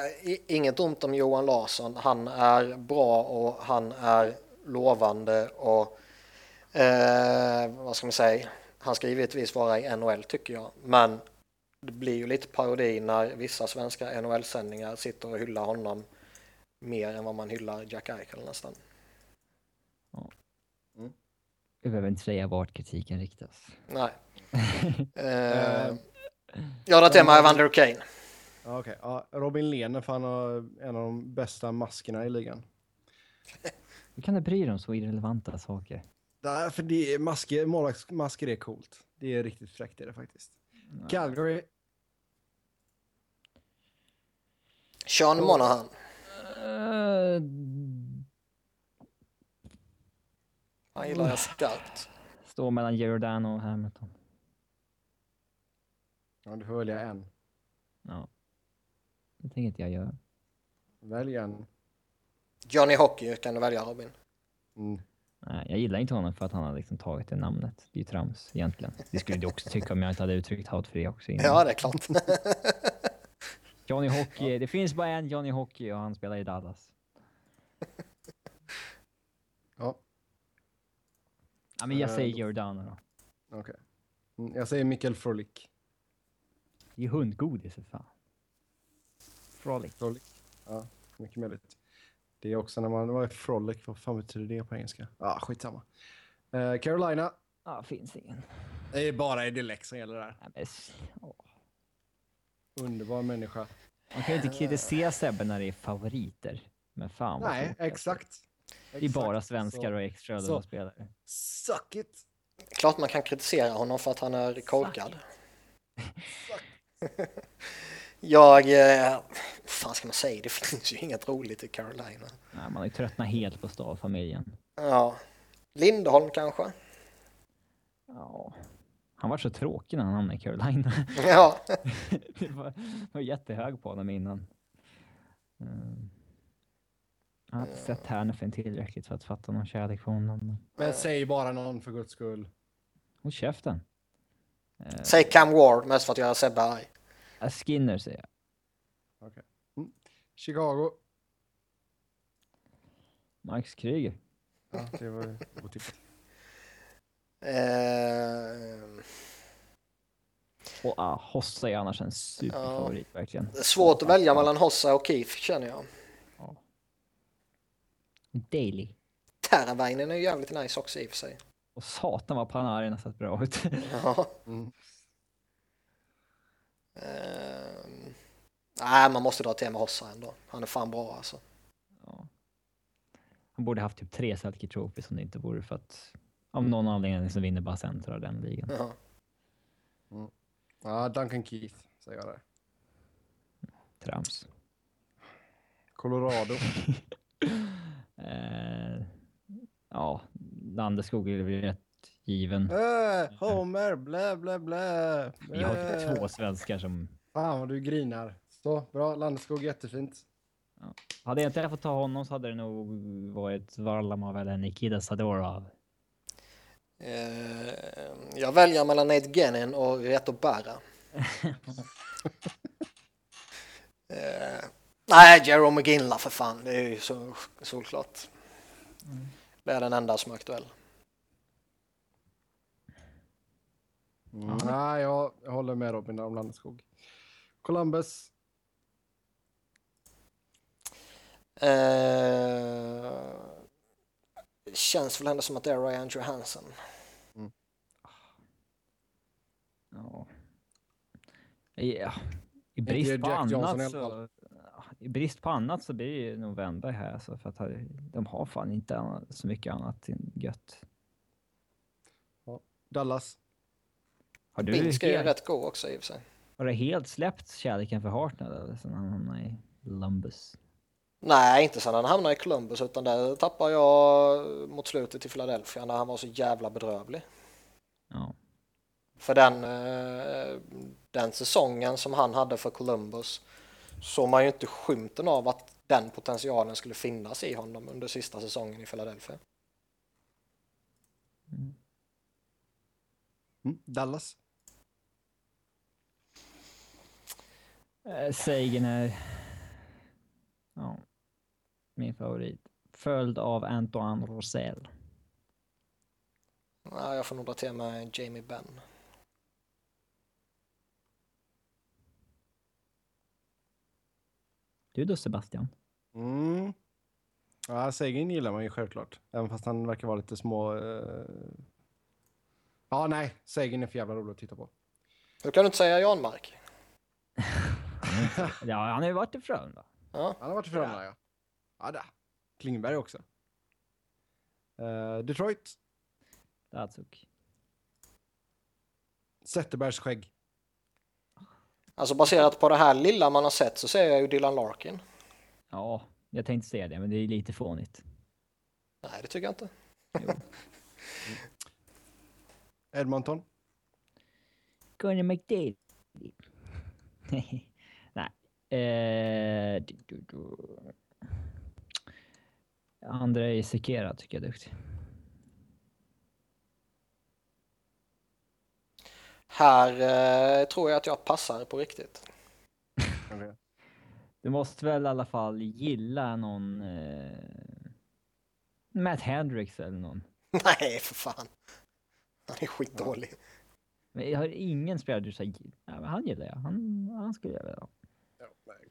inget ont om Johan Larsson. Han är bra och han är lovande och eh, vad ska man säga? Han ska givetvis vara i NHL tycker jag, men det blir ju lite parodi när vissa svenska NHL-sändningar sitter och hyllar honom mer än vad man hyllar Jack Eichel nästan. Vi behöver inte säga vart kritiken riktas. Nej. Eh, jag drar till med Evander Kane. Ja, okej. Ja, Robin Lehner, för han har en av de bästa maskerna i ligan. Hur kan du bry dig om så irrelevanta saker? Nej, för det är masker, målvaktsmasker är coolt. Det är riktigt fräckt är det faktiskt. Calgary. Sean Monahan. Uh, Han gillar jag skarpt. står mellan Giordano och Hamilton. Ja, du får välja en. Ja. Det tänker inte jag göra. Välj en. Johnny Hockey kan du välja Robin. Mm. Jag gillar inte honom för att han har liksom tagit det namnet. Det är ju trams egentligen. Det skulle du också tycka om jag inte hade uttryckt hat för det också innan. Ja, det är klart. Johnny Hockey, det finns bara en Johnny Hockey och han spelar i Dallas. Ja, Ja, men jag Eh, säger Giordano då. okej. Mm, jag säger Mikael Frolik. Det är hundgodis för fan. Frolic. Frolik. Ja, mycket möjligt. Det är också när man... Vad är Frolic? Vad fan betyder det på engelska? Ja, ah, skitsamma. Eh, Carolina. Ja, finns ingen. Det är bara Edilek som gäller där. Men. Underbar människa. Man kan ju inte kritisera Sebbe när det är favoriter. Men fan Nej, det är. exakt. Det är bara svenskar och extra så. spelare. Suck it! Klart man kan kritisera honom för att han är korkad. Jag... Eh, fan ska man säga? Det finns ju inget roligt i Carolina. Nej, man har ju tröttnat helt på stavfamiljen. Ja. Lindholm kanske? Ja. Han var så tråkig när han hamnade i Carolina. Ja. det var, var jättehög på honom innan. Mm. Jag har inte sett Härnöfinn tillräckligt för att fatta någon kärlek för honom. Men säg bara någon för guds skull. Håll käften. Säg Cam Ward, mest för att göra Sebbe arg. Skinner säger jag. Okay. Mm. Chicago. Max Kryger. Ja, det var otippat. Eh... Och ah, Hossa är annars en superfavorit ja. verkligen. Det är svårt att välja mellan Hossa och Keith känner jag. Ja. Daily. Terravainen är ju jävligt nice också i och för sig. Och satan vad Panarin har sett bra ut. ja. Mm. Uh, nej, man måste dra till med Hossa ändå. Han är fan bra alltså. Ja. Han borde haft typ tre Selke Trophies om det inte vore för att av någon anledning så vinner bara centra den ligan. Ja. Mm. ja, Duncan Keith säger jag där. Trams. Colorado. eh, ja, Landeskog är väl rätt given. Äh, Homer, blä, blä, blä. Vi har två svenskar som... Fan vad du grinar. Så, bra. Landeskog, jättefint. Ja. Hade jag inte fått ta honom så hade det nog varit Varlamov eller Nikita Sadorov. Eh, jag väljer mellan Nate Gennin och Reto Berra. eh, nej, Jerome McGinla för fan. Det är ju så solklart. Mm. Det är den enda som är aktuell. Mm. Nej, jag, jag håller med Robin om Landeskog. Columbus. Eh, känns väl ändå som att det är Ryan Johansson. Mm. Ja. Ja. I brist på annat så... I brist på annat så blir det nog Wennberg här alltså, för att de har fan inte så mycket annat gött. Ja. Dallas. Har du Binska helt... är rätt god också i och för sig. Har du helt släppt kärleken för Hartnell eller sen han hamnade i Columbus? Nej, inte sen han hamnade i Columbus utan där tappade jag mot slutet i Philadelphia när han var så jävla bedrövlig. Ja. För den, eh, den säsongen som han hade för Columbus såg man ju inte skymten av att den potentialen skulle finnas i honom under sista säsongen i Philadelphia. Mm, Dallas. Sagan är ja, min favorit. Följd av Antoine Rosell. Ja, jag får nog dra till med Jamie Benn. Du då Sebastian? Mm. Ja, Sagan gillar man ju självklart. Även fast han verkar vara lite små... Uh... Ja, nej. Sagan är för jävla rolig att titta på. Hur kan du inte säga Janmark? ja, han har ju varit i Frölunda. Ja. Han har varit i Frölunda, ja. Ja, där. Klingberg också. Uh, Detroit. Datsuk. Zetterbergs skägg. Alltså baserat på det här lilla man har sett så ser jag ju Dylan Larkin. Ja, jag tänkte säga det, men det är lite fånigt. Nej, det tycker jag inte. Edmonton. Gunnar McDavid. Nej. Eh, du, du, du. Andrei Sekera tycker jag är duktig. Här eh, tror jag att jag passar på riktigt. Du måste väl i alla fall gilla någon eh, Matt Hendricks eller någon? Nej, för fan. Han är skitdålig. Men jag har ingen spelare du säger, ja, han gillar jag. Han, han skulle jag vilja ha.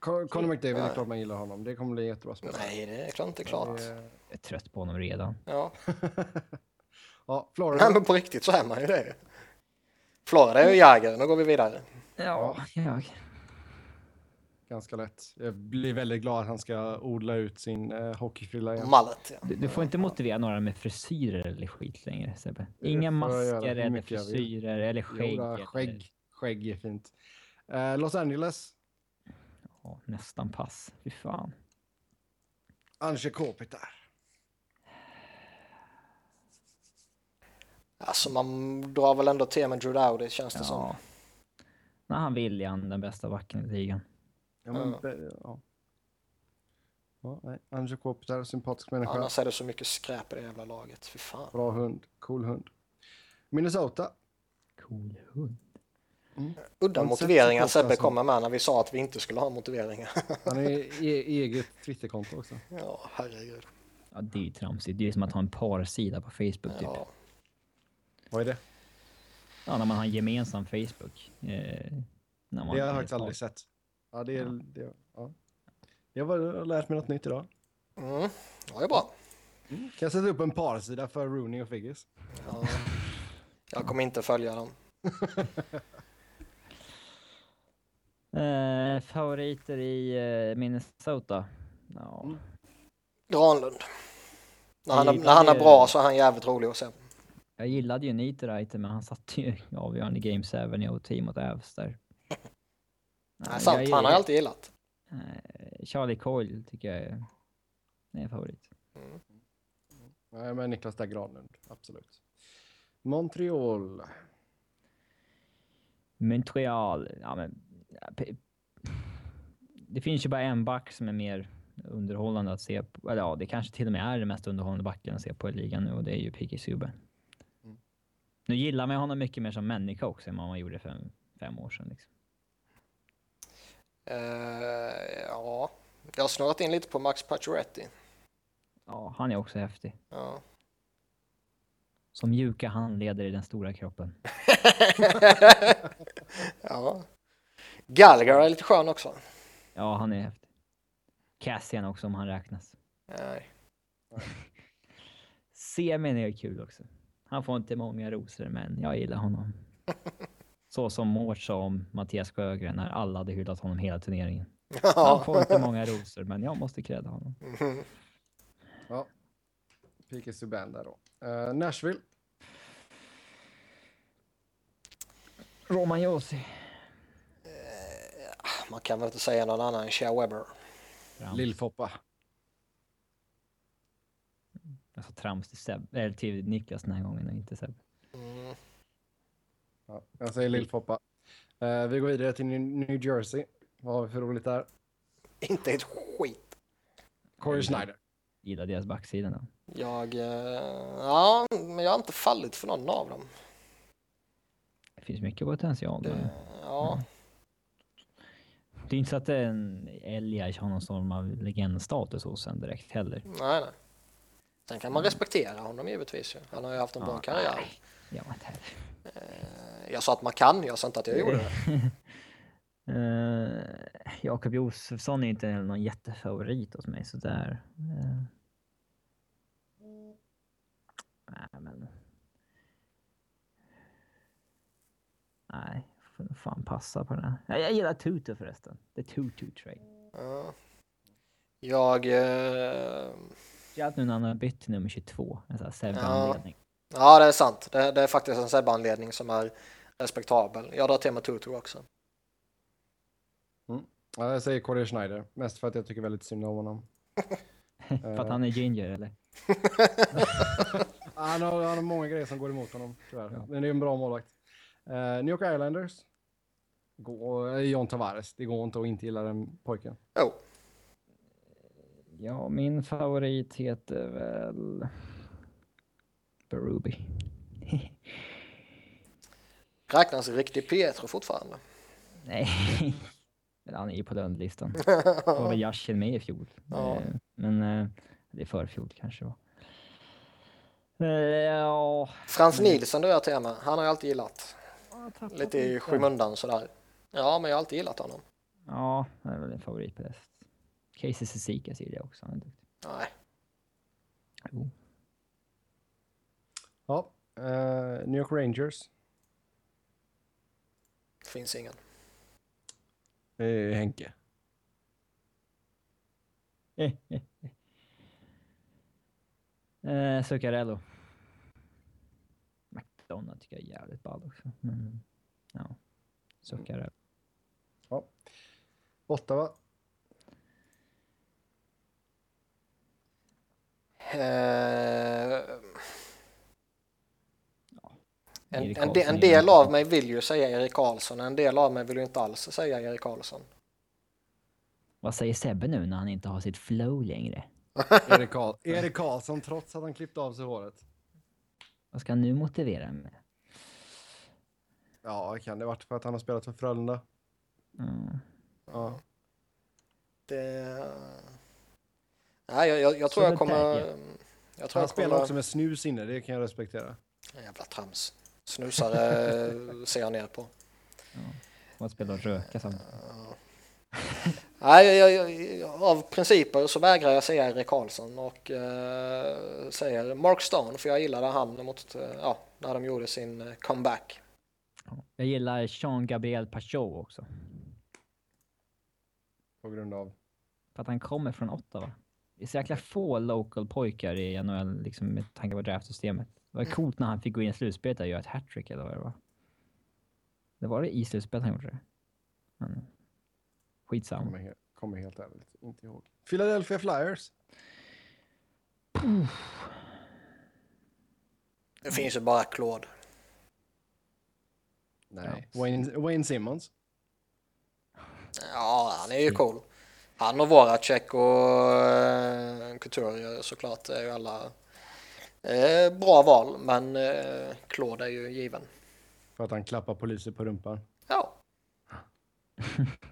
Conor McDavid, det är klart man gillar honom. Det kommer bli jättebra spelare. Nej, det är klart inte klart. Jag är trött på honom redan. Ja. ja, Florida. Nej, men på riktigt så är man ju det. Florida är ju Jäger, nu går vi vidare. Ja, jag. Ganska lätt. Jag blir väldigt glad att han ska odla ut sin eh, hockeyfrilla igen. Mallet, ja. Du, du, får inte motivera några med frisyrer eller skit längre, Sebbe. Inga masker eller frisyrer eller skägg. Jodå, skägg. Skägg är fint. Eh, Los Angeles. Ja, nästan pass. Fy fan. Ange Kopitar. Alltså man drar väl ändå till med Drew Dowdy känns det som. Ja. När han vill är han den bästa backen i ligan. Ja, men, Ja. be- ja. Ja, nej. Kopitar, sympatisk människa. Annars är det så mycket skräp i det jävla laget. Fy fan. Bra hund, cool hund. Minnesota. Cool hund. Udda inte sett motiveringar Sebbe alltså. kommer med när vi sa att vi inte skulle ha motiveringar. Han har e- e- eget Twitterkonto också. ja, herregud. Ja, det är ju tramsigt. Det är som att ha en parsida på Facebook typ. Ja. Vad är det? Ja, när man har en gemensam Facebook. Eh, när man Det har jag faktiskt aldrig sett. Ja, det är, Ja. det, ja. Jag har lärt mig något nytt idag. Mm. ja, det är bra. Kan jag sätta upp en parsida för Rooney och Figgis? Ja. Jag kommer inte följa dem. Eh, favoriter i eh, Minnesota? Ja. Mm. Granlund. När han, när han är gillar bra så är han jävligt rolig att se. Jag gillade ju Niederreiter, men han satte ju avgörande Game 7 i OT mot Avs där. Nej, sant, han har jag alltid gillat. Eh, Charlie Coyle tycker jag är, är en favorit. Nej, men Niklas där Granlund. Absolut. Montreal. Montreal, ja men... Det finns ju bara en back som är mer underhållande att se på. Eller ja, det kanske till och med är den mest underhållande backen att se på i ligan nu och det är ju P.K. Subban. Mm. Nu gillar man honom mycket mer som människa också än vad man gjorde för fem, år sedan. Liksom. Eh, ja, jag har snurrat in lite på Max Pacioretty. Ja, han är också häftig. Ja. Som mjuka handleder i den stora kroppen. ja. Gallagher är lite skön också. Ja, han är häftig. Cassian också om han räknas. Nej. Semin är kul också. Han får inte många rosor, men jag gillar honom. Så som Mårts sa om Mattias Sjögren när alla hade hyllat honom hela turneringen. Han får inte många rosor, men jag måste credda honom. Mhm. Ja. P.K. Subban där då. Eh, Nashville. Roman Josi. Man kan väl inte säga någon annan än Shea Weber. Trams. Lillfoppa. Alltså trams till, Seb, eller till Niklas den här gången och inte Seb. Mm. Ja, jag säger Lillfoppa. Eh, vi går vidare till New Jersey. Vad har vi för roligt där? Inte ett skit. Corey Schneider. Gillar deras backsida då. Jag, eh, ja, men jag har inte fallit för någon av dem. Det finns mycket potential. Det, ja, det är inte så att en Elias har någon form av legendstatus hos en direkt heller. nej, nej. Sen kan man respektera honom givetvis. Han har ju haft en bra Ja, karriär. nej. Jag var inte heller. Eh, Jag sa att man kan, jag sa inte att jag gjorde det. Uh, Jakob Josefsson är inte någon jättefavorit hos mig sådär. Uh, nej, men... Nej, får fan passa på den här. Jag, jag gillar Tutu förresten. The Tutu trade. Ja. Jag, eh, Speciellt nu när han har bytt till nummer 22. En sån här Ja. Sebbe-anledning. ja det är sant. Det, det är faktiskt en Sebbe-anledning som är respektabel. Jag drar till med Tutu också. Ja, jag säger Corey Schneider. Mest för att jag tycker väldigt synd om honom. För att han är ginger eller? Han har, han har många grejer som går emot honom, tyvärr. Men det är en bra målvakt. Uh, New York Islanders. Går, eh, John Tavares. Det går inte att inte gilla den pojken. Jo, Ja, min favorit heter väl... Berube. räknas riktig Pietro fortfarande? Nej, men han är ju på den listan. var väl Yashin med i fjol. Ja. Eh, Men eh, det är förfjol kanske var. Ja, Frans drar jag till med. Han har jag alltid gillat. Lite i skymundan sådär. Ja, men jag har alltid gillat honom. Ja, det är väl en favorit på det. Casey Cecikas gillar jag också. Han är duktig. Nej, Jo. Ja. eh, New York Rangers. finns ingen. Det är Henke. Eh, Zuccarello. McDonald tycker jag är jävligt ball också. Men, ja, Zuccarello. Ja. Ottawa. Eh, en, en, de- en del av mig vill ju säga Erik Karlsson, en del av mig vill ju inte alls säga Erik Karlsson. Vad säger Sebbe nu när han inte har sitt flow längre? Erik, Karl Erik Karlsson, trots att han klippte av sig håret. Vad ska han nu motivera med? Ja, kan det varit för att han har spelat för Frölunda? Mm. Ja. Det... Nej, jag, jag, jag tror jag kommer... ja. Jag tror Han jag spelar kommer... också med snus inne, det kan jag respektera. Jävla trams. Snusare ser jag ner på. Vad att spela och röka samtidigt. Nej, jag, jag, av principer så vägrar jag säga Erik Karlsson och eh, säger Mark Stone för jag gillade han mot, eh, ja, när de gjorde sin eh, comeback. Jag gillar Jean-Gabriel Pachot också. På grund av... För att han kommer från Ottawa. Det är så jäkla få local pojkar i NHL liksom, med tanke på draftsystemet. Det var coolt när han fick gå in i slutspelet och göra ett hattrick eller vad det var. Det var det i slutspelet han gjorde det. Men skitsamma. Kommer, he kommer helt ärligt inte ihåg. Philadelphia Flyers. Det finns ju bara Claude. Nej. Wayne, Wayne Simmons. Ja, han är ju cool. Han och Voracek och eh, Couturier såklart är ju alla eh, bra val, men eh, Claude är ju given. För att han klappar poliser på rumpan. Ja,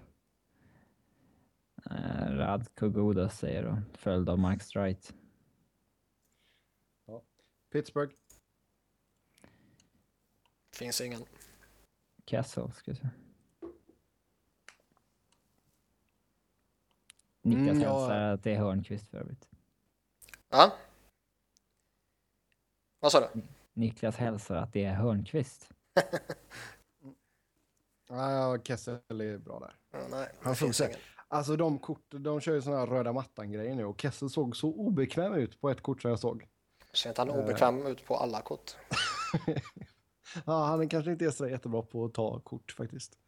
Radko Gudas säger då, följd av Max Strite. Pittsburgh. finns ingen. Kessel, ska jag säga. Niklas Mm, ja. hälsar att det är Hörnqvist för övrigt. Ja? Vad sa du? Niklas hälsar att det är Hörnqvist. Ja, Kessel är bra där. Ja, nej, Han ingen. Alltså de kort, de kör ju såna här röda mattan-grejer nu och Kessel såg så obekväm ut på ett kort som jag såg. Ser inte han Eh. obekväm ut på alla kort? Ja, han är kanske inte är så jättebra på att ta kort faktiskt.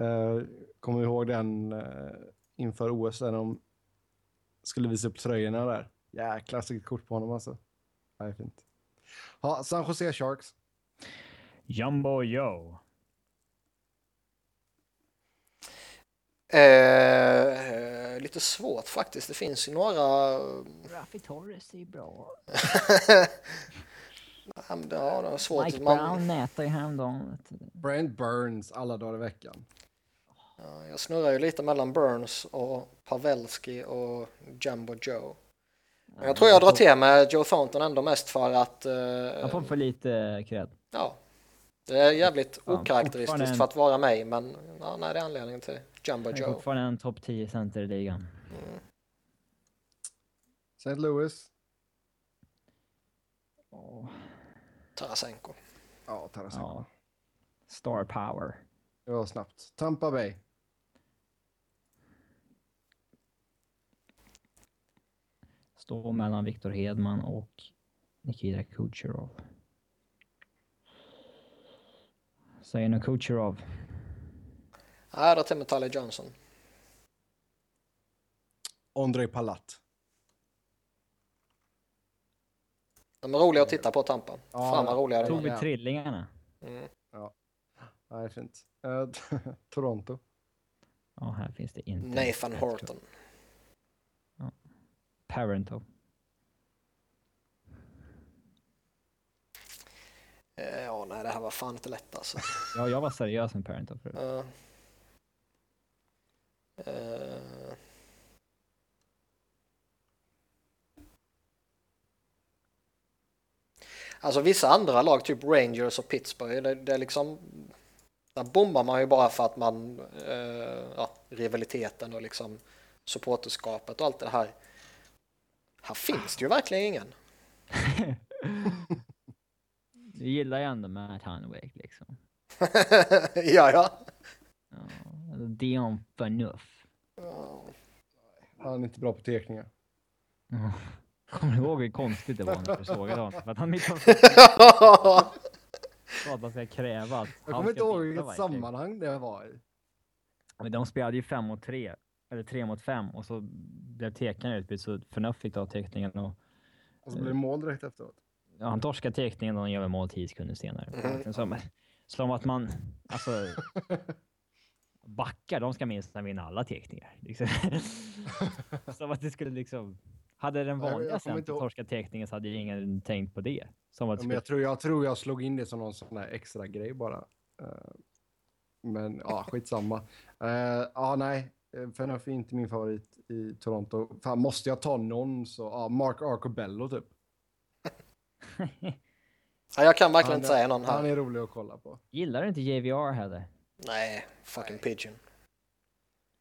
Uh, kommer ihåg den eh, inför OS när de skulle visa upp tröjorna där. Jäkla snyggt kort på honom alltså. Det är fint. Ja, San Jose Sharks. Jumbo Joe. Eh, eh, lite svårt faktiskt. Det finns ju några... Raffi Torres är bra. Ja, det ja, det svårt. Mike Man, Brown nätar ju häromdagen. Brent Burns alla dagar i veckan. Ja, jag snurrar ju lite mellan Burns och Pavelski och Jumbo Joe. Men jag tror jag drar till med Joe Thornton ändå mest för att... Han får för lite cred. Ja, det är jävligt Fan, okaraktäristiskt en- för att vara mig, men ja, nej, det är anledningen till Jumbo Han är Joe. fortfarande en topp 10 center i ligan. St. Louis. Åh, Tarasenko. Ja, Tarasenko. ja. Star power. Det var snabbt. Tampa Bay. Står mellan Viktor Hedman och Nikita Kucherov. Säger nu Kucherov. Nej, då Tyler Johnson. Andrei Palat. De är roliga att titta på, Tampa. Ja, Fan vad roliga de Tog är. vi ja. trillingarna? Mm. Ja, det är fint. Eh, Toronto. Ja, här finns det inte. Nathan Horton. Parento. Eh, Ja, nej, det här var fan inte lätt alltså. Ja, jag var seriös med Parento förut. Ja. Eh, Alltså vissa andra lag, typ Rangers och Pittsburgh, det, det är liksom... Där bombar man ju bara för att man... Eh, ja, rivaliteten och liksom supporterskapet och allt det här. Här finns det ju verkligen ingen. Du gillar ju ändå Matt Hanwake liksom. ja, ja. Ja, eller Dion Phaneuf. Han är inte bra på teckningar. Kommer du ihåg hur konstigt det var när du sågade honom? För att han mitt sa att man ska kräva att Jag kommer inte ihåg vilket sammanhang det var i. Men de spelade ju fem mot tre, eller tre mot fem och så blev teckningen utbytt så Förnuft fick ta teckningen och Och så blir det mål direkt efteråt. ja, han torskade teckningen och han gör väl mål tio sekunder senare. Mhm. Som, som att man, alltså backar, de ska minst vinna alla teckningar. Liksom. som att det skulle liksom, hade den vanliga centern torskat teckningen så hade ju ingen tänkt på det. Som att Ja, men jag, tror, jag tror jag slog in det som någon sån där extra grej bara. Eh, men ja, skitsamma. Uh, ja, nej. Fenuf är inte min favorit i Toronto. Fan, måste jag ta någon så, ja, Mark Arcobello typ. Ja, jag kan verkligen Han inte säga någon Han här. är rolig att kolla på. Gillar inte JVR heller. Nej, fucking pigeon.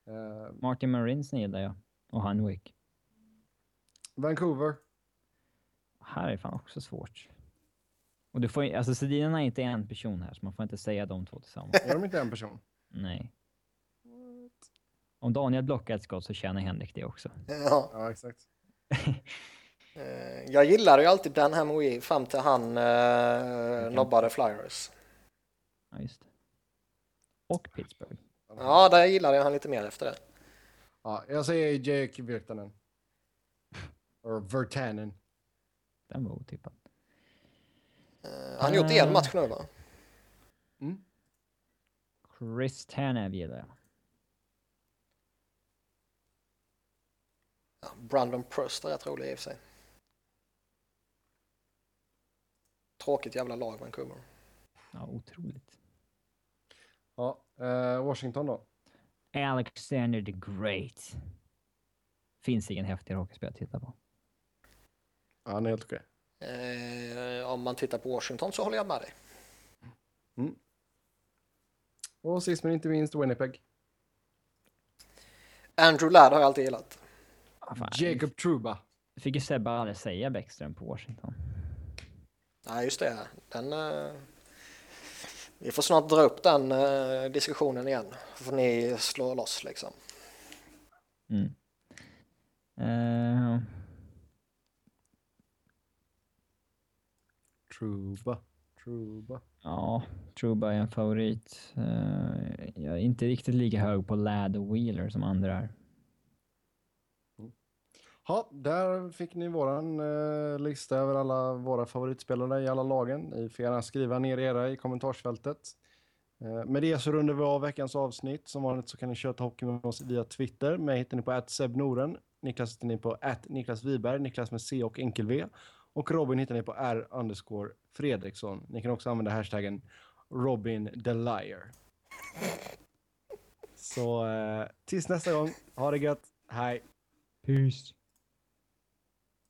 Eh, Martin Marinsen gillar jag. Och Hanwick. Vancouver. Här är fan också svårt. Och du får alltså Sedinarna är inte en person här, så man får inte säga de två tillsammans. Är de inte en person? Nej. Om Daniel blockar ett skott så känner Henrik det också. Ja. Ja, exakt. Eh, Jag gillade ju alltid Dan Hamoui fram till han eh, nobbade Flyers. Ja, just det. Och Pittsburgh. Ja, där gillade jag han lite mer efter det. Ja, jag säger Jake Virtanen. Eller Virtanen. Den var otippad. Eh, Han har gjort en match nu va? Mm. Chris Tanev gillar jag. Ja, Brandon Prust är rätt rolig i och för sig. Tråkigt jävla lag Vancouver. Ja, otroligt. Ja, eh, Washington då. Alexander the Great. Finns ingen häftigare hockeyspelare att titta på. Ja, han är helt okej. Eh, om man tittar på Washington så håller jag med dig. Och sist men inte minst Winnipeg. Andrew Ladd har jag alltid gillat. Ah, fan, Jacob Truba. Fick ju Sebbe aldrig säga Bäckström på Washington. Nej, just det. Den, eh, vi får snart dra upp den eh, diskussionen igen. Så får ni slå loss liksom. Mm. Eh, Truba. Truba. ja, Truba är en favorit. Jag är inte riktigt lika hög på Ladd och Wheeler som andra är. Ja, där fick ni våran eh, lista över alla våra favoritspelare i alla lagen. Ni får gärna skriva ner era i kommentarsfältet. Eh, med det så rundar vi av veckans avsnitt. Som vanligt så kan ni köta hockey med oss via Twitter. Mig hittar ni på @sebnoren. Niklas hittar ni på Niklas Wiberg, Niklas med C och enkel V. Och Robin hittar ni på R underscore Fredriksson. Ni kan också använda hashtaggen Robin the Liar. Så eh, tills nästa gång, ha det gött, hej! Peace.